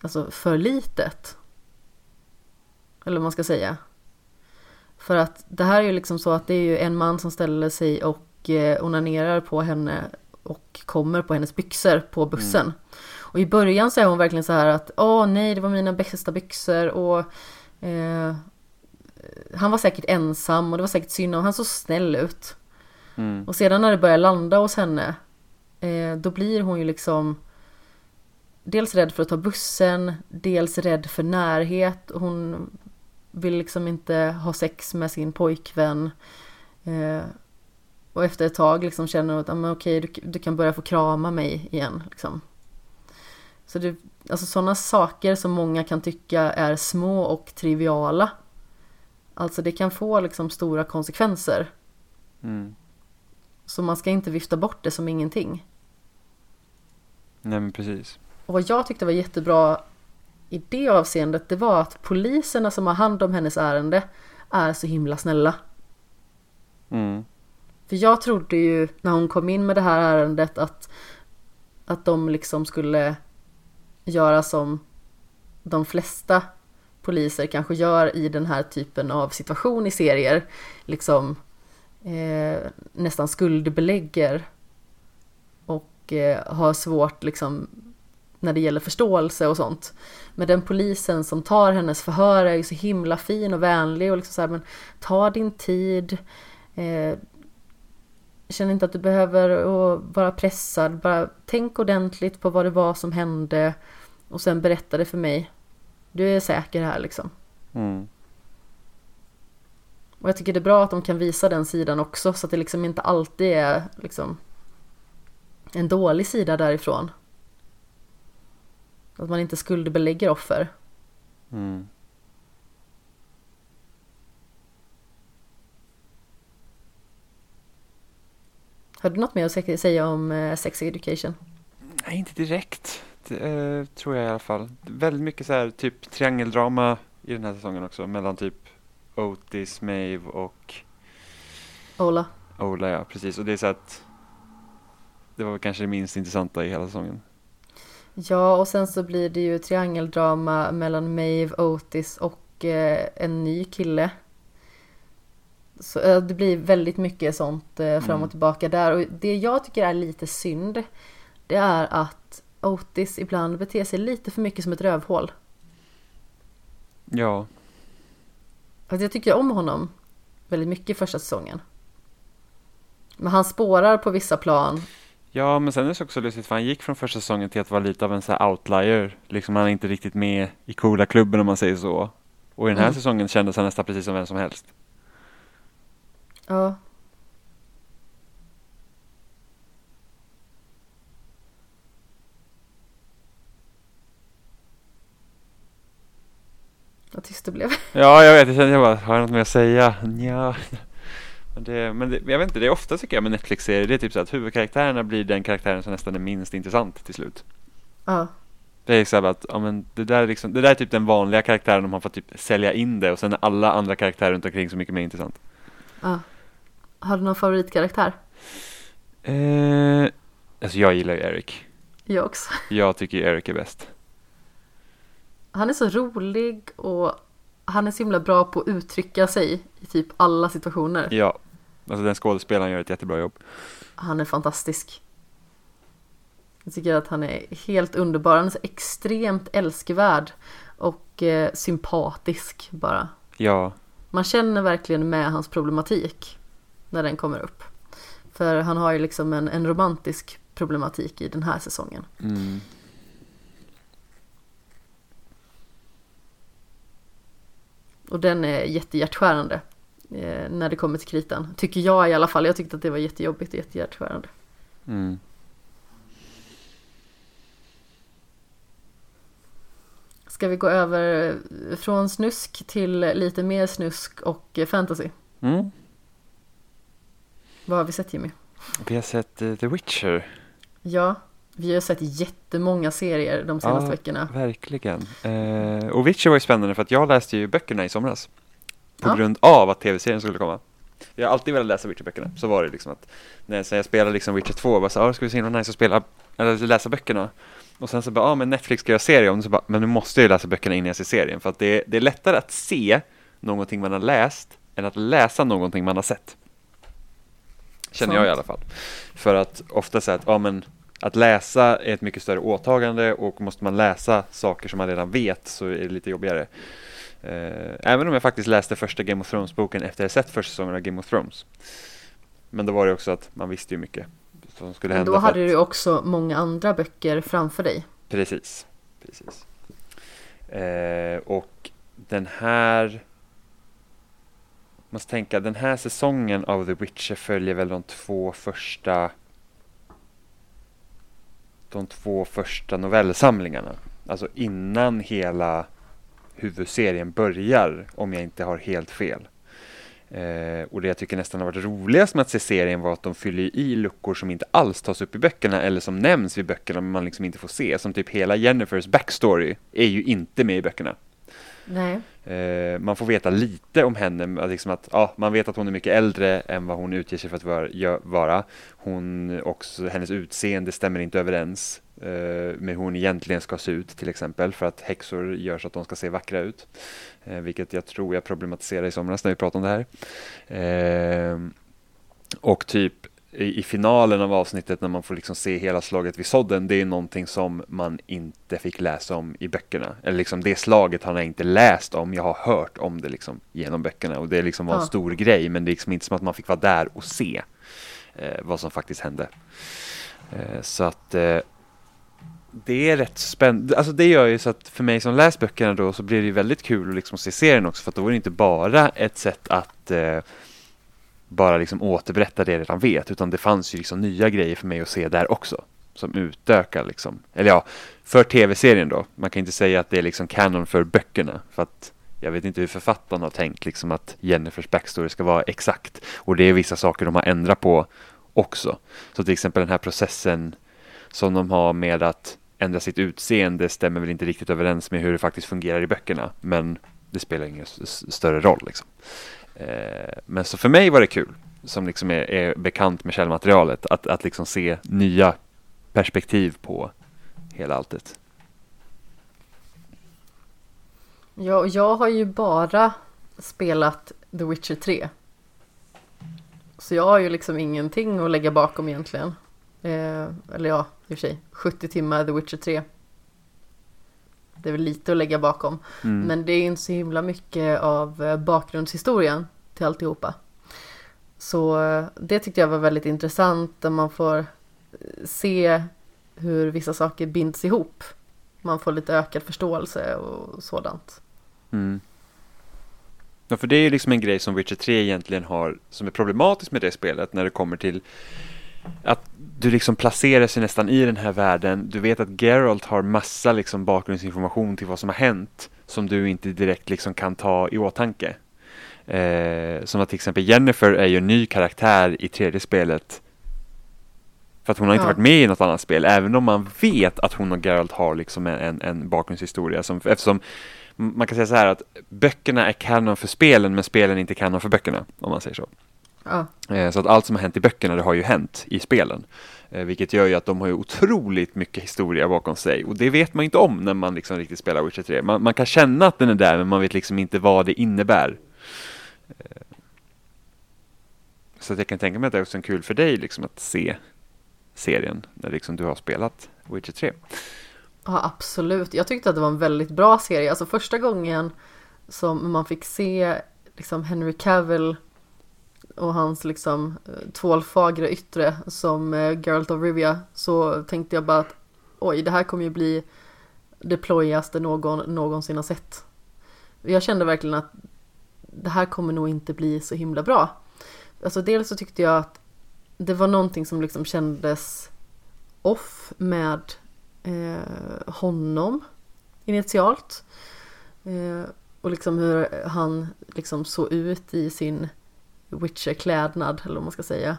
alltså för litet. Eller vad man ska säga. För att det här är ju liksom så att det är ju en man som ställer sig och eh, onanerar på henne och kommer på hennes byxor på bussen. Och i början så är hon verkligen så här att åh nej det var mina bästa byxor och eh, han var säkert ensam och det var säkert synd om han såg snäll ut. Mm. Och sedan när det börjar landa hos henne eh, Då blir hon ju liksom Dels rädd för att ta bussen Dels rädd för närhet Hon vill liksom inte ha sex med sin pojkvän eh, Och efter ett tag liksom känner hon att ah, men okej du, du kan börja få krama mig igen liksom. Så det, alltså sådana saker som många kan tycka är små och triviala Alltså det kan få liksom stora konsekvenser Mm. så man ska inte vifta bort det som ingenting. Nej men precis. Och vad jag tyckte var jättebra i det avseendet, det var att poliserna som har hand om hennes ärende är så himla snälla. Mm. För jag trodde ju när hon kom in med det här ärendet att, att de liksom skulle göra som de flesta poliser kanske gör i den här typen av situation i serier. Liksom eh, nästan skuldbelägger och eh, har svårt liksom när det gäller förståelse och sånt. Men den polisen som tar hennes förhör är ju så himla fin och vänlig och liksom så här, men ta din tid. Eh, känn inte att du behöver vara pressad. Bara tänk ordentligt på vad det var som hände och sen berätta det för mig. Du är säker här liksom. Mm. Och jag tycker det är bra att de kan visa den sidan också så att det liksom inte alltid är liksom en dålig sida därifrån. Att man inte skuldbelägger offer. Mm. Har du något mer att säga om eh, sex education? Nej, inte direkt. Eh, tror jag i alla fall. Väldigt mycket så här typ triangeldrama i den här säsongen också mellan typ Otis, Maeve och Ola. Ola ja, precis. Och det är så att det var kanske det minst intressanta i hela säsongen. Ja, och sen så blir det ju triangeldrama mellan Maeve, Otis och eh, en ny kille. Så eh, det blir väldigt mycket sånt eh, fram och Mm. tillbaka där. Och det jag tycker är lite synd, det är att Otis ibland beter sig lite för mycket som ett rövhål. Ja, Alltså jag tycker om honom väldigt mycket i första säsongen. Men han spårar på vissa plan. ja men sen är det också lustigt för han gick från första säsongen till att vara lite av en så här outlier. Liksom han är inte riktigt med i coola klubben om man säger så. Och i den här Mm. säsongen kändes han nästan precis som vem som helst. Ja. Vad tyst det blev. Ja, jag vet. Jag kände jag bara, har jag något mer att säga? Ja. Men, det, men det, jag vet inte, det är ofta tycker jag med Netflix-serier, det är typ så att huvudkaraktärerna blir den karaktären som nästan är minst intressant till slut. Ja. Det är så här att, ja men det där är liksom, det där är typ den vanliga karaktären om man får typ sälja in det och sen är alla andra karaktärer runt omkring så mycket mer intressant. ja. Har du någon favoritkaraktär? Eh, alltså jag gillar ju Eric. Jag också. Jag tycker ju Eric är bäst. Han är så rolig och han är så himla bra på att uttrycka sig i typ alla situationer. Ja, alltså den skådespelaren gör ett jättebra jobb. Han är fantastisk. Jag tycker att han är helt underbar. Han är så extremt älskvärd och eh, sympatisk bara. Ja, Man känner verkligen med hans problematik när den kommer upp. För han har ju liksom en, en romantisk problematik i den här säsongen. mm. Och den är jättehjärtskärande eh, när det kommer till kritan. Tycker jag i alla fall. Jag tyckte att det var jättejobbigt och jättehjärtskärande. Mm. Ska vi gå över från snusk till lite mer snusk och eh, fantasy? Mm. Vad har vi sett Jimmy? Vi har sett eh, The Witcher. Ja, vi har sett jättemånga serier de senaste Ja. veckorna. Verkligen. Eh, och Witcher var ju spännande för att jag läste ju böckerna i somras. På Ja. grund av att tv-serien skulle komma. Jag har alltid velat läsa Witcher-böckerna. Så var det liksom att när sen jag spelade liksom Witcher 2, bara så ah, det skulle se himla nice att spela, eller läsa böckerna. Och sen så bara, ja ah, men Netflix ska göra serie om det, så bara, men nu måste jag ju läsa böckerna innan jag ser serien. För att det, det är lättare att se någonting man har läst än att läsa någonting man har sett. Känner jag i alla fall. För att ofta säga att, ja men att läsa är ett mycket större åtagande och måste man läsa saker som man redan vet så är det lite jobbigare. Eh, även om jag faktiskt läste första Game of Thrones-boken efter att jag sett första säsongen av Game of Thrones. Men då var det också att man visste ju mycket som skulle Men hända. då för hade att- du också många andra böcker framför dig. Precis. Precis. Eh, och den här... Måste tänka, den här säsongen av The Witcher följer väl de två första... De två första novellsamlingarna. Alltså innan hela huvudserien börjar, om jag inte har helt fel. Eh, och det jag tycker nästan har varit roligast med att se serien var att de fyller i luckor som inte alls tas upp i böckerna eller som nämns i böckerna men man liksom inte får se. Som typ hela Jennifers backstory är ju inte med i böckerna. Nej. Eh, man får veta lite om henne, liksom att ja, man vet att hon är mycket äldre än vad hon utger sig för att vara. vara. Hon också, hennes utseende stämmer inte överens eh, med hur hon egentligen ska se ut till exempel för att häxor gör så att de ska se vackra ut. Eh, vilket jag tror jag problematiserade i somras när vi pratade om det här. Eh, och typ i, i finalen av avsnittet när man får liksom se hela slaget vid sådden, det är någonting som man inte fick läsa om i böckerna. Eller liksom det slaget har jag inte läst om, jag har hört om det liksom genom böckerna och det liksom var en Ja. stor grej men det är liksom inte som att man fick vara där och se eh, vad som faktiskt hände. Eh, så att eh, det är rätt spännande, alltså det gör ju så att för mig som läst böckerna då så blir det väldigt kul att liksom se serien också för att då är det inte bara ett sätt att eh, bara liksom återberätta det jag redan vet utan det fanns ju liksom nya grejer för mig att se där också som utökar liksom, eller ja, för tv-serien då. Man kan inte säga att det är liksom canon för böckerna för att jag vet inte hur författarna har tänkt liksom att Jennifers backstory ska vara exakt och det är vissa saker de har ändrat på också. Så till exempel den här processen som de har med att ändra sitt utseende stämmer väl inte riktigt överens med hur det faktiskt fungerar i böckerna. Men det spelar ingen större roll. Liksom. Eh, men så för mig var det kul, som liksom är, är bekant med källmaterialet, att, att liksom se nya perspektiv på hela alltet. Ja, jag har ju bara spelat The Witcher 3. Så jag har ju liksom ingenting att lägga bakom egentligen. Eh, eller ja, i och för sig, 70 timmar The Witcher 3. Det är väl lite att lägga bakom. Mm. Men det är inte så himla mycket av eh, bakgrundshistorien till alltihopa. Så eh, det tyckte jag var väldigt intressant där man får eh, se hur vissa saker binds ihop. Man får lite ökad förståelse och sådant. Mm. Ja, för det är liksom en grej som Witcher 3 egentligen har som är problematiskt med det spelet när det kommer till att du liksom placerar sig nästan i den här världen. Du vet att Geralt har massa liksom bakgrundsinformation till vad som har hänt som du inte direkt liksom kan ta i åtanke. Eh, som att till exempel Jennifer är ju en ny karaktär i tredje spelet. För att hon har inte ja. varit med i något annat spel, även om man vet att hon och Geralt har liksom en, en bakgrundshistoria. Som, eftersom man kan säga så här att böckerna är kanon för spelen, men spelen är inte kanon för böckerna, om man säger så. Ja. Eh, så att allt som har hänt i böckerna, det har ju hänt i spelen. Eh, vilket gör ju att de har ju otroligt mycket historia bakom sig. Och det vet man inte om när man liksom riktigt spelar Witcher 3. Man, man kan känna att den är där, men man vet liksom inte vad det innebär. Eh, så att jag kan tänka mig att det är också kul för dig liksom att se serien när liksom du har spelat Witcher 3. Ja, absolut. Jag tyckte att det var en väldigt bra serie. Alltså första gången som man fick se liksom Henry Cavill och hans liksom eh, tvålfagra yttre som eh, Geralt of Rivia så tänkte jag bara att oj, det här kommer ju bli det plojigaste någon någonsin har sett. Jag kände verkligen att det här kommer nog inte bli så himla bra. Alltså dels så tyckte jag att det var någonting som liksom kändes off med eh, honom initialt. Eh, och liksom hur han liksom såg ut i sin Witcher-klädnad eller vad man ska säga.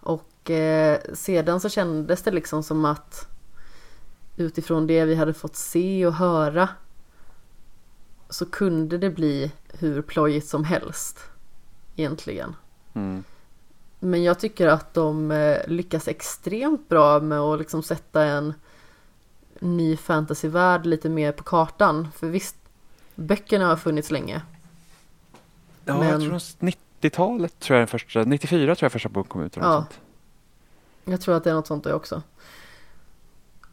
Och eh, sedan så kändes det liksom som att utifrån det vi hade fått se och höra så kunde det bli hur plojigt som helst egentligen. Mm. Men jag tycker att de eh, lyckas extremt bra med att liksom sätta en ny fantasyvärld lite mer på kartan. För visst, böckerna har funnits länge. Ja, men... jag tror 90-talet tror jag den första, 94 tror jag första boken kom ut. ja. Sånt. Jag tror att det är något sånt där också.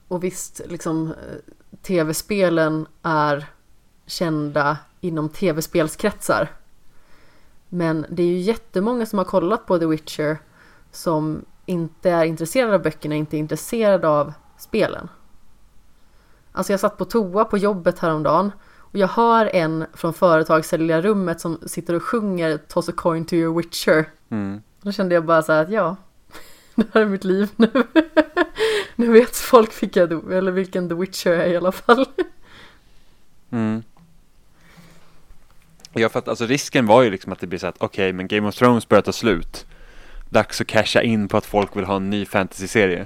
Och visst, liksom eh, tv-spelen är kända inom tv-spelskretsar. Men det är ju jättemånga som har kollat på The Witcher som inte är intresserade av böckerna, inte är intresserade av spelen. Alltså jag satt på toa på jobbet häromdagen och jag hör en från företagssäljarrummet som sitter och sjunger Toss a coin to your Witcher. Mm. Då kände jag bara så här att ja, det här är mitt liv nu. nu vet folk vilka, eller vilken The Witcher är i alla fall. Mm. Ja, för att alltså risken var ju liksom att det blir så att okej, okay, men Game of Thrones börjar ta slut. Dags att casha in på att folk vill ha en ny fantasy-serie.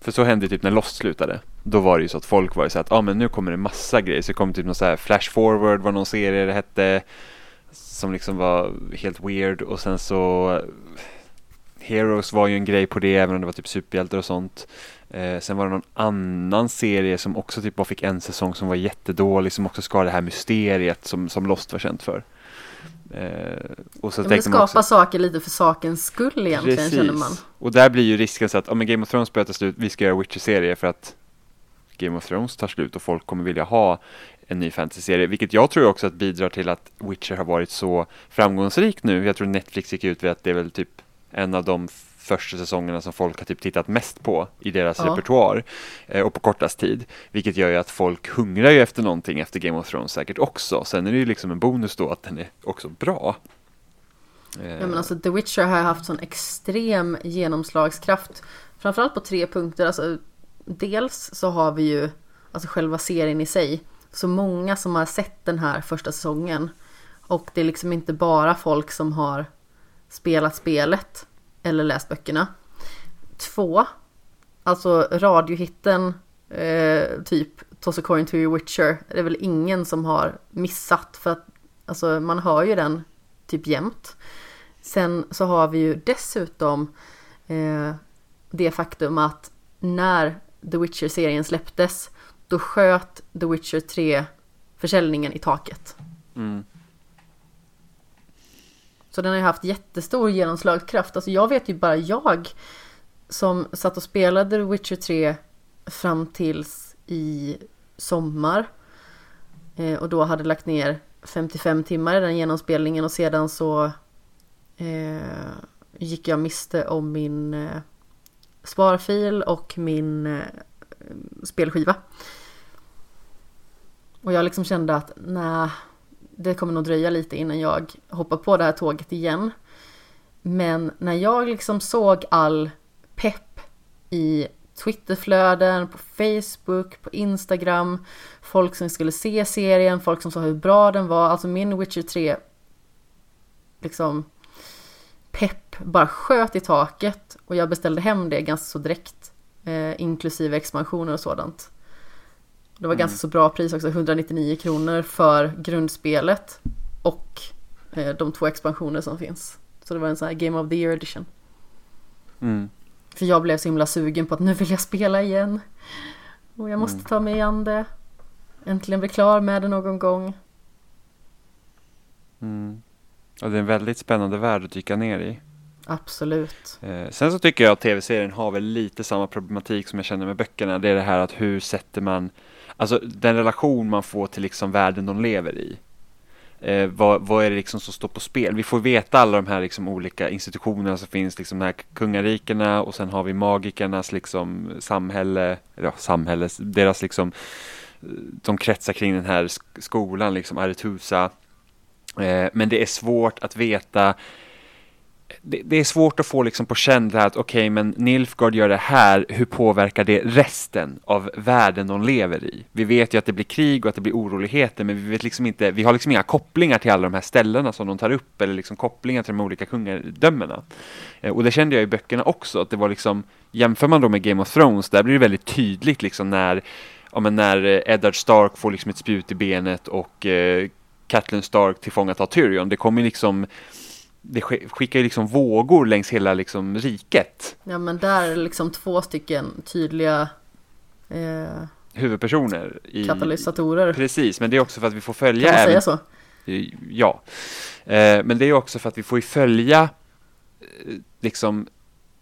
För så hände typ när Lost slutade. Då var det ju så att folk var ju så att, ah, men nu kommer det massa grejer. Så det kom typ någon så här Flash Forward var någon serie det hette. Som liksom var helt weird och sen så Heroes var ju en grej på det även om det var typ superhjältar och sånt. Eh, sen var det någon annan serie som också typ bara fick en säsong som var jättedålig som också ska det här mysteriet som, som Lost var känt för. Eh, och så ja, det skapar också, saker lite för sakens skull egentligen precis. känner man. Och där blir ju risken så att om Game of Thrones börjar ta slut, vi ska göra Witcher-serie för att Game of Thrones tar slut och folk kommer vilja ha en ny fantasy-serie, vilket jag tror också att bidrar till att Witcher har varit så framgångsrik nu. Jag tror Netflix gick ut med att det är väl typ en av de första säsongerna som folk har typ tittat mest på i deras ja. repertoar eh, och på kortast tid. Vilket gör ju att folk hungrar ju efter någonting efter Game of Thrones säkert också. Sen är det ju liksom en bonus då att den är också bra. Eh. Ja men alltså The Witcher har haft sån extrem genomslagskraft. Framförallt på tre punkter. Alltså, dels så har vi ju alltså själva serien i sig. Så många som har sett den här första säsongen. Och det är liksom inte bara folk som har spelat spelet eller läst böckerna. Två, alltså radiohitten eh, typ Toss a coin to your Witcher. Det är väl ingen som har missat för att alltså, man hör ju den typ jämt. Sen så har vi ju dessutom eh, det faktum att när The Witcher-serien släpptes då sköt The Witcher 3 försäljningen i taket. Mm. Så den har ju haft jättestor genomslagskraft. Alltså jag vet ju bara jag som satt och spelade The Witcher 3 fram tills i sommar. Eh, och då hade lagt ner 55 timmar i den genomspelningen och sedan så eh, gick jag miste om min eh, sparfil och min eh, spelskiva. Och jag liksom kände att nej, det kommer nog dröja lite innan jag hoppar på det här tåget igen. Men när jag liksom såg all pepp i Twitterflöden, på Facebook, på Instagram, folk som skulle se serien, folk som sa hur bra den var, alltså min Witcher 3 liksom pepp bara sköt i taket och jag beställde hem det ganska så direkt, eh, inklusive expansioner och sådant. Det var Mm. ganska så bra pris också, 199 kronor för grundspelet och eh, de två expansioner som finns. Så det var en sån här Game of the Year edition. Mm. För jag blev så himla sugen på att nu vill jag spela igen. Och jag måste Mm. ta mig an det. Äntligen bli klar med det någon gång. Mm. Och det är en väldigt spännande värld att dyka ner i. Absolut. Eh, sen så tycker jag att tv-serien har väl lite samma problematik som jag känner med böckerna. Det är det här att hur sätter man, alltså den relation man får till liksom världen de lever i. Eh, vad, vad är det liksom som står på spel? Vi får veta alla de här liksom olika institutionerna som finns, liksom de här kungarikena och sen har vi magikernas liksom samhälle, ja, samhälle, deras liksom, eh, de kretsar kring den här sk- skolan, liksom Aretusa. Eh, men det är svårt att veta det, det är svårt att få liksom på känn det här att okej, men Nilfgaard gör det här, hur påverkar det resten av världen de lever i? Vi vet ju att det blir krig och att det blir oroligheter, men vi vet liksom inte, vi har liksom inga kopplingar till alla de här ställena som de tar upp, eller liksom kopplingar till de olika kungadömena. Eh, och det kände jag i böckerna också, att det var liksom, jämför man då med Game of Thrones, där blir det väldigt tydligt liksom när, ja men när Eddard Stark får liksom ett spjut i benet och eh, Catelyn Stark tillfångatar Tyrion, det kommer liksom det sk- skickar ju liksom vågor längs hela liksom riket. Ja men där är det liksom två stycken tydliga eh, Huvudpersoner. I, katalysatorer. Precis, men det är också för att vi får Kan följa man säga även, så? Ja. Eh, men det är också för att vi får ju följa eh, liksom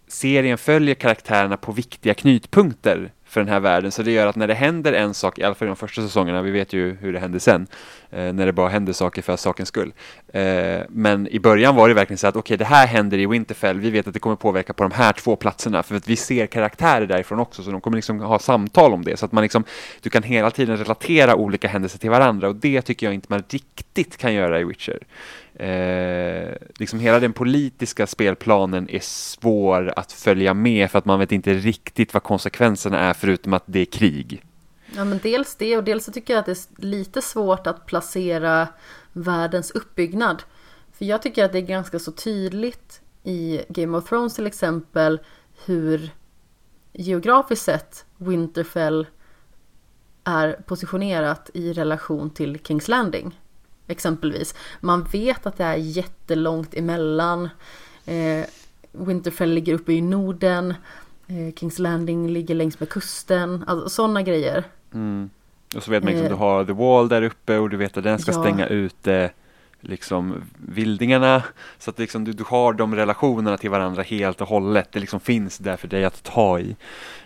serien följer karaktärerna på viktiga knutpunkter för den här världen. Så det gör att när det händer en sak, i alla fall i de första säsongerna, vi vet ju hur det hände sen, eh, Eh, när det bara händer saker för sakens skull. Eh, men i början var det verkligen så att okej, det här händer i Winterfell, vi vet att det kommer påverka på de här två platserna, för att vi ser karaktärer därifrån också, så de kommer liksom ha samtal om det, så att man liksom, du kan hela tiden relatera olika händelser till varandra, och det tycker jag inte man riktigt kan göra i Witcher. Eh, liksom hela den politiska spelplanen är svår att följa med för att man vet inte riktigt vad konsekvenserna är förutom att det är krig. Ja men dels det och dels så tycker jag att det är lite svårt att placera världens uppbyggnad. För jag tycker att det är ganska så tydligt i Game of Thrones till exempel hur geografiskt sett Winterfell är positionerat i relation till Kings Landing. Exempelvis. Man vet att det är jättelångt emellan. Eh, Winterfell ligger uppe i Norden. Eh, Kings Landing ligger längs med kusten. Alltså sådana grejer. Mm. Och så vet man liksom, Eh. du har The Wall där uppe och du vet att den ska Ja. stänga ute liksom vildingarna. Så att liksom, du, du har de relationerna till varandra helt och hållet. Det liksom finns där för dig att ta i.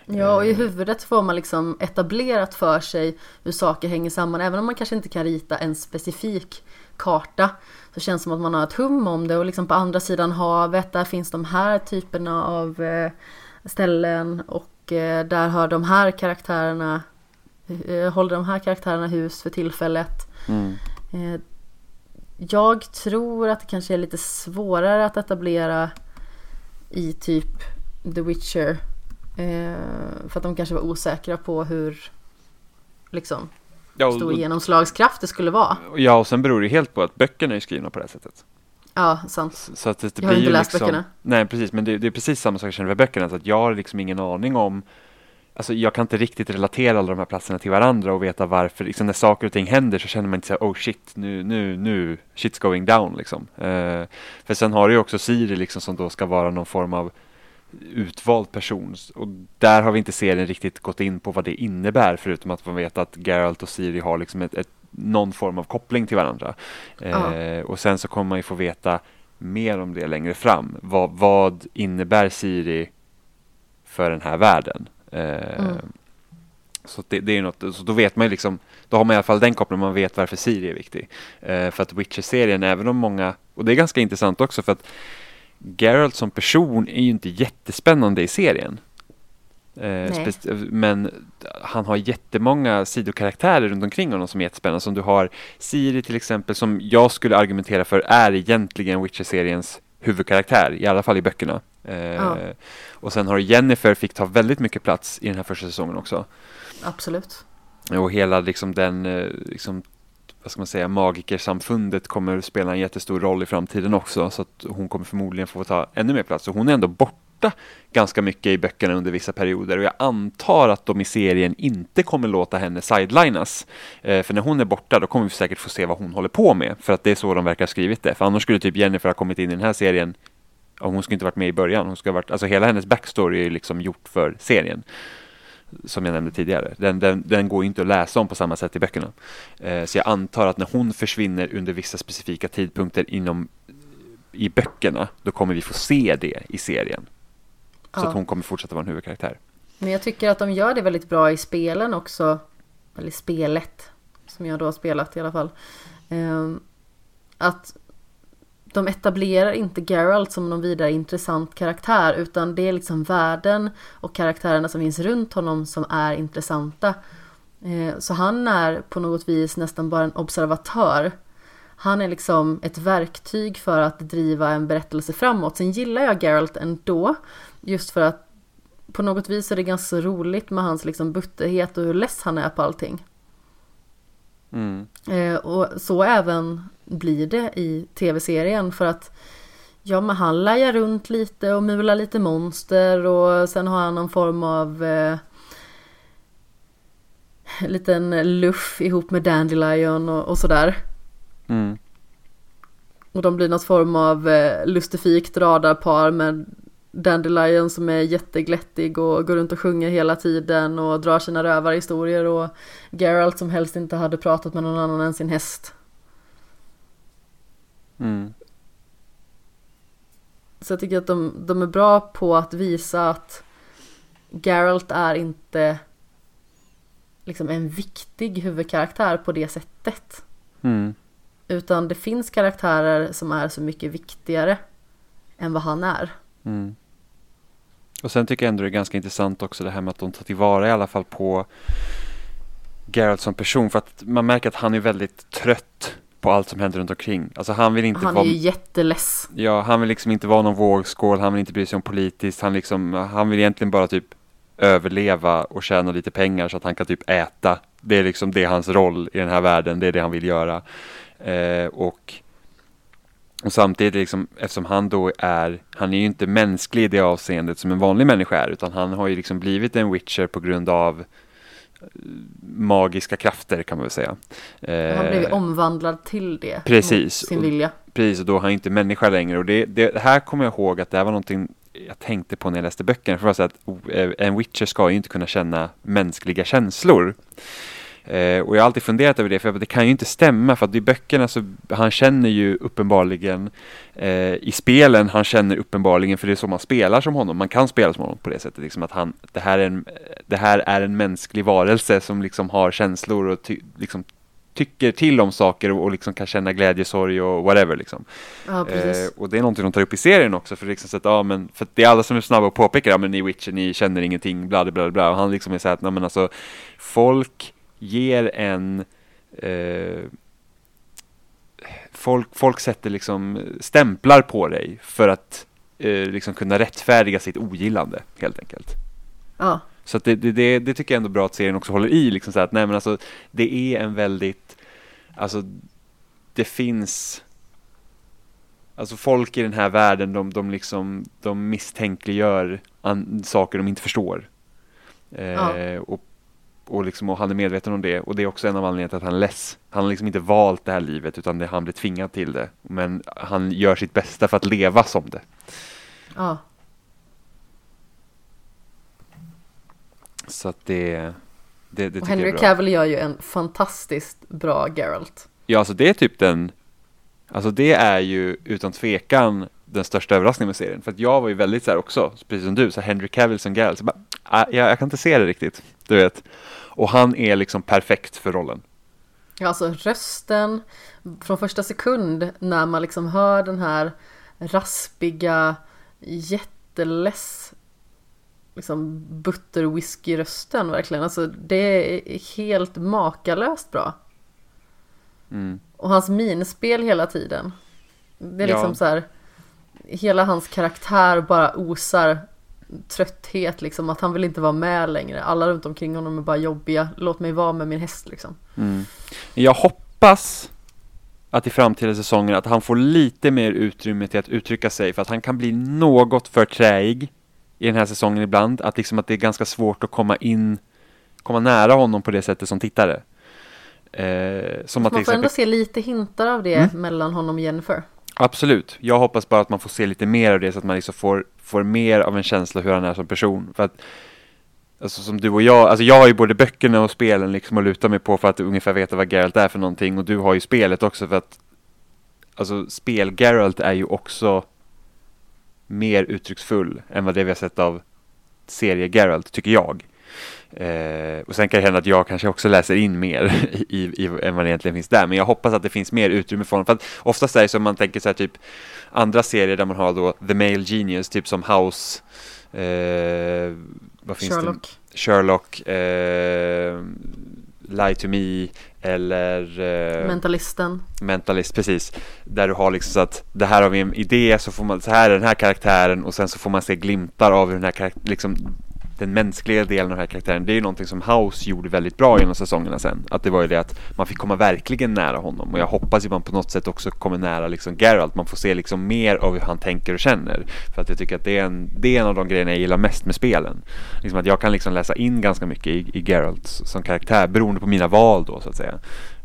Ja, och i huvudet får man liksom etablerat för sig hur saker hänger samman. Även om man kanske inte kan rita en specifik karta så känns det som att man har ett hum om det. Och liksom på andra sidan havet, där finns de här typerna av eh, ställen. Och eh, där har de här karaktärerna, eh, håller de här karaktärerna hus för tillfället. Mm. Eh, Jag tror att det kanske är lite svårare att etablera i typ The Witcher. Eh, för att de kanske var osäkra på hur liksom, Ja, stor genomslagskraft det skulle vara. ja, och sen beror det helt på att böckerna är skrivna på det här sättet. Ja, sant. Så att det, det Jag har inte läst liksom, böckerna. Nej, precis, men det, det är precis samma sak jag känner med böckerna, så att jag har liksom ingen aning om Alltså jag kan inte riktigt relatera alla de här platserna till varandra och veta varför, liksom när saker och ting händer så känner man inte så här, oh shit, nu, nu, nu, shit's going down liksom. Eh, för sen har du ju också Siri liksom som då ska vara någon form av utvald person och där har vi inte serien riktigt gått in på vad det innebär förutom att man vet att Geralt och Siri har liksom ett, ett någon form av koppling till varandra. Eh, och sen så kommer man ju få veta mer om det längre fram. Vad, vad innebär Siri för den här världen? Eh, Mm. Så det, det är något, så då vet man ju liksom, då har man i alla fall den kopplingen, man vet varför Siri är viktig. Eh, för att Witcher-serien, även om många, och det är ganska intressant också för att Geralt som person är ju inte jättespännande i serien. Eh, men han har jättemånga sidokaraktärer runt omkring honom som är jättespännande. Som du har Siri till exempel, som jag skulle argumentera för är egentligen Witcher-seriens huvudkaraktär, i alla fall i böckerna. Eh, Ja. Och sen har Jennifer fick ta väldigt mycket plats i den här första säsongen också. Absolut. Och hela liksom den, eh, liksom, vad ska man säga, magikersamfundet kommer spela en jättestor roll i framtiden också. Så att hon kommer förmodligen få ta ännu mer plats. Och hon är ändå borta ganska mycket i böckerna under vissa perioder. Och jag antar att de i serien inte kommer låta henne sidelinas. Eh, för när hon är borta då kommer vi säkert få se vad hon håller på med. För att det är så de verkar ha skrivit det. För annars skulle typ Jennifer ha kommit in i den här serien och hon skulle inte varit med i början. Hon skulle varit, alltså hela hennes backstory är ju liksom gjort för serien som jag nämnde tidigare. Den, den, den går ju inte att läsa om på samma sätt i böckerna. Eh, så jag antar att när hon försvinner under vissa specifika tidpunkter inom i böckerna, då kommer vi få se det i serien. Så Ja. att hon kommer fortsätta vara en huvudkaraktär. Men jag tycker att de gör det väldigt bra i spelen också. Eller spelet. Som jag då har spelat i alla fall. Ehm, att de etablerar inte Geralt som någon vidare intressant karaktär. Utan det är liksom världen och karaktärerna som finns runt honom som är intressanta. Eh, Så han är på något vis nästan bara en observatör. Han är liksom ett verktyg för att driva en berättelse framåt. Sen gillar jag Geralt ändå. Just för att på något vis är det ganska roligt med hans liksom butterhet och hur less han är på allting. Mm. Eh, och så även blir det i tv-serien för att ja, men han lajar runt lite och mular lite monster och sen har han någon form av eh, liten luff ihop med Dandelion och, och sådär. Mm. Och de blir något form av eh, lustifikt radarpar med Dandelion som är jätteglättig och går runt och sjunger hela tiden och drar sina rövarhistorier och Geralt som helst inte hade pratat med någon annan än sin häst. Mm. Så jag tycker att de, de är bra på att visa att Geralt är inte liksom en viktig huvudkaraktär på det sättet. Mm. Utan det finns karaktärer som är så mycket viktigare än vad han är. Mm. Och sen tycker jag ändå det är ganska intressant också det här med att de tar tillvara i alla fall på Geralt som person. För att man märker att han är väldigt trött på allt som händer runt omkring. Alltså han vill inte Han är vara... ju jätteless. Ja, han vill liksom inte vara någon vågskål, han vill inte bry sig om politiskt, han, liksom, han vill egentligen bara typ överleva och tjäna lite pengar så att han kan typ äta. Det är liksom det är hans roll i den här världen, det är det han vill göra. Eh, och, och samtidigt liksom, eftersom han då är, han är ju inte mänsklig i det avseendet som en vanlig människa är, utan han har ju liksom blivit en witcher på grund av eh, magiska krafter kan man väl säga. Han har Eh, omvandlad till det. precis. Sin vilja. Precis, och då är han inte människa längre. Och det, det här kommer jag ihåg att det här var någonting jag tänkte på när jag läste böckerna. För att oh, eh, en witcher ska ju inte kunna känna mänskliga känslor. Eh, och jag har alltid funderat över det, för det kan ju inte stämma. För att i böckerna så, han känner ju uppenbarligen, eh, i spelen, han känner uppenbarligen, för det är så man spelar som honom. Man kan spela som honom på det sättet. Liksom att han, det, här är en, det här är en mänsklig varelse som liksom har känslor och ty, liksom tycker till om saker och, och liksom kan känna glädje, sorg och whatever liksom. Ja. Eh, och det är någonting de tar upp i serien också för liksom så att, ja men, för det är alla som är snabba och påpekar, ja men ni Witcher, ni känner ingenting, bla bla bla, och han liksom är såhär att, nej men alltså, folk ger en eh, folk, folk sätter liksom stämplar på dig för att eh, liksom kunna rättfärdiga sitt ogillande helt enkelt. Ja, Så det, det, det, det tycker jag ändå är bra att serien också håller i. Liksom så att, nej, men alltså, det är en väldigt, alltså det finns, Alltså folk i den här världen, de, de liksom, de misstänkliggör an, saker de inte förstår. Eh, Ja. och, och, liksom, och han är medveten om det. Och det är också en av anledningarna till att han är less. Han har liksom inte valt det här livet, utan det, han blir tvingad till det. Men han gör sitt bästa för att leva som det. Ja. Så att det, det, det Och Henry. Cavill gör ju en fantastiskt bra Geralt. Ja, alltså det är typ den, alltså det är ju utan tvekan den största överraskningen med serien. För att jag var ju väldigt så här också, precis som du, så Henry Cavill som Geralt. Så bara, ah, jag, jag kan inte se det riktigt, du vet. Och han är liksom perfekt för rollen. Ja, alltså rösten från första sekund när man liksom hör den här raspiga, jätteless liksom butterwhisky-rösten verkligen. Alltså det är helt makalöst bra. Mm. Och hans minspel hela tiden. Det är Ja. liksom så här. Hela hans karaktär bara osar trötthet liksom. Att han vill inte vara med längre. Alla runt omkring honom är bara jobbiga. Låt mig vara med min häst liksom. Mm. Jag hoppas att i framtida säsonger att han får lite mer utrymme till att uttrycka sig för att han kan bli något för träig i den här säsongen ibland. Att liksom att det är ganska svårt att komma in, komma nära honom på det sättet som tittare. Eh, som Man får ändå exempel, se lite hintar av det Mm. mellan honom och Jennifer absolut, jag hoppas bara att man får se lite mer av det så att man liksom får, får mer av en känsla hur han är som person. För att Alltså som du och jag, alltså jag har ju både böckerna och spelen liksom att luta mig på för att ungefär veta vad Geralt är för någonting och du har ju spelet också för att Alltså spel-Geralt är ju också mer uttrycksfull än vad det vi har sett av serie-Geralt, tycker jag. Eh, och sen kan det hända att jag kanske också läser in mer i, i, än vad det egentligen finns där. Men jag hoppas att det finns mer utrymme för honom. För att oftast är det som man tänker så här typ andra serier där man har då The Male Genius, typ som House, eh, vad finns det? Sherlock. Sherlock, eh, Lie to Me eller eh, Mentalisten. Mentalist, precis. Där du har liksom så att det här har vi en idé, så får man, så här är den här karaktären och sen så får man se glimtar av hur den här karak- liksom den mänskliga delen av den här karaktären. Det är ju någonting som House gjorde väldigt bra genom säsongerna sen. Att det var ju det att man fick komma verkligen nära honom. Och jag hoppas att man på något sätt också kommer nära liksom Geralt. Man får se liksom mer av hur han tänker och känner. För att jag tycker att det är en, det är en av de grejerna jag gillar mest med spelen. Liksom att jag kan liksom läsa in ganska mycket i, i Geralt som karaktär beroende på mina val då så att säga.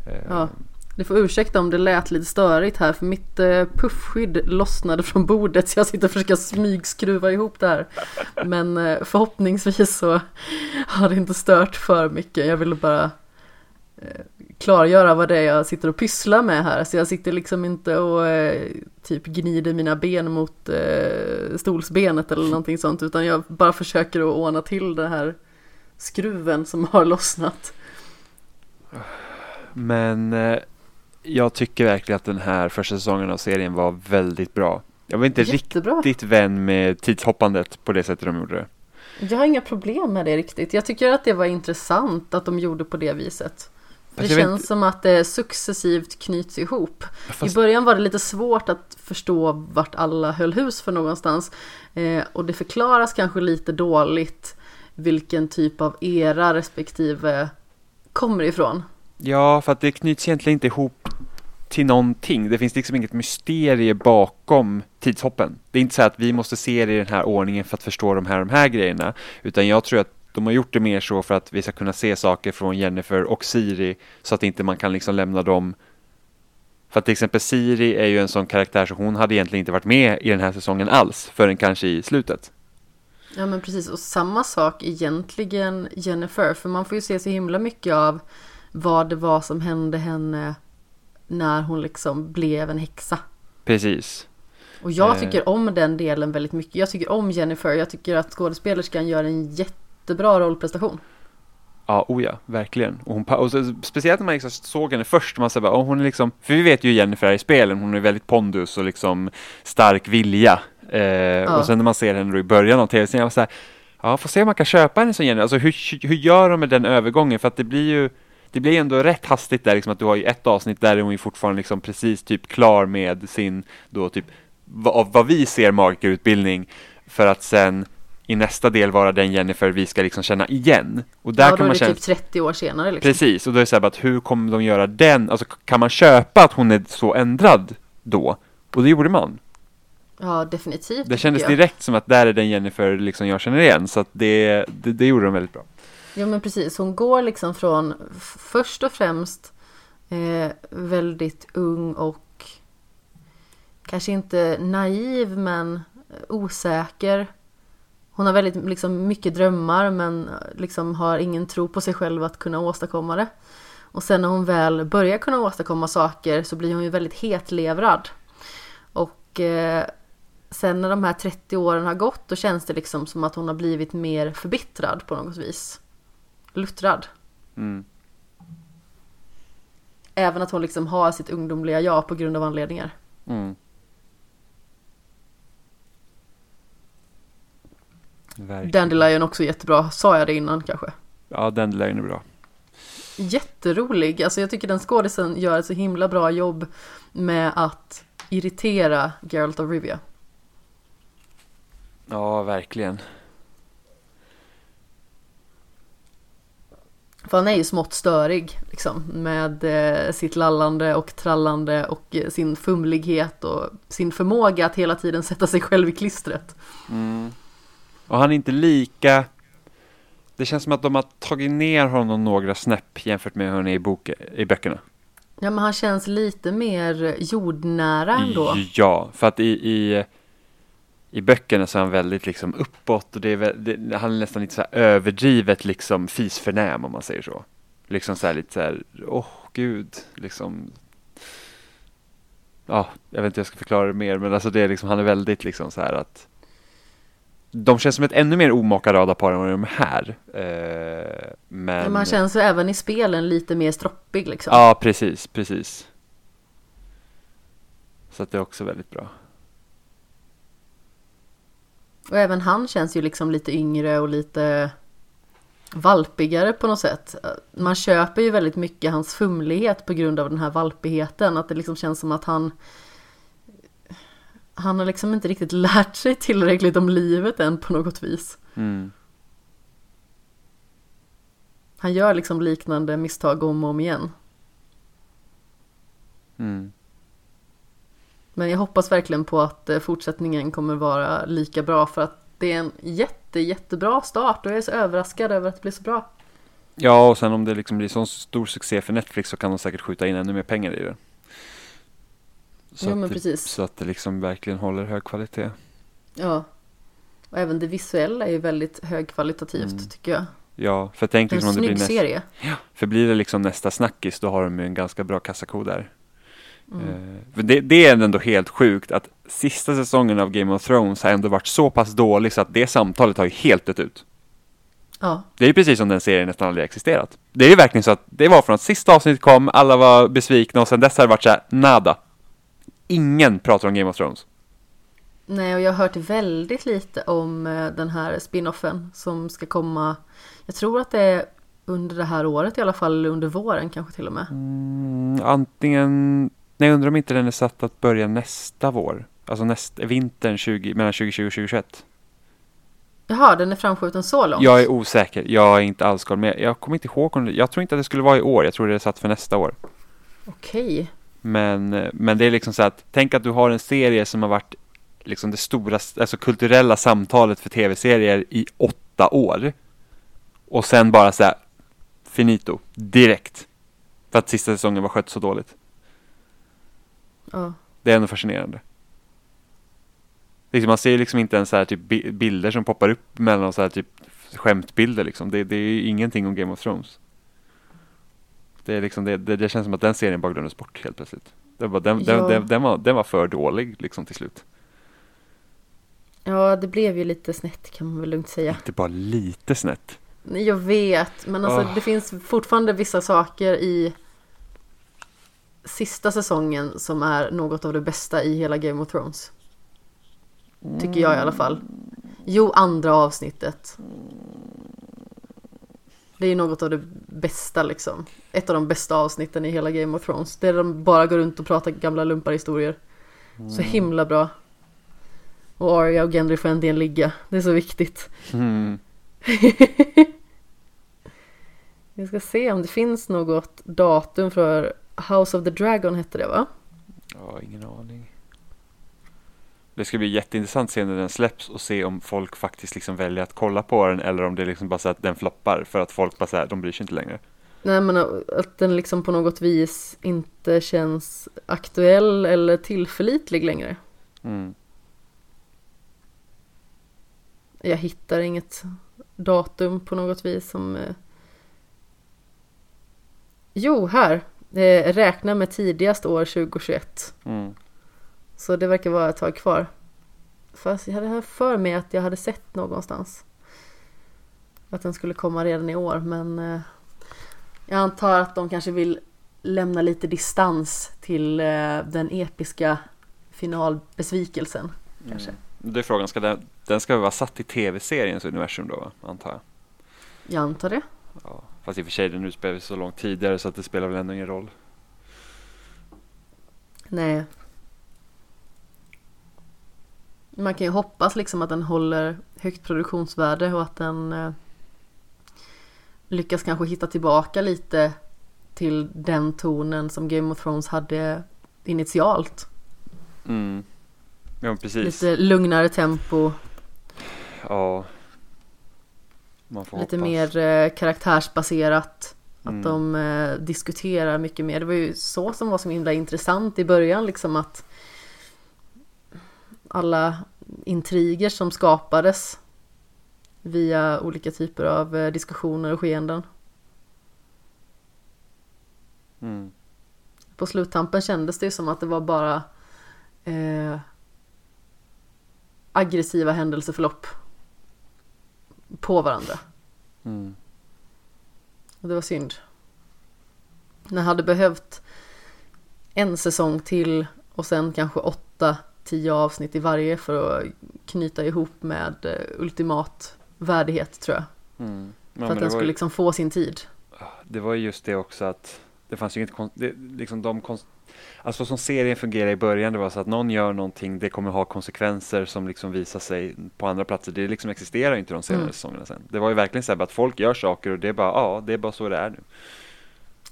Eh, ja. Ni får ursäkta om det lät lite störigt här för mitt eh, puffskydd lossnade från bordet så jag sitter och försöker smygskruva ihop det här. Men eh, förhoppningsvis så har det inte stört för mycket. Jag ville bara eh, klargöra vad det är jag sitter och pysslar med här. Så jag sitter liksom inte och eh, typ gnider mina ben mot eh, stolsbenet eller någonting sånt utan jag bara försöker att ordna till den här skruven som har lossnat. Men eh, jag tycker verkligen att den här första säsongen av serien var väldigt bra. Jag var inte Jättebra. riktigt vän med tidshoppandet på det sättet de gjorde det. Jag har inga problem med det riktigt. Jag tycker att det var intressant att de gjorde på det viset. Fast det känns inte- som att det successivt knyts ihop. Fast- I början var det lite svårt att förstå vart alla höll hus för någonstans. Eh, och det förklaras kanske lite dåligt vilken typ av era respektive kommer ifrån. Ja, för att det knyts egentligen inte ihop till någonting. Det finns liksom inget mysterie bakom tidshoppen. Det är inte så att vi måste se det i den här ordningen för att förstå de här, de här grejerna. Utan jag tror att de har gjort det mer så för att vi ska kunna se saker från Jennifer och Siri så att inte man kan liksom lämna dem för att till exempel Siri är ju en sån karaktär så hon hade egentligen inte varit med i den här säsongen alls förrän kanske i slutet. Ja men precis och samma sak egentligen Jennifer för man får ju se så himla mycket av vad det var som hände henne när hon liksom blev en häxa. Precis. Och jag Eh. tycker om den delen väldigt mycket. Jag tycker om Jennifer. Jag tycker att skådespelerskan gör en jättebra rollprestation. Ja, oh ja, verkligen. Och, hon, och så, speciellt när man liksom såg henne först, man säger hon är liksom, för vi vet ju Jennifer i spelen, hon är väldigt pondus och liksom stark vilja. Eh, Och sen när man ser henne i början av tv-serien, jag var så här, ja, får se om man kan köpa henne som Jennifer. Alltså hur, hur gör de med den övergången? För att det blir ju, det blir ändå rätt hastigt där, liksom att du har ju ett avsnitt där är hon ju fortfarande liksom precis typ klar med sin, då typ, vad, av vad vi ser magikerutbildning, för att sen i nästa del vara den Jennifer vi ska liksom känna igen. Och där ja, då kan är man det känna, typ 30 år senare liksom. precis, och då är det så här att hur kommer de göra den, alltså kan man köpa att hon är så ändrad då? Och det gjorde man. Ja, definitivt. Det kändes direkt som att där är den Jennifer liksom jag känner igen, så att det, det, det gjorde de väldigt bra. Ja men precis, hon går liksom från först och främst eh, väldigt ung och kanske inte naiv men osäker. Hon har väldigt liksom, mycket drömmar men eh, liksom har ingen tro på sig själv att kunna åstadkomma det. Och sen när hon väl börjar kunna åstadkomma saker så blir hon ju väldigt hetlevrad. Och eh, sen när de här 30 åren har gått då känns det liksom som att hon har blivit mer förbittrad på något vis. Luttrad. Mm. Även att hon liksom har sitt ungdomliga jag på grund av anledningar. Mm. Verkligen. Dandelion också jättebra, sa jag det innan kanske? Ja, Dandelion är bra. Jätterolig, alltså jag tycker den skådisen gör ett så himla bra jobb med att irritera Geralt of Rivia. Ja, verkligen. För han är ju smått störig liksom med eh, sitt lallande och trallande och eh, sin fumlighet och sin förmåga att hela tiden sätta sig själv i klistret. Mm. Och han är inte lika... Det känns som att de har tagit ner honom några snäpp jämfört med hur han är i, bok, i böckerna. Ja men han känns lite mer jordnära ändå. Ja, för att i, i, i böckerna så är han väldigt liksom uppåt och det är, väl, det, han är nästan lite så här överdrivet liksom fisförnäm om man säger så. Liksom så här lite så här, åh gud, liksom. Ja, jag vet inte hur jag ska förklara det mer, men alltså det är liksom, han är väldigt liksom så här att de känns som ett ännu mer omaka radarpar än vad de är här. Eh, men... Men man känns ju även i spelen lite mer stroppig liksom. Ja, precis, precis. Så att det är också väldigt bra. Och även han känns ju liksom lite yngre och lite valpigare på något sätt. Man köper ju väldigt mycket hans fumlighet på grund av den här valpigheten. Att det liksom känns som att han han har liksom inte riktigt lärt sig tillräckligt om livet än på något vis. Mm. Han gör liksom liknande misstag om och om igen. Mm. Men jag hoppas verkligen på att eh, fortsättningen kommer vara lika bra för att det är en jätte, jättebra start och jag är så överraskad över att det blir så bra. Ja, och sen om det liksom blir sån stor succé för Netflix så kan de säkert skjuta in ännu mer pengar i det. Så, Jo, att, men det, precis. så att det liksom verkligen håller hög kvalitet. Ja. Och även det visuella är ju väldigt högkvalitativt Mm. tycker jag. Ja, för tänk liksom om det blir nästa, serie. för blir det liksom nästa snackis då har de ju en ganska bra kassako där. Mm. Eh, för det, det är ändå helt sjukt att sista säsongen av Game of Thrones har ändå varit så pass dålig så att det samtalet har ju helt dött ut. Ja, Det är ju precis som den serien nästan aldrig existerat. Det är ju verkligen så att det var från att sista avsnittet kom, alla var besvikna och sen dess har det varit så här, nada. Ingen pratar om Game of Thrones. nej och jag har hört väldigt lite om eh, den här spinoffen som ska komma. Jag tror att det är under det här året i alla fall, eller under våren kanske till och med. Mm, antingen, nej jag undrar om inte den är satt att börja nästa vår. Alltså näst, vintern 20, mellan 2020 och 2021. Jaha, den är framskjuten så långt? Jag är osäker, jag är inte alls koll med. Jag kommer inte ihåg om det, jag tror inte att det skulle vara i år, jag tror det är satt för nästa år. Okej. Men, men det är liksom så att, tänk att du har en serie som har varit liksom det stora, alltså kulturella samtalet för tv-serier i åtta år. Och sen bara så här, finito, direkt. För att sista säsongen var skött så dåligt. Ja. Det är ändå fascinerande. Liksom, man ser liksom inte ens så här typ bi- bilder som poppar upp mellan så här typ skämtbilder liksom. Det, det är ju ingenting om Game of Thrones. Det, är liksom, det, det, det känns som att den serien bara glömdes bort helt plötsligt. Det var, den, den, Ja. den, den, var, den var för dålig liksom till slut. ja, det blev ju lite snett kan man väl lugnt säga. Inte bara lite snett. Jag vet, men alltså Åh. det finns fortfarande vissa saker i sista säsongen som är något av det bästa i hela Game of Thrones. Tycker jag i alla fall. Jo, andra avsnittet. Det är något av det bästa liksom. Ett av de bästa avsnitten i hela Game of Thrones. Där de bara går runt och pratar gamla lumparhistorier. Så himla bra. Och Arya och Gendry får äntligen ligga. Det är så viktigt. Mm. Vi ska se om det finns något datum för House of the Dragon hette det va? Ja, ingen aning. Det ska bli jätteintressant att se när den släpps och se om folk faktiskt liksom väljer att kolla på den eller om det är liksom bara så att den floppar för att folk bara så här, de bryr sig inte längre. Nej men att den liksom på något vis inte känns aktuell eller tillförlitlig längre. Mm. Jag hittar inget datum på något vis som... Eh... Jo, här! Eh, räkna med tidigast år 2021. Mm. Så det verkar vara ett tag kvar. Fast jag hade för mig att jag hade sett någonstans. Att den skulle komma redan i år men eh, jag antar att de kanske vill lämna lite distans till eh, den episka finalbesvikelsen. Kanske. Mm. Det är frågan, ska den, den ska vara satt i tv-seriens universum då, antar jag? Jag antar det. Ja, fast i och för sig den utspelar sig så långt tidigare så att det spelar väl ändå ingen roll. Nej. Man kan ju hoppas liksom att den håller högt produktionsvärde och att den eh, lyckas kanske hitta tillbaka lite till den tonen som Game of Thrones hade initialt. Mm. Ja, precis. Lite lugnare tempo. Ja. Lite hoppas. mer eh, karaktärsbaserat. Att Mm. de eh, diskuterar mycket mer. Det var ju så som var så himla intressant i början liksom att alla intriger som skapades via olika typer av eh, diskussioner och skeenden. Mm. På sluttampen kändes det ju som att det var bara aggressiva händelseförlopp på varandra. Mm. Och det var synd. Jag hade behövt en säsong till och sen kanske åtta, tio avsnitt i varje för att knyta ihop med eh, ultimat värdighet tror jag. Mm. Ja, För att den skulle ju- liksom få sin tid. det var ju just det också att det fanns ju inget det, liksom de konst- Alltså som serien fungerar i början, det var så att någon gör någonting, det kommer ha konsekvenser som liksom visar sig på andra platser. Det liksom existerar inte de senare Mm. säsongerna sen. Det var ju verkligen så här att folk gör saker och det är bara, ja, det är bara så det är nu.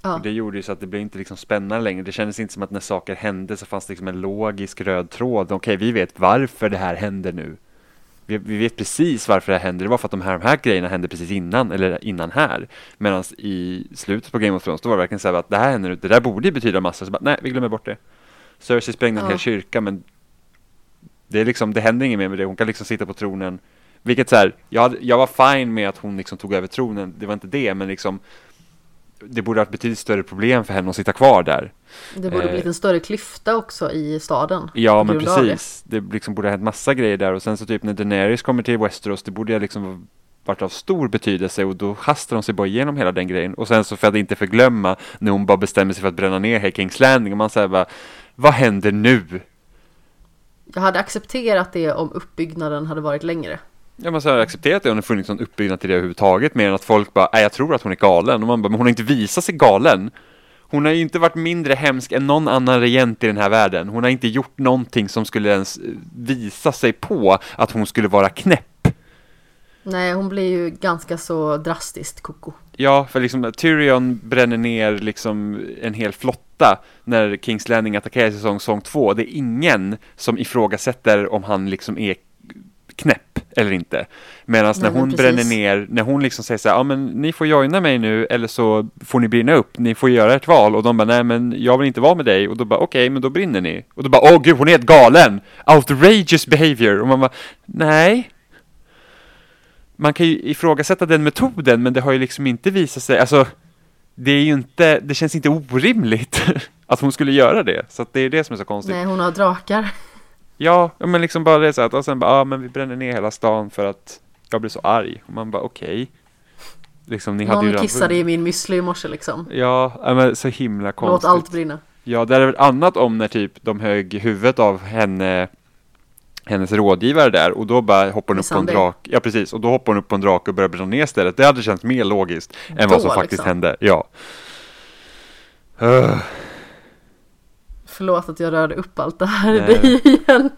Ja. Och det gjorde ju så att det blev inte liksom spännande längre. Det kändes inte som att när saker hände så fanns det liksom en logisk röd tråd. Okej, vi vet varför det här händer nu. Vi, vi vet precis varför det här händer. Det var för att de här, de här grejerna hände precis innan, eller innan här. Medan i slutet på Game of Thrones, då var det verkligen så här att det här händer nu. Det där borde ju betyda massa. Så bara, nej, vi glömmer bort det. Cersei sprängde en Ja. hel kyrka, men det, är liksom, det händer inget mer med det. Hon kan liksom sitta på tronen. Vilket så här, jag, hade, jag var fine med att hon liksom tog över tronen. Det var inte det, men liksom det borde ha ett betydligt större problem för henne att sitta kvar där. Det borde Eh. blivit en större klyfta också i staden. Ja, men av det. precis. Det, liksom borde ha hänt massa grejer där och sen så typ när Daenerys kommer till Westeros, det borde ha liksom varit av stor betydelse och då hastar de sig bara igenom hela den grejen. Och sen så för att inte förglömma när hon bara bestämmer sig för att bränna ner High Kings Landing och man säger bara vad händer nu? Jag hade accepterat det om uppbyggnaden hade varit längre. Ja, man så har accepterat det om det funnits någon uppbyggnad till det överhuvudtaget mer än att folk bara, jag tror att hon är galen och man bara, men hon har inte visat sig galen. Hon har ju inte varit mindre hemsk än någon annan regent i den här världen. Hon har inte gjort någonting som skulle ens eh, visa sig på att hon skulle vara knäpp. Nej, hon blir ju ganska så drastiskt koko. Ja, för liksom Tyrion bränner ner liksom en hel flotta när Kings Landing attackerar i säsong, säsong två. Det är ingen som ifrågasätter om han liksom är knäpp eller inte. Medan när hon precis. bränner ner, när hon liksom säger så här, ja men ni får joina mig nu eller så får ni brinna upp, ni får göra ett val och de bara, nej men jag vill inte vara med dig och då bara, okej men då brinner ni. Och då bara, åh gud hon är helt galen! Outrageous behavior! Och man bara, nej. Man kan ju ifrågasätta den metoden men det har ju liksom inte visat sig, alltså det är ju inte, det känns inte orimligt att hon skulle göra det. Så att det är det som är så konstigt. Nej, hon har drakar. Ja, men liksom bara det så att och sen bara, ja men vi bränner ner hela stan för att jag blir så arg. Och man bara okej. Liksom ni hade ju Någon redan kissade i min müsli i morse liksom. Ja, men så himla Låt konstigt. allt brinna. Ja, det är väl annat om när typ de högg huvudet av henne hennes rådgivare där och då bara hoppar hon upp på en Missandei. drak. Ja, precis. Och då hoppar hon upp på en drake och börjar bränna ner stället. Det hade känts mer logiskt än vad Då, som faktiskt liksom. hände. Ja. Uh, Förlåt att jag rörde upp allt det här i dig igen.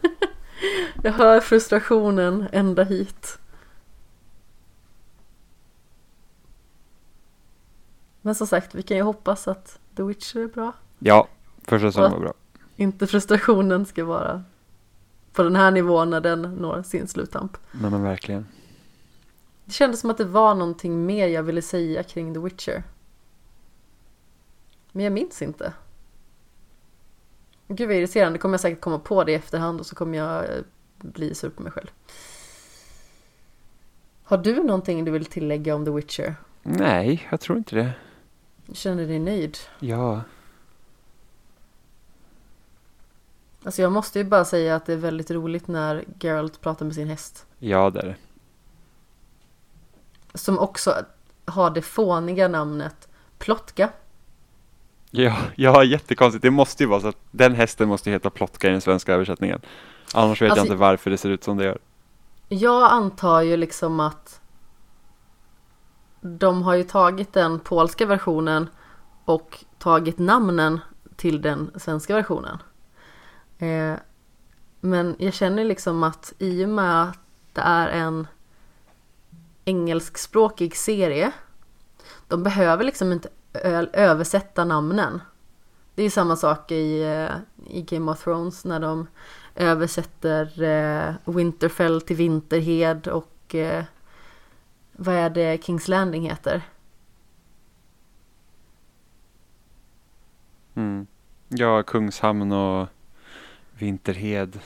Jag hör frustrationen ända hit. Men som sagt, vi kan ju hoppas att The Witcher är bra. ja, första säsongen var bra. Inte frustrationen ska vara på den här nivån när den når sin sluttamp. Nej men verkligen. Det kändes som att det var någonting mer jag ville säga kring The Witcher. Men jag minns inte. Gud vad irriterande, kommer jag säkert komma på det i efterhand och så kommer jag eh, bli sur på mig själv. Har du någonting du vill tillägga om The Witcher? Nej, jag tror inte det. Känner du dig nöjd? Ja. Alltså jag måste ju bara säga att det är väldigt roligt när Geralt pratar med sin häst. Ja, det är det. Som också har det fåniga namnet Plotka. Ja, ja, jättekonstigt. Det måste ju vara så att den hästen måste heta Plotka i den svenska översättningen. Annars vet Alltså- jag inte varför det ser ut som det gör. Jag antar ju liksom att de har ju tagit den polska versionen och tagit namnen till den svenska versionen. Eh, men jag känner liksom att i och med att det är en engelskspråkig serie de behöver liksom inte översätta namnen. Det är ju samma sak i, eh, i Game of Thrones när de översätter eh, Winterfell till Vinterhed och eh, vad är det Kings Landing heter? Mm. Ja, Kungshamn och Vinterhed.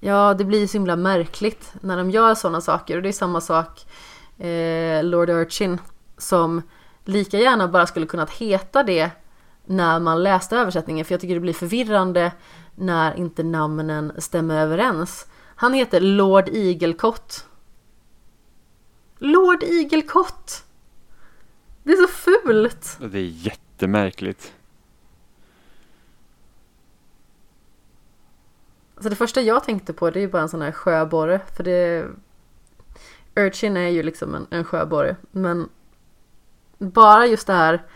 Ja, det blir så himla märkligt när de gör sådana saker och det är samma sak eh, Lord Urchin som lika gärna bara skulle kunnat heta det när man läste översättningen för jag tycker det blir förvirrande när inte namnen stämmer överens. Han heter Lord Igelkott. Lord Igelkott! Det är så fult! Det är jättemärkligt. Alltså det första jag tänkte på det är ju bara en sån här sjöborre för det Urchin är ju liksom en, en sjöborre men bara just det här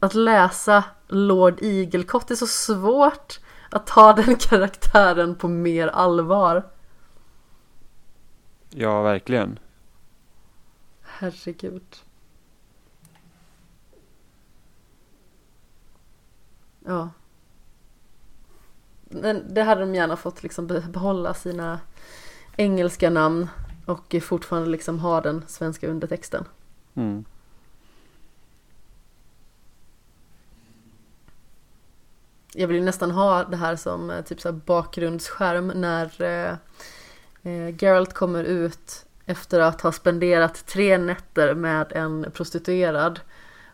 att läsa Lord Igelkott är så svårt att ta den karaktären på mer allvar. Ja, verkligen. Herregud. Ja. Men det hade de gärna fått liksom be- behålla sina engelska namn och fortfarande liksom ha den svenska undertexten. Mm. Jag vill nästan ha det här som eh, typ så bakgrundsskärm när eh, eh, Geralt kommer ut efter att ha spenderat tre nätter med en prostituerad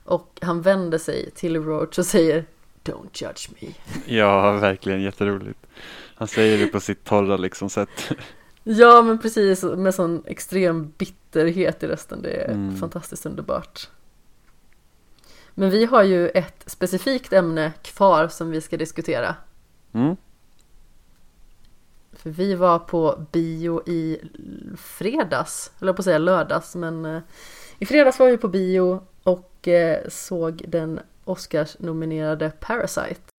och han vänder sig till Roach och säger Don't judge me. Ja, verkligen jätteroligt. Han säger det på sitt torra liksom sätt. Ja men precis med sån extrem bitterhet i rösten. Det är Mm. fantastiskt underbart. Men vi har ju ett specifikt ämne kvar som vi ska diskutera. Mm. För vi var på bio i fredags, eller på att säga lördags, men eh, i fredags var vi på bio och eh, såg den Oscars-nominerade Parasite.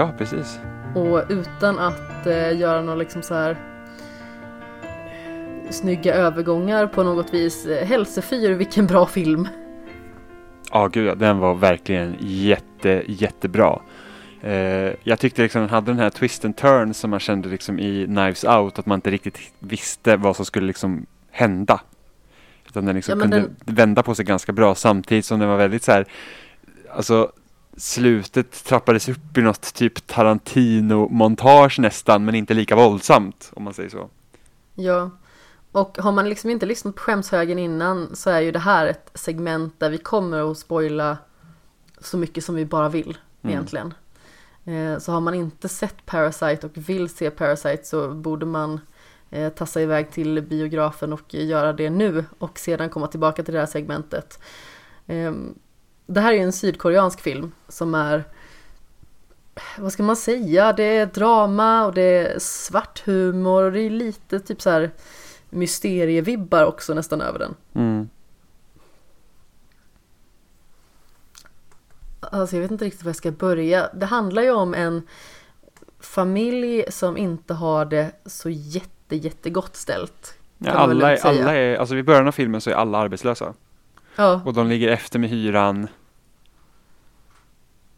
Ja, precis. Och utan att eh, göra några liksom så här snygga övergångar på något vis. Eh, Hälsefyr, vilken bra film. Ja, gud ja, den var verkligen jätte, jättebra. Eh, jag tyckte liksom den hade den här twist and turn som man kände liksom i Knives Out, att man inte riktigt visste vad som skulle liksom hända. Utan den liksom Ja, kunde vända på sig ganska bra samtidigt som den var väldigt så här, alltså slutet trappades upp i något typ Tarantino-montage nästan, men inte lika våldsamt om man säger så. Ja, och har man liksom inte lyssnat på skämshögen innan så är ju det här ett segment där vi kommer att spoila så mycket som vi bara vill Mm. egentligen. Eh, Så har man inte sett Parasite och vill se Parasite så borde man eh, tassa iväg till biografen och göra det nu och sedan komma tillbaka till det här segmentet. Det här är en sydkoreansk film som är vad ska man säga, det är drama och det är svart humor och det är lite typ så här mysterievibbar också nästan över den. Mm. Alltså jag vet inte riktigt var jag ska börja. Det handlar ju om en familj som inte har det så jätte jättegott ställt. Ja, alla, är, alla är, alltså vid början av filmen så är alla arbetslösa. Ja, Och de ligger efter med hyran.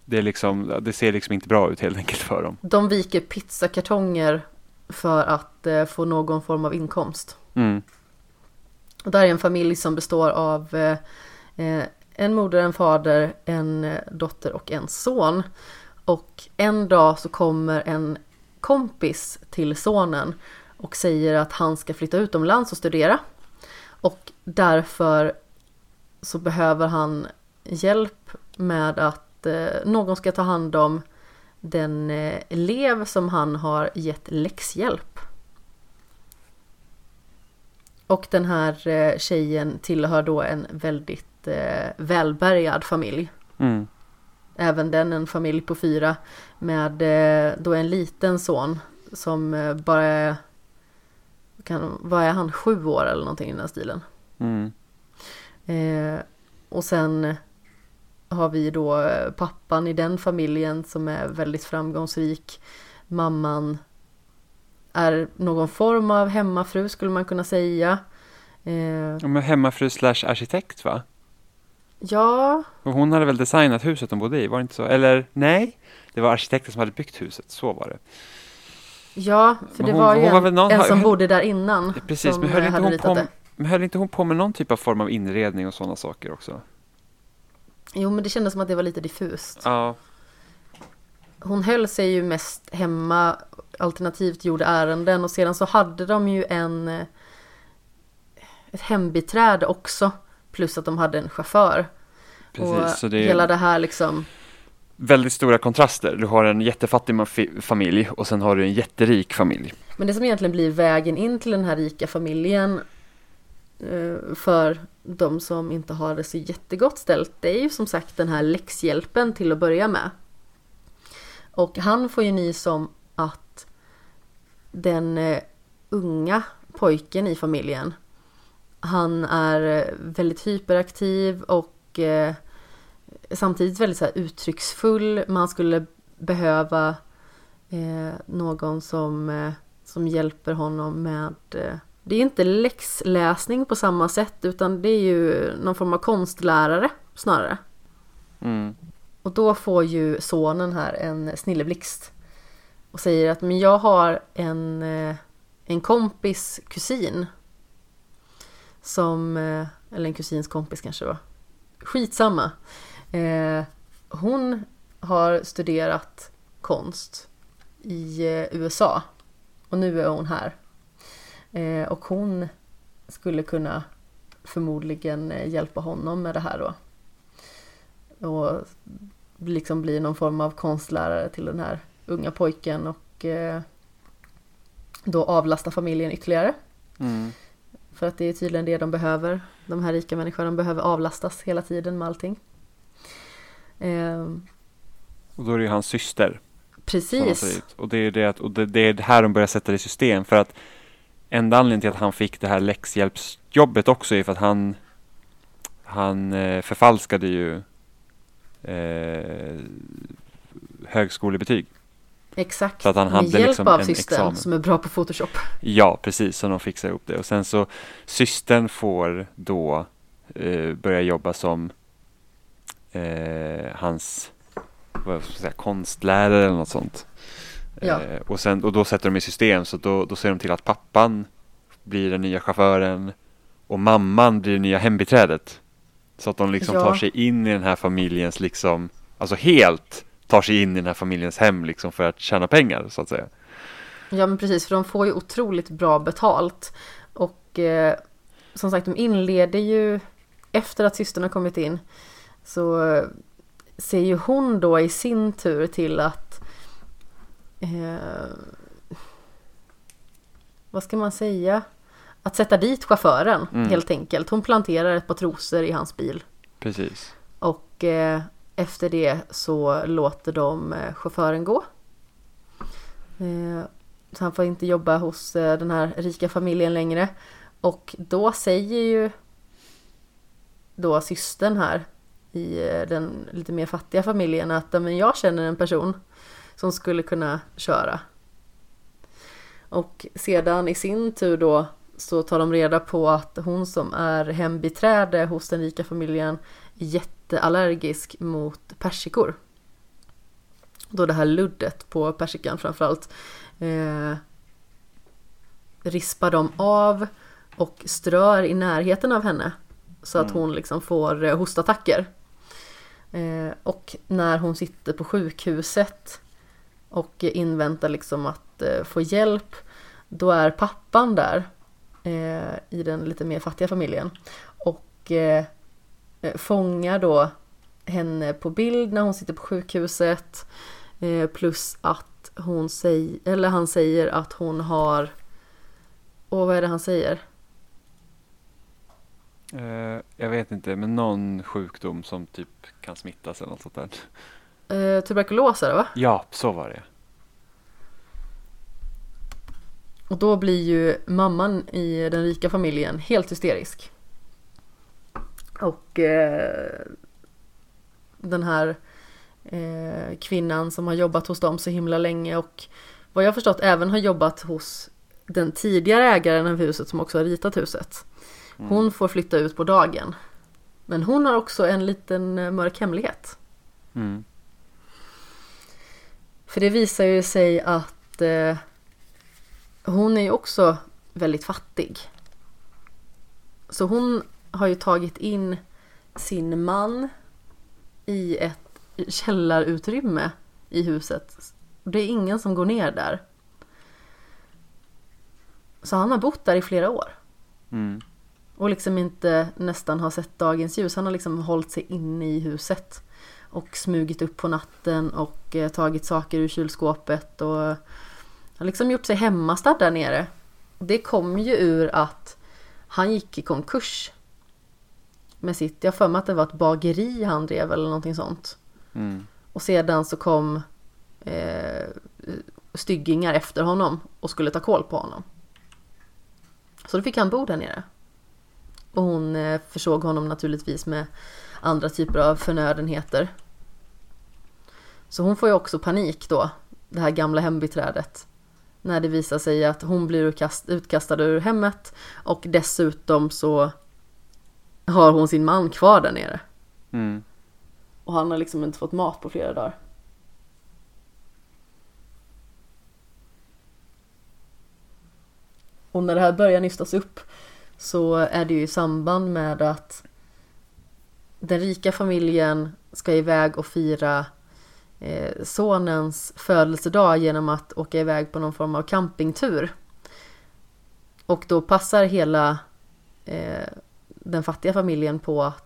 Det, är liksom, det ser liksom inte bra ut helt enkelt för dem. de viker pizzakartonger för att eh, få någon form av inkomst. Mm. Och där är en familj som består av eh, eh, en moder, en fader, en eh, dotter och en son. Och en dag så kommer en kompis till sonen och säger att han ska flytta utomlands och studera. Och därför så behöver han hjälp med att eh, någon ska ta hand om den eh, elev som han har gett läxhjälp. Och den här eh, tjejen tillhör då en väldigt välbärgad familj. Mm. Även den en familj på fyra med då en liten son som bara är, kan, vad är han, sju år eller någonting i den här stilen. Mm. Eh, och sen har vi då eh, pappan i den familjen som är väldigt framgångsrik. Mamman är någon form av hemmafru skulle man kunna säga. Eh, men hemmafru slash arkitekt va? ja, Och hon hade väl designat huset de bodde i, var det inte så? Eller nej? Det var arkitekten som hade byggt huset, så var det. ja, för det hon- var ju var en, väl någon- en som höll- bodde där innan. Precis, men höll inte, hon på, det. men höll inte hon på med någon typ av form av inredning och sådana saker också? Jo, men det kändes som att det var lite diffust. Ja. Hon höll sig ju mest hemma, alternativt gjorde ärenden och sedan så hade de ju en eh, ett hembiträde också. Plus att de hade en chaufför. Precis, och så det är hela det här liksom. väldigt stora kontraster. Du har en jättefattig familj och sen har du en jätterik familj. Men det som egentligen blir vägen in till den här rika familjen Eh, för de som inte har det så jättegott ställt, det är ju som sagt den här läxhjälpen till att börja med. Och han får ju nys om att den eh, unga pojken i familjen, han är eh, väldigt hyperaktiv och samtidigt väldigt så här uttrycksfull. Man skulle behöva någon som, som hjälper honom med det är inte läxläsning på samma sätt utan det är ju någon form av konstlärare snarare. Mm. Och då får ju sonen här en snilleblixt och säger att men jag har en, eh, en kompis kusin som, eh, eller en kusins kompis kanske då. Skitsamma. Eh, hon har studerat konst i eh, USA och nu är hon här. Eh, och hon skulle kunna förmodligen eh, hjälpa honom med det här då. Och liksom bli någon form av konstlärare till den här unga pojken och eh, då avlasta familjen ytterligare. Mm. För att det är tydligen det de behöver. De här rika människorna de behöver avlastas hela tiden med allting. Eh, Och då är det ju hans syster. precis. Och det är det, och det, det är här de börjar sätta det i system. För att enda anledningen till att han fick det här läxhjälpsjobbet också är för att han han eh, förfalskade ju eh, högskolebetyg. Exakt, Så att han med hade hjälp liksom av en systern som är bra på Photoshop. Ja, precis, så de fixar ihop det. Och sen så systern får då eh, börja jobba som eh, hans vad ska jag säga, konstlärare eller något sånt. Ja. Eh, och, sen, och då sätter de i system så då, då ser de till att pappan blir den nya chauffören och mamman blir det nya hembiträdet. Så att de liksom Ja. tar sig in i den här familjens liksom, alltså helt tar sig in i den här familjens hem liksom för att tjäna pengar så att säga. Ja men precis, för de får ju otroligt bra betalt. Och eh, som sagt, de inleder ju efter att systern har kommit in. Så eh, ser ju hon då i sin tur till att eh, vad ska man säga? Att sätta dit chauffören Mm. helt enkelt. Hon planterar ett par trosor i hans bil. Precis. Och eh, efter det så låter de eh, chauffören gå. Eh, så han får inte jobba hos eh, den här rika familjen längre. Och då säger ju då systern här i eh, den lite mer fattiga familjen att "Ja, men jag känner en person som skulle kunna köra. Och sedan i sin tur då så tar de reda på att hon som är hembiträde hos den rika familjen är jätteallergisk mot persikor. Då det här luddet på persikan framförallt eh, rispar de av och strör i närheten av henne. Så att hon liksom får eh, hostattacker. Eh, och när hon sitter på sjukhuset och inväntar liksom att eh, få hjälp då är pappan där eh, i den lite mer fattiga familjen och eh, eh fångar då henne på bild när hon sitter på sjukhuset eh, plus att hon säger, eller han säger att hon har Åh, vad är det han säger? Eh, jag vet inte, men någon sjukdom som typ kan smittas eller något sånt där. Eh, tuberkulos är det va? Ja, så var det. Och då blir ju mamman i den rika familjen helt hysterisk. Och eh, den här eh, kvinnan som har jobbat hos dem så himla länge och vad jag förstått även har jobbat hos den tidigare ägaren av huset som också har ritat huset. Hon får flytta ut på dagen. Men hon har också en liten eh, mörk hemlighet. Mm. För det visar ju sig att eh, hon är ju också väldigt fattig. Så hon har ju tagit in sin man i ett källarutrymme i huset. Det är ingen som går ner där. Så han har bott där i flera år. Mm. Och liksom inte nästan har sett dagens ljus. Han har liksom hållit sig inne i huset. Och smugit upp på natten och eh, tagit saker ur kylskåpet och har liksom gjort sig hemmastad där nere. Det kom ju ur att han gick i konkurs. Med sitt, jag för mig att det var ett bageri han drev eller någonting sånt. Mm. Och sedan så kom eh, styggingar efter honom och skulle ta koll på honom. Så då fick han bo där nere. Och hon eh, försåg honom naturligtvis med andra typer av förnödenheter. Så hon får ju också panik då, det här gamla hembiträdet. När det visar sig att hon blir utkast, utkastad ur hemmet och dessutom så har hon sin man kvar där nere. Mm. Och han har liksom inte fått mat på flera dagar. Och när det här börjar nystas upp så är det ju i samband med att den rika familjen ska iväg och fira sonens födelsedag genom att åka iväg på någon form av campingtur. Och då passar hela eh, den fattiga familjen på att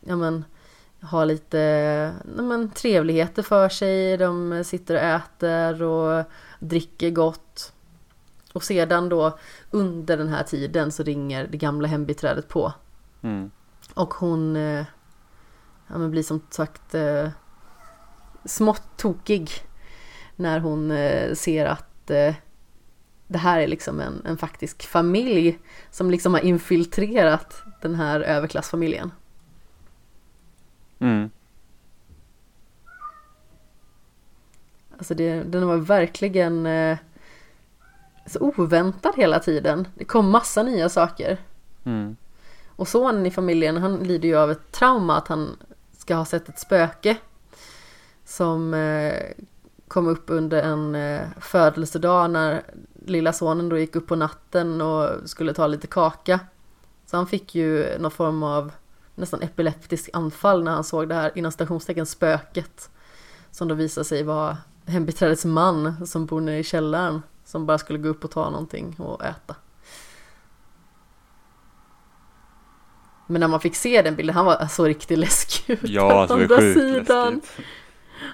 ja, men, ha lite ja, men, trevligheter för sig. De sitter och äter och dricker gott. Och sedan då under den här tiden så ringer det gamla hembiträdet på. Mm. Och hon eh, ja, men blir som sagt eh, smått tokig när hon eh, ser att eh, det här är liksom en, en faktisk familj som liksom har infiltrerat den här överklassfamiljen. Mm. Alltså det, den var verkligen eh, så oväntad hela tiden. Det kom massa nya saker. Mm. Och sonen i familjen han lider ju av ett trauma att han ska ha sett ett spöke. Som eh, kom upp under en eh, födelsedag när lilla sonen då gick upp på natten och skulle ta lite kaka. Så han fick ju någon form av nästan epileptisk anfall när han såg det här inom stationstecken spöket. Som då visade sig vara hembiträdets man som bor nere i källaren. Som bara skulle gå upp och ta någonting och äta. Men när man fick se den bilden, han var så riktigt läskig ut. Ja, alltså andra sidan. läskigt.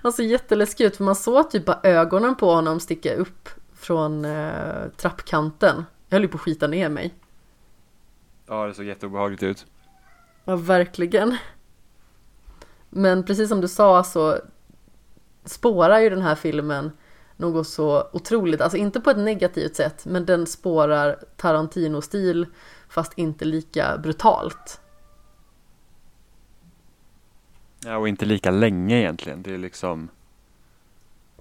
Han såg jätteläskig ut för man såg typ bara ögonen på honom sticka upp från eh, trappkanten. Jag höll ju på att skita ner mig. Ja, det såg jätteobehagligt ut. Ja, verkligen. Men precis som du sa så spårar ju den här filmen något så otroligt, alltså inte på ett negativt sätt, men den spårar Tarantino-stil fast inte lika brutalt. Ja, och inte lika länge egentligen. Det är liksom...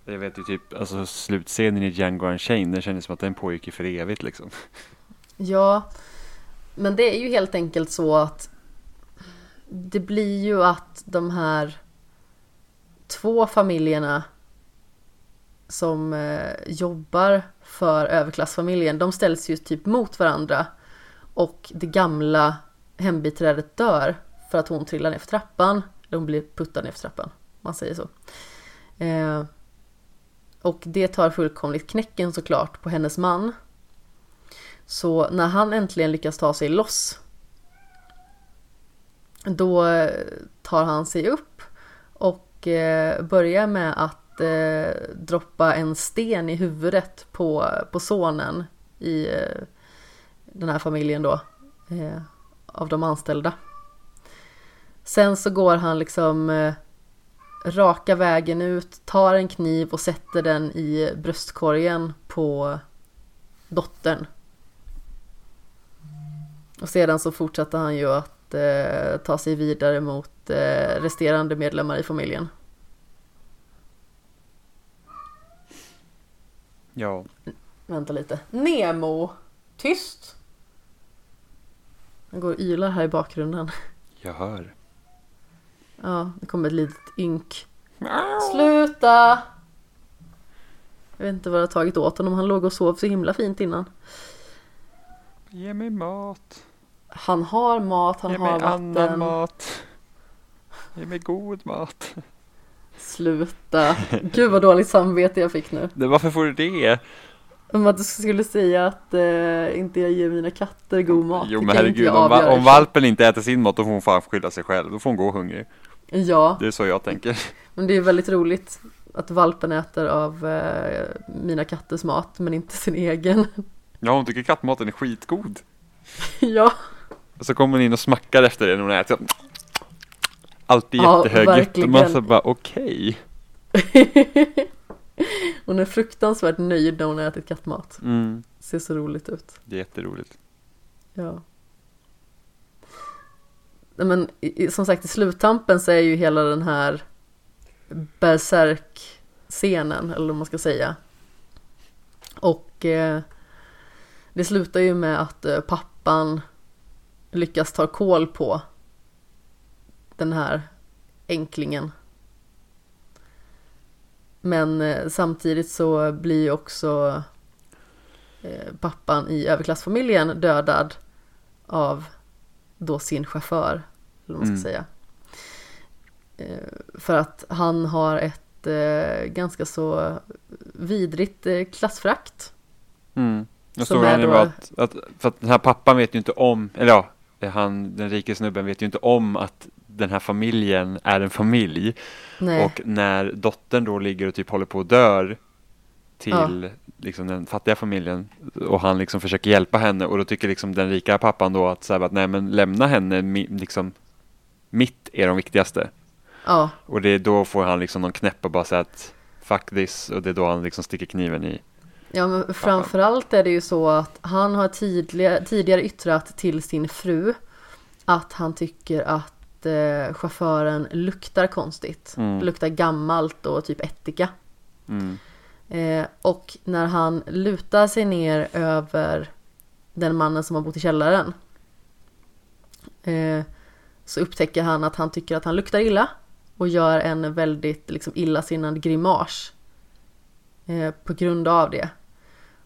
Jag vet ju typ, alltså slutscenen i Django Unchained, det kändes som att den pågick ju för evigt liksom. Ja, men det är ju helt enkelt så att det blir ju att de här två familjerna som eh, jobbar för överklassfamiljen, de ställs ju typ mot varandra och det gamla hembiträdet dör för att hon trillar ner för trappan, eller hon blir puttad ner för trappan, man säger så. Eh, och det tar fullkomligt knäcken såklart på hennes man. Så när han äntligen lyckas ta sig loss då eh, tar han sig upp och eh, börjar med att eh, droppa en sten i huvudet på, på sonen i eh, den här familjen då eh, av de anställda. Sen så går han liksom eh, raka vägen ut, tar en kniv och sätter den i bröstkorgen på dottern. Och sedan så fortsatte han ju att eh, ta sig vidare mot eh, resterande medlemmar i familjen. Ja. Vänta lite. Nemo! Tyst! Han går och ylar här i bakgrunden. Jag hör. Ja, det kommer ett litet ynk. Sluta! Jag vet inte vad det har tagit åt honom. Han låg och sov så himla fint innan. Ge mig mat. Han har mat, han Ge har mig annan vatten. mat. Ge mig god mat. Sluta. Gud vad dåligt samvete jag fick nu. Det, varför får du det? Om att du skulle säga att eh, inte jag ger mina katter god mat. Jo men herregud, om, om valpen inte äter sin mat då får hon fan skylla sig själv. Då får hon gå hungrig. Ja, Det är så jag tänker. men det är väldigt roligt att valpen äter av eh, mina katters mat men inte sin egen. Ja, hon tycker kattmaten är skitgod. ja, Och så kommer hon in och smackar efter det när hon äter. Alltid Ja, jättehögljutt. Och man så bara okej. hon är fruktansvärt nöjd när hon har ätit kattmat. Mm, Ser så roligt ut. det är jätteroligt. Ja. Men som sagt i sluttampen så är ju hela den här Berserk-scenen, eller vad man ska säga. Och eh, det slutar ju med att eh, pappan lyckas ta koll på den här enklingen. Men eh, samtidigt så blir ju också eh, pappan i överklassfamiljen dödad av då sin chaufför, eller vad man ska Mm. säga. Eh, för att han har ett eh, ganska så vidrigt eh, klassfrakt. Mm. Jag såg han då- att, att, för att den här pappan vet ju inte om, eller ja, han, den rike snubben vet ju inte om att den här familjen är en familj. Nej, Och när dottern då ligger och typ håller på att dör till liksom den fattiga familjen och han liksom försöker hjälpa henne och då tycker liksom den rika pappan då att, så här, att nej men lämna henne, mi, liksom mitt är de viktigaste. ja, Och det är då får han liksom någon knäpp och bara säga att fuck this och det är då han liksom sticker kniven i. ja men framförallt är det ju så att han har tidigare, tidigare yttrat till sin fru att han tycker att eh, chauffören luktar konstigt. Mm. Luktar gammalt och typ ättika. Mm. Eh, och när han lutar sig ner över den mannen som har bott i källaren eh, så upptäcker han att han tycker att han luktar illa och gör en väldigt liksom, illasinnad grimas eh, på grund av det.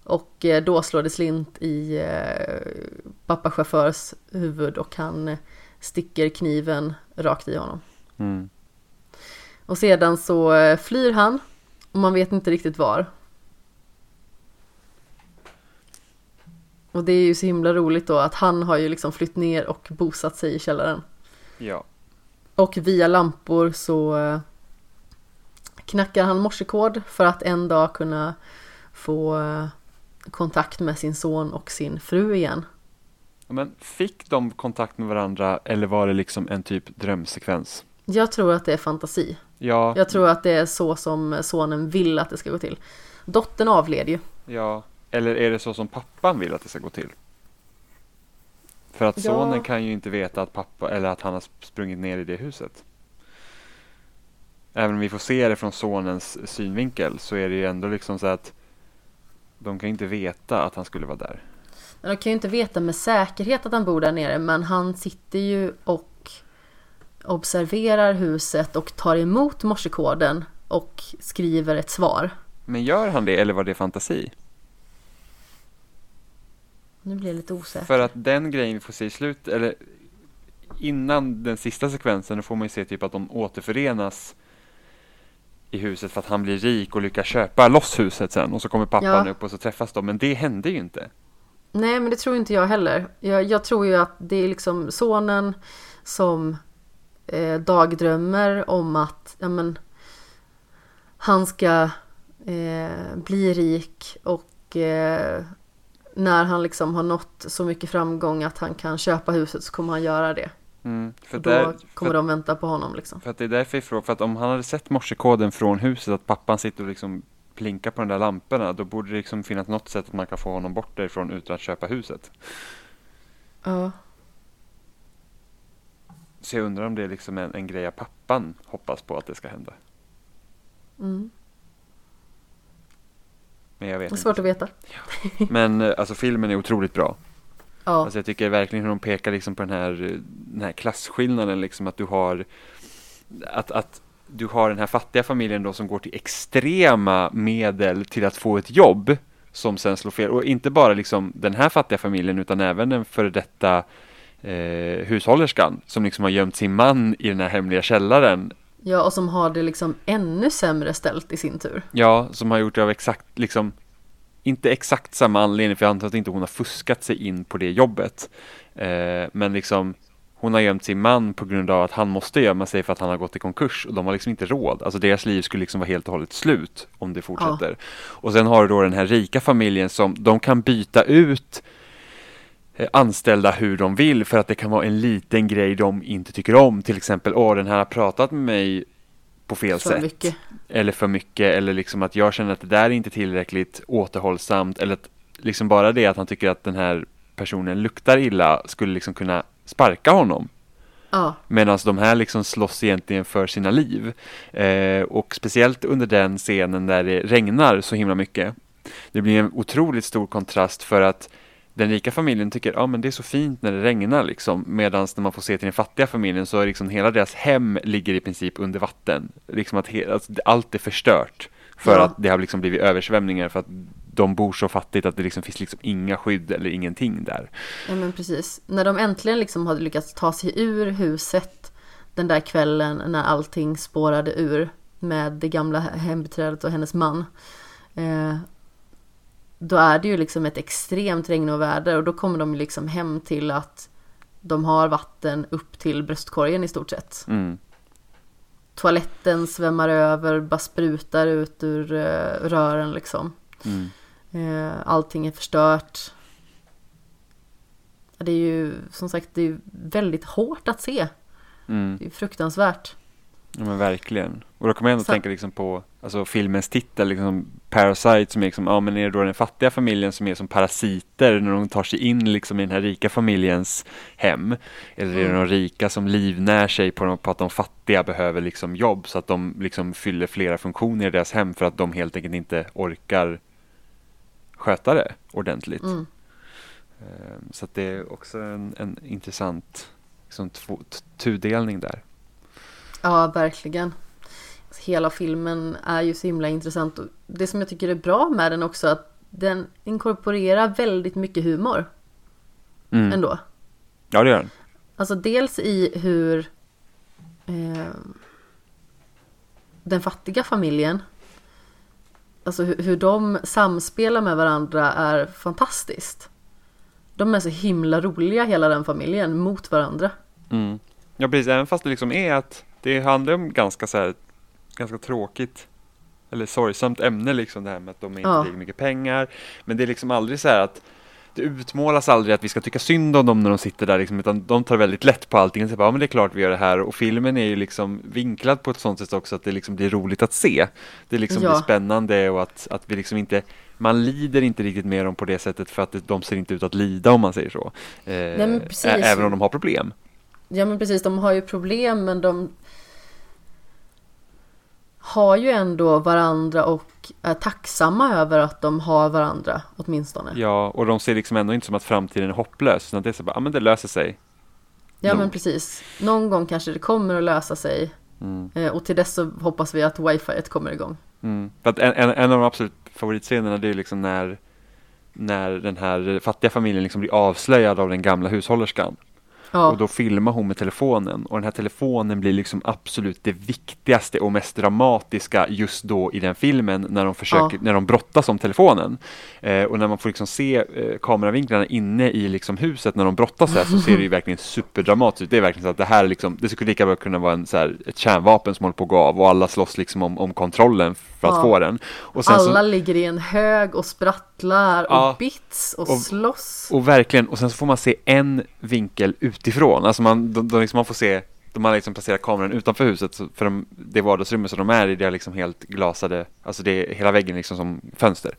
Och eh, då slår det slint i eh, pappachaufförs huvud och han eh, sticker kniven rakt i honom. Mm. Och sedan så flyr han och man vet inte riktigt var. Och det är ju så himla roligt då att han har ju liksom flytt ner och bosatt sig i källaren. Ja. Och via lampor så eh, knackar han morsekod för att en dag kunna få eh, kontakt med sin son och sin fru igen. Men fick de kontakt med varandra eller var det liksom en typ drömsekvens? Jag tror att det är fantasi. Ja, Jag tror att det är så som sonen vill att det ska gå till. Dottern avled ju. ja. Eller är det så som pappan vill att det ska gå till? För att Ja. sonen kan ju inte veta att pappa, eller att han har sprungit ner i det huset. Även om vi får se det från sonens synvinkel så är det ju ändå liksom så att de kan ju inte veta att han skulle vara där. Men de kan ju inte veta med säkerhet att han bor där nere men han sitter ju och observerar huset och tar emot morsekoden och skriver ett svar. Men gör han det eller var det fantasi? Nu blir jag lite osäker. För att den grejen vi får se i slut, eller innan den sista sekvensen, då får man ju se typ att de återförenas i huset för att han blir rik och lyckas köpa loss huset sen och så kommer pappan Ja. upp och så träffas de. Men det hände ju inte. Nej men det tror inte jag heller. Jag, jag tror ju att det är liksom sonen som eh, dagdrömmer om att ja, men, han ska eh, bli rik och eh, när han liksom har nått så mycket framgång att han kan köpa huset så kommer han göra det. Mm, för, då där, kommer för, de vänta på honom liksom. för att det är därför jag frågar, för att om han hade sett morsekoden från huset, att pappan sitter och liksom plinkar på de där lamporna, då borde det liksom finnas något sätt att man kan få honom bort därifrån utan att köpa huset. Ja. Så jag undrar om det är liksom en, en grej att pappan hoppas på att det ska hända. Mm. Men jag vet Det är inte. svårt att veta. Men eh, alltså filmen är otroligt bra. Ja. Alltså jag tycker verkligen hur de pekar liksom på den här, den här klasskillnaden liksom att du har att, att du har den här fattiga familjen då som går till extrema medel till att få ett jobb som sen slår fel. Och inte bara liksom den här fattiga familjen utan även den före detta eh, hushållerskan som liksom har gömt sin man i den här hemliga källaren. ja, och som har det liksom ännu sämre ställt i sin tur. Ja, som har gjort det av exakt liksom inte exakt samma anledning, för jag antar att inte hon har fuskat sig in på det jobbet. Eh, men liksom, hon har gömt sin man på grund av att han måste gömma sig för att han har gått i konkurs och de har liksom inte råd. Alltså deras liv skulle liksom vara helt och hållet slut om det fortsätter. Och sen har du då den här rika familjen som de kan byta ut anställda hur de vill för att det kan vara en liten grej de inte tycker om. Till exempel, åh den här har pratat med mig på fel För sätt mycket. eller för mycket eller liksom att jag känner att det där är inte tillräckligt återhållsamt eller att liksom bara det att han tycker att den här personen luktar illa skulle liksom kunna sparka honom. Ja, Medan de här liksom slåss egentligen för sina liv. Eh, och speciellt under den scenen där det regnar så himla mycket. Det blir en otroligt stor kontrast för att den rika familjen tycker ja men det är så fint när det regnar liksom. Medan när man får se till den fattiga familjen så är liksom hela deras hem ligger i princip under vatten. Liksom att alltså, allt är förstört. För Ja. att det har liksom blivit översvämningar för att de bor så fattigt att det liksom finns liksom inga skydd eller ingenting där. ja men precis. När de äntligen liksom hade lyckats ta sig ur huset den där kvällen när allting spårade ur med det gamla hembiträdet och hennes man. Eh, då är det ju liksom ett extremt regnoväder och då kommer de liksom hem till att de har vatten upp till bröstkorgen i stort sett. Mm. Toaletten svämmar över, bara sprutar ut ur eh, rören liksom. Mm. Eh, allting är förstört. Det är ju som sagt det är väldigt hårt att se. Mm. Det är fruktansvärt. Ja men verkligen. Och då kommer jag ändå Så- tänka liksom på alltså, filmens titel, liksom Parasite som är liksom, ja men är det då den fattiga familjen som är som parasiter när de tar sig in liksom i den här rika familjens hem? Eller är det Mm. de rika som livnär sig på, på att de fattiga behöver liksom jobb så att de liksom fyller flera funktioner i deras hem för att de helt enkelt inte orkar sköta det ordentligt. Mm. Eh, Så att det är också en, en intressant liksom, två, tudelning där. Ja, verkligen. Hela filmen är ju så himla intressant. Och det som jag tycker är bra med den också att den inkorporerar väldigt mycket humor Mm. ändå. Ja det gör den. Alltså dels i hur eh, den fattiga familjen, alltså hur, hur de samspelar med varandra är fantastiskt. De är så himla roliga hela den familjen mot varandra. Mm. Ja precis, även fast det liksom är att det handlar om ganska så här, ganska tråkigt eller sorgsamt ämne liksom det här med att de inte Ja. mycket pengar. Men det är liksom aldrig så här att det utmålas aldrig att vi ska tycka synd om dem när de sitter där liksom, utan de tar väldigt lätt på allting. Så bara, ja men det är klart vi gör det här och filmen är ju liksom vinklad på ett sånt sätt också att det liksom blir roligt att se. Det liksom Ja. blir spännande och att, att vi liksom inte man lider inte riktigt med dem på det sättet för att de ser inte ut att lida om man säger så. Eh, ä- även om de har problem. Ja men precis, de har ju problem men de har ju ändå varandra och är tacksamma över att de har varandra åtminstone. Ja, Ja, och de ser liksom ändå inte som att framtiden är hopplös. Utan det är så bara, ja men det löser sig. men nog. precis. Någon gång kanske det kommer att lösa sig. Mm. Eh, Och till dess så hoppas vi att wifi kommer igång. Mm. För en, en, en av de absolut favoritscenerna det är liksom när, när den här fattiga familjen liksom blir avslöjad av den gamla hushållerskan. Ja, Och då filmar hon med telefonen och den här telefonen blir liksom absolut det viktigaste och mest dramatiska just då i den filmen när de försöker, Ja. när de brottas om telefonen. Eh, och när man får liksom se eh, kameravinklarna inne i liksom huset när de brottas här så ser det ju verkligen superdramatiskt ut. Det är verkligen så att det här är liksom, det skulle lika väl kunna vara en, så här, ett kärnvapen som håller på att gå av och alla slåss liksom om, om kontrollen för att Ja. få den. Och sen så- alla ligger i en hög och sprattlar och bits och, Och- slåss. Och verkligen, och sen så får man se en vinkel utifrån. Alltså man, de, de liksom, man får se, de har liksom placerat kameran utanför huset för de, det vardagsrummet som de är i, det är liksom helt glasade, alltså det är hela väggen liksom som fönster.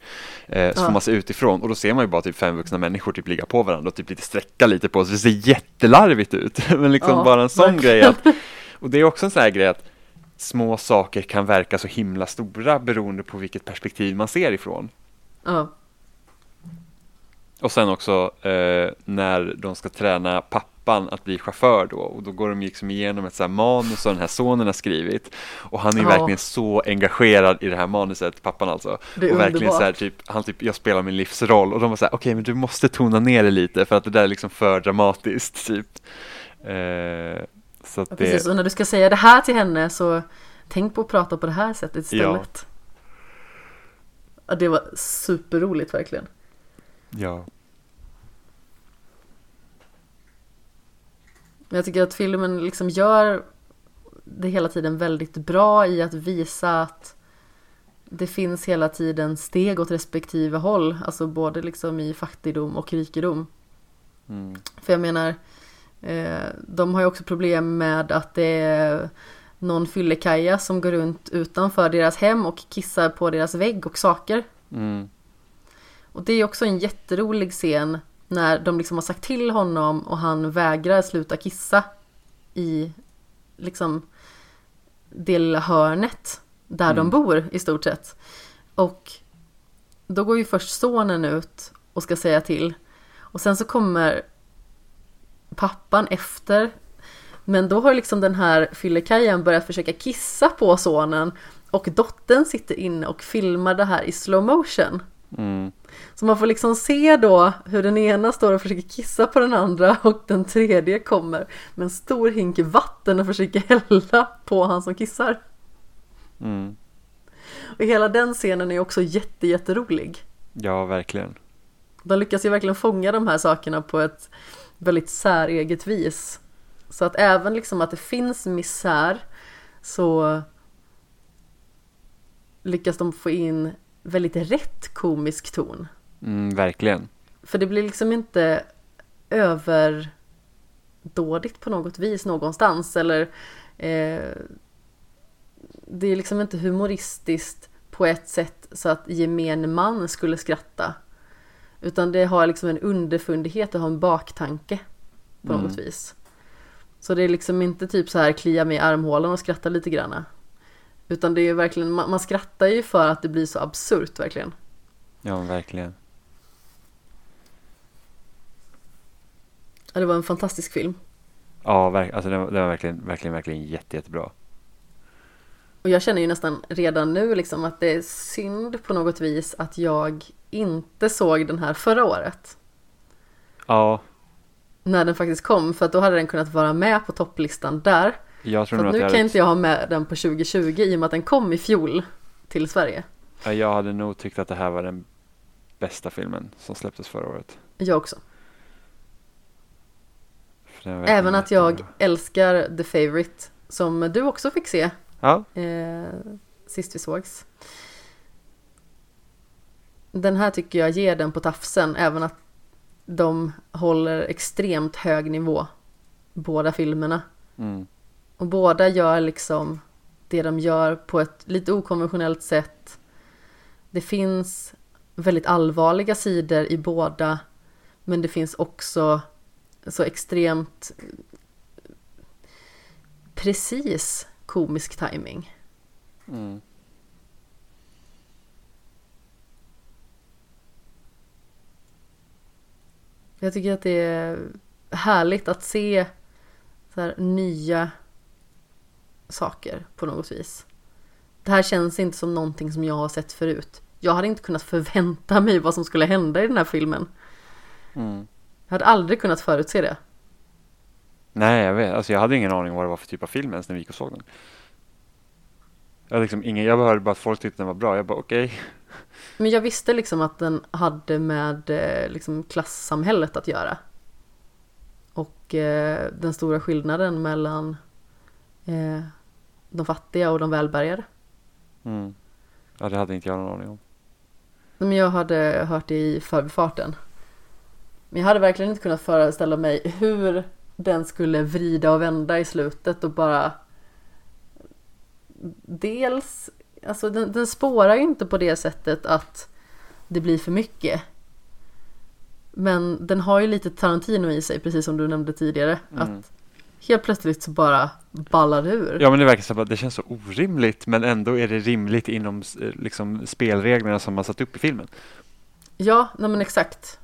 Eh, så Ja. får man se utifrån och då ser man ju bara typ fem vuxna människor typ ligga på varandra och typ lite sträcka lite på sig. Det ser jättelarvigt ut. Men liksom Ja, bara en sån verkligen. grej att, och det är också en sån här grej att små saker kan verka så himla stora beroende på vilket perspektiv man ser ifrån. Ja, Och sen också eh, när de ska träna pappan att bli chaufför då och då går de liksom igenom ett så här manus som den här sonen har skrivit och han är Ja. verkligen så engagerad i det här manuset, pappan alltså. Det är och verkligen så här typ, han typ, jag spelar min livsroll och de var så här, okej men du måste tona ner det lite för att det där är liksom för dramatiskt typ. Eh, så att ja, det, precis. Och när du ska säga det här till henne så tänk på att prata på det här sättet istället. Ja, det var superroligt verkligen. ja. Men jag tycker att filmen liksom gör det hela tiden väldigt bra i att visa att det finns hela tiden steg åt respektive håll. Alltså både liksom i fattigdom och rikedom. Mm. För jag menar, eh, de har ju också problem med att det är någon fyllekaja som går runt utanför deras hem och kissar på deras vägg och saker. Mm. Och det är också en jätterolig scen när de liksom har sagt till honom och han vägrar sluta kissa i liksom det lilla hörnet där de Mm. bor i stort sett. Och då går ju först sonen ut och ska säga till. Och sen så kommer pappan efter. Men då har liksom den här fyllekajan börjat försöka kissa på sonen. Och dottern sitter inne och filmar det här i slow motion. Mm. Så man får liksom se då hur den ena står och försöker kissa på den andra och den tredje kommer med en stor hink vatten och försöker hälla på han som kissar. Mm. Och hela den scenen är också jätte, jätterolig. Ja, verkligen. De lyckas ju verkligen fånga de här sakerna på ett väldigt säreget vis. Så att även liksom att det finns misär så lyckas de få in väldigt rätt komisk ton. Mm, verkligen. För det blir liksom inte överdådigt på något vis någonstans eller eh, det är liksom inte humoristiskt på ett sätt så att gemene man skulle skratta. Utan det har liksom en underfundighet och har en baktanke på Mm. något vis. Så det är liksom inte typ så här klia mig i armhålan och skratta lite grann. Utan det är verkligen, man, man skrattar ju för att det blir så absurt verkligen. Ja, verkligen. Ja, det var en fantastisk film. Ja, verk, alltså den, var- den var verkligen, verkligen, verkligen jätte, jättebra. Och jag känner ju nästan redan nu liksom att det är synd på något vis att jag inte såg den här förra året. Ja, När den faktiskt kom, för att då hade den kunnat vara med på topplistan där. Jag tror nog att nu kan inte jag ha med den på 2020 i och med att den kom i fjol till Sverige. ja, jag hade nog tyckt att det här var den bästa filmen som släpptes förra året. Jag också. Även att jag älskar The Favourite som du också fick se Ja, eh, sist vi sågs. Den här tycker jag ger den på tafsen, även att de håller extremt hög nivå, båda filmerna. mm, Och båda gör liksom det de gör på ett lite okonventionellt sätt. Det finns väldigt allvarliga sidor i båda, men det finns också så extremt precis komisk timing. mm. Jag tycker att det är härligt att se så här nya saker på något vis. Det här känns inte som någonting som jag har sett förut. Jag hade inte kunnat förvänta mig vad som skulle hända i den här filmen. Mm. Jag hade aldrig kunnat förutse det. Nej, jag vet. Alltså jag hade ingen aning vad det var för typ av film ens när vi gick och såg den. Jag, liksom ingen, jag hörde bara att folk tyckte den var bra. Jag bara okej. Men jag visste liksom att den hade med eh, liksom klassamhället att göra. Och eh, den stora skillnaden mellan eh, de fattiga och de välbärgade. Mm. Ja, det hade inte jag någon aning om. Men jag hade hört det i förbifarten. Men jag hade verkligen inte kunnat föreställa mig hur den skulle vrida och vända i slutet och bara Dels, alltså den, den spårar ju inte på det sättet att det blir för mycket. Men den har ju lite Tarantino i sig, precis som du nämnde tidigare. Mm. Att helt plötsligt så bara ballar ur. Ja, men det verkar som att det känns så orimligt, men ändå är det rimligt inom eh, liksom, spelreglerna som man satt upp i filmen. Ja, nej men exakt.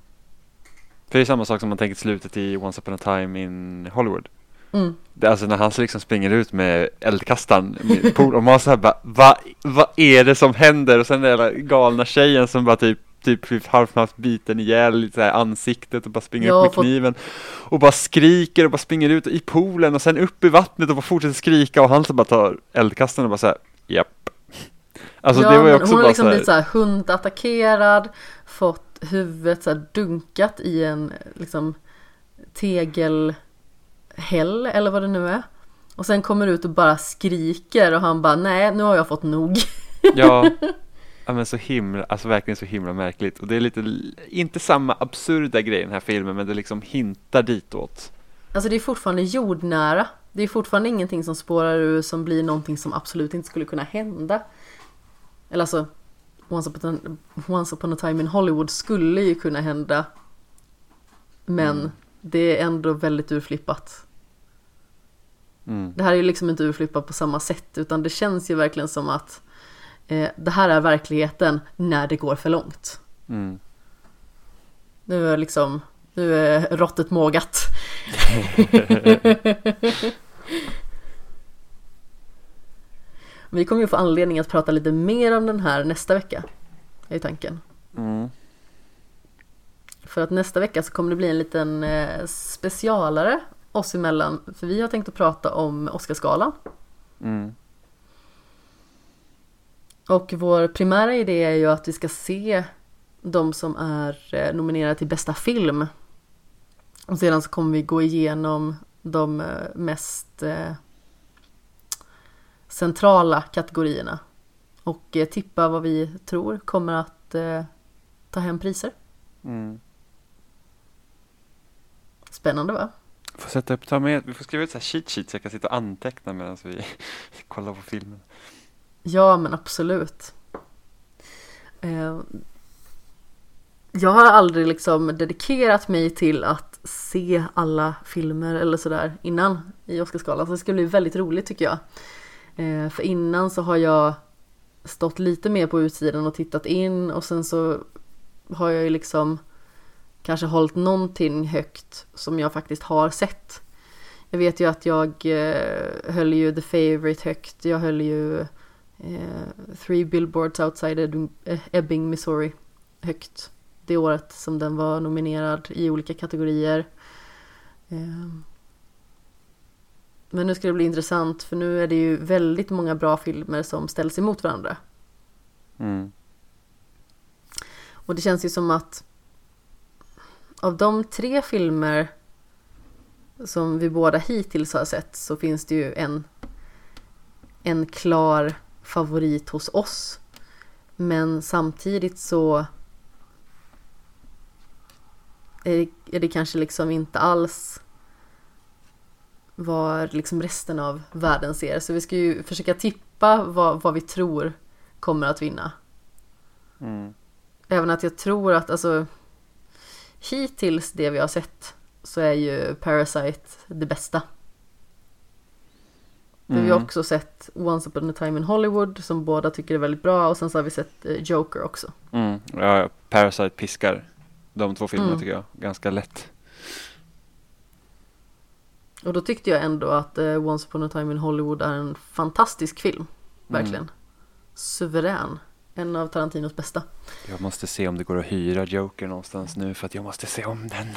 För det är samma sak som man tänker slutet i Once upon a time in Hollywood. Mm. Det, alltså när han liksom springer ut med eldkastaren och man så här bara vad vad är det som händer? Och sen den där galna tjejen som bara typ typ halvt biten ihjäl lite så här ansiktet och bara springer Ja, upp med fått- kniven och bara skriker och bara springer ut i poolen och sen upp i vattnet och bara fortsätter skrika och han så bara tar eldkastaren och bara så här japp. Alltså ja, det var ju också hon bara liksom så här, blivit så här hundattackerad, fått huvudet så här dunkat i en liksom tegelhäll eller vad det nu är. Och sen kommer ut och bara skriker och han bara nej nu har jag fått nog. Ja, ja men så himla, alltså verkligen så himla märkligt. Och det är lite, inte samma absurda grej i den här filmen, men det liksom hintar ditåt. Alltså det är fortfarande jordnära. Det är fortfarande ingenting som spårar ur som blir någonting som absolut inte skulle kunna hända. Eller alltså, Once upon a, once upon a time in Hollywood skulle ju kunna hända. Men Mm. det är ändå väldigt urflippat. Mm. Det här är ju liksom inte urflippat på samma sätt utan det känns ju verkligen som att eh, det här är verkligheten när det går för långt. Mm. Nu är liksom, nu är råttet mågat. Vi kommer ju få anledning att prata lite mer om den här nästa vecka. Är tanken. Mm. För att nästa vecka så kommer det bli en liten eh, specialare oss emellan. För vi har tänkt att prata om Oscarsgalan. Mm. Och vår primära idé är ju att vi ska se de som är eh, nominerade till bästa film. Och sedan så kommer vi gå igenom de eh, mest eh, centrala kategorierna. Och tippa vad vi tror kommer att ta hem priser. Mm. Spännande va? Får sätta upp, ta med, vi får skriva ut så här cheat sheet så jag kan sitta och anteckna medan vi kollar på filmen. Ja men absolut. Eh, jag har aldrig liksom dedikerat mig till att se alla filmer eller sådär innan i Oscarsgalan. Så det ska bli väldigt roligt tycker jag. Eh, för innan så har jag stått lite mer på utsidan och tittat in och sen så har jag ju liksom kanske hållit någonting högt som jag faktiskt har sett. Jag vet ju att jag eh, höll ju The Favourite högt. Jag höll ju eh, Three Billboards Outside Ebbing, eh, Ebbing, Missouri högt. Det året som den var nominerad i olika kategorier. Eh, men nu ska det bli intressant för nu är det ju väldigt många bra filmer som ställs emot varandra. Mm. Och det känns ju som att av de tre filmer som vi båda hittills har sett så finns det ju en, en klar favorit hos oss. Men samtidigt så är det, är det kanske liksom inte alls vad liksom resten av världen ser. Så vi ska ju försöka tippa vad, vad vi tror kommer att vinna. Mm. Även att jag tror att alltså hittills det vi har sett så är ju Parasite det bästa. Mm. Vi har också sett Once upon a time in Hollywood som båda tycker är väldigt bra och sen så har vi sett eh, Joker också. Mm. Ja, Parasite piskar de två filmerna Mm. tycker jag ganska lätt. Och då tyckte jag ändå att eh, Once upon a time in Hollywood är en fantastisk film. Verkligen. Suverän. En av Tarantinos bästa. Jag måste se om det går att hyra Joker någonstans nu för att jag måste se om den.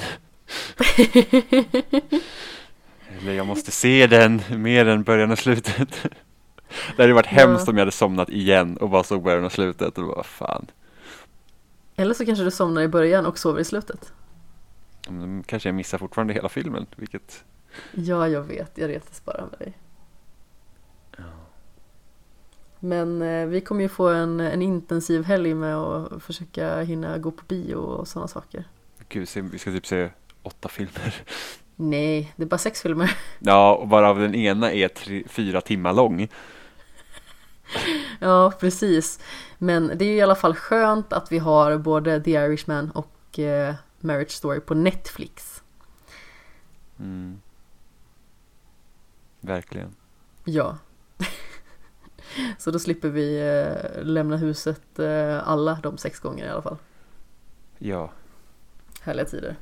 Eller jag måste se den mer än början och slutet. Det hade varit Ja. hemskt om jag hade somnat igen och bara såg början och slutet och bara fan. Eller så kanske du somnar i början och sover i slutet. Kanske jag missar fortfarande hela filmen, vilket Ja, jag vet. Jag retas bara med dig. Men eh, vi kommer ju få en, en intensiv helg med att försöka hinna gå på bio och sådana saker. Gud, vi ska typ se åtta filmer. Nej, det är bara sex filmer. Ja, och varav den ena är tre, fyra timmar lång. Ja, precis. Men det är ju i alla fall skönt att vi har både The Irishman och eh, Marriage Story på Netflix. Mm. Verkligen. Ja. Så då slipper vi eh, lämna huset eh, alla de sex gånger i alla fall. Ja, Härliga tider.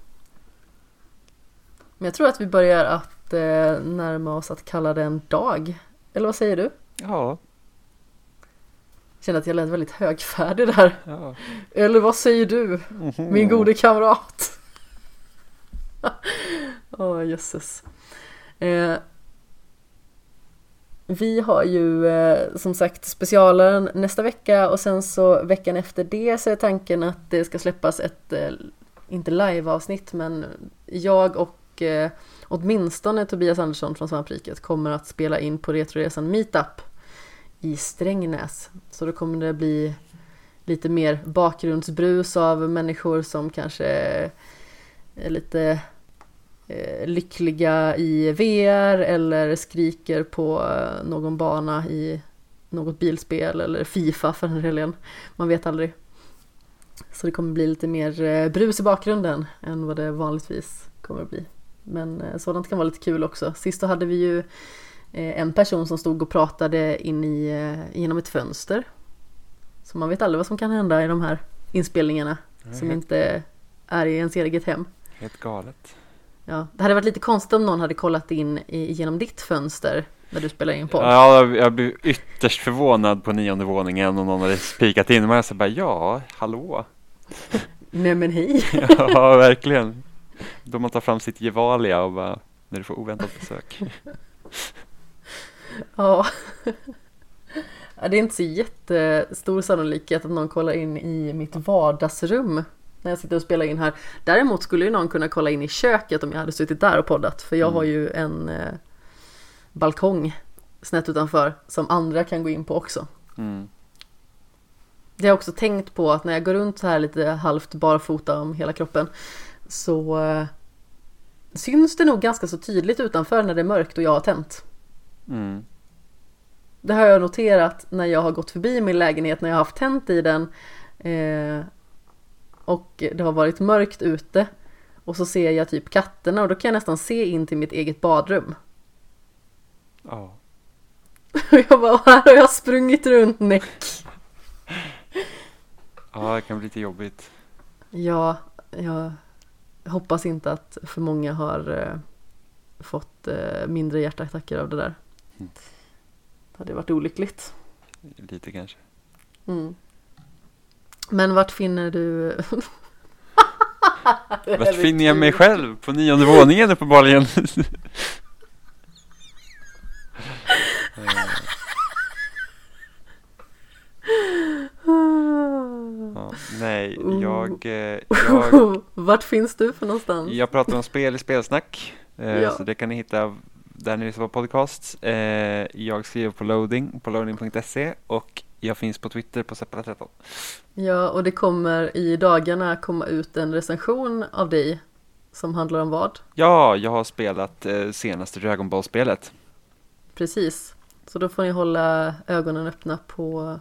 Men jag tror att vi börjar att eh, närma oss att kalla det en dag. Eller vad säger du? ja, Jag känner att jag lät väldigt högfärdig där. ja. Eller vad säger du? Mhm. Min gode kamrat. Åh jösses. Eh, vi har ju eh, som sagt specialaren nästa vecka och sen så veckan efter det så är tanken att det ska släppas ett, eh, inte live-avsnitt men jag och eh, åtminstone Tobias Andersson från Svampriket kommer att spela in på Retroresan Meetup i Strängnäs. Så då kommer det bli lite mer bakgrundsbrus av människor som kanske är lite eh, lyckliga i VR eller skriker på eh, någon bana i något bilspel eller Fifa för den delen. Man vet aldrig. Så det kommer bli lite mer eh, brus i bakgrunden än vad det vanligtvis kommer att bli. Men eh, sådant kan vara lite kul också. Sist så hade vi ju eh, en person som stod och pratade in i, eh, genom ett fönster. Så man vet aldrig vad som kan hända i de här inspelningarna som helt, inte är i ens eget hem. helt galet. Ja, det hade varit lite konstigt om någon hade kollat in i, genom ditt fönster när du spelar in podd. Ja, jag blev ytterst förvånad på nionde våningen och någon hade spikat in mig och så bara ja, hallå. Nej men hej! Ja, verkligen. Då man tar fram sitt Gevalia och bara, när du får oväntat besök. Ja. ja. Det är inte så jättestor sannolikhet att någon kollar in i mitt vardagsrum när jag sitter och spelar in här. Däremot skulle ju någon kunna kolla in i köket om jag hade suttit där och poddat. För jag Mm. har ju en eh, balkong snett utanför som andra kan gå in på också. Mm. Det har jag också tänkt på att när jag går runt så här lite halvt barfota om hela kroppen så eh, syns det nog ganska så tydligt utanför när det är mörkt och jag har tänt. Mm. Det har jag noterat när jag har gått förbi min lägenhet när jag har haft tänt i den eh, och det har varit mörkt ute och så ser jag typ katterna och då kan jag nästan se in till mitt eget badrum. Ja. Och jag bara, här har jag sprungit runt näck. ja, det kan bli lite jobbigt. Ja, jag hoppas inte att för många har eh, fått eh, mindre hjärtattacker av det där. Mm. Det hade varit olyckligt. Lite kanske. Mm. Men vart finner du... Vart finner jag mig själv? På nionde våningen uppenbarligen. Eh, ja, nej, jag, eh, jag, Vart finns du för någonstans? jag pratar om spel i spelsnack. Eh, Ja. Så det kan ni hitta där ni lyssnar på podcast. Eh, jag skriver på loading på loading.se och jag finns på Twitter på Seppala13. Ja, och det kommer i dagarna komma ut en recension av dig som handlar om vad? Ja, jag har spelat senaste Dragon Ball-spelet. Precis. Så då får ni hålla ögonen öppna på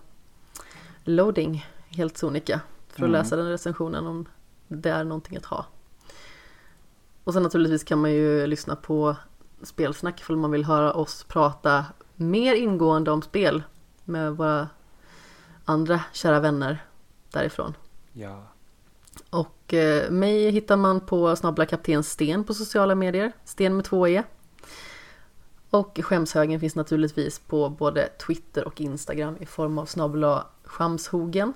loading helt sonika för att Mm. läsa den recensionen om det är någonting att ha. Och sen naturligtvis kan man ju lyssna på spelsnack ifall man vill höra oss prata mer ingående om spel med våra andra kära vänner därifrån. Ja. Och eh, mig hittar man på snabbla kapten Sten på sociala medier. Sten med två E. Och skämshögen finns naturligtvis på både Twitter och Instagram i form av snabbla skamshogen.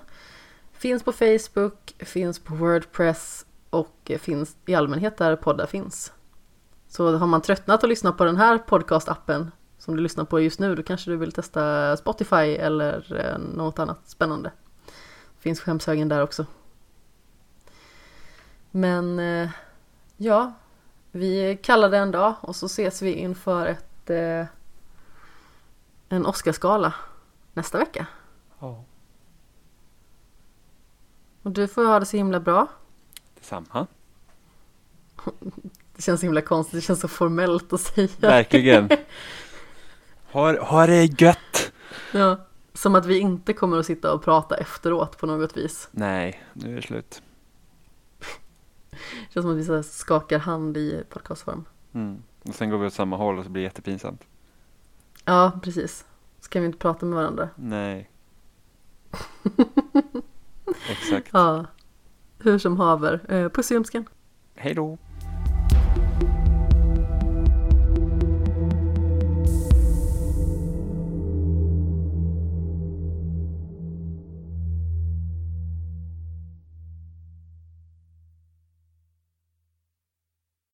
Finns på Facebook, finns på Wordpress och finns i allmänhet där poddar finns. Så har man tröttnat att lyssna på den här podcastappen som du lyssnar på just nu, då kanske du vill testa Spotify eller eh, något annat spännande. Finns skämshögen där också. Men eh, ja, vi kallar det en dag och så ses vi inför ett, eh, en Oscarsgala nästa vecka. ja. Och du får ha det så himla bra. Detsamma. Det känns himla konstigt, det känns så formellt att säga. Verkligen. Har, har det gött! Ja, som att vi inte kommer att sitta och prata efteråt på något vis. Nej, nu är det slut. Det känns som att vi så skakar hand i podcastform. Mm. Och sen går vi åt samma håll och så blir det jättepinsamt. Ja, precis. Så kan vi inte prata med varandra. Nej. Exakt. Ja, hur som haver. Eh, Puss i ljumsken. Hej då!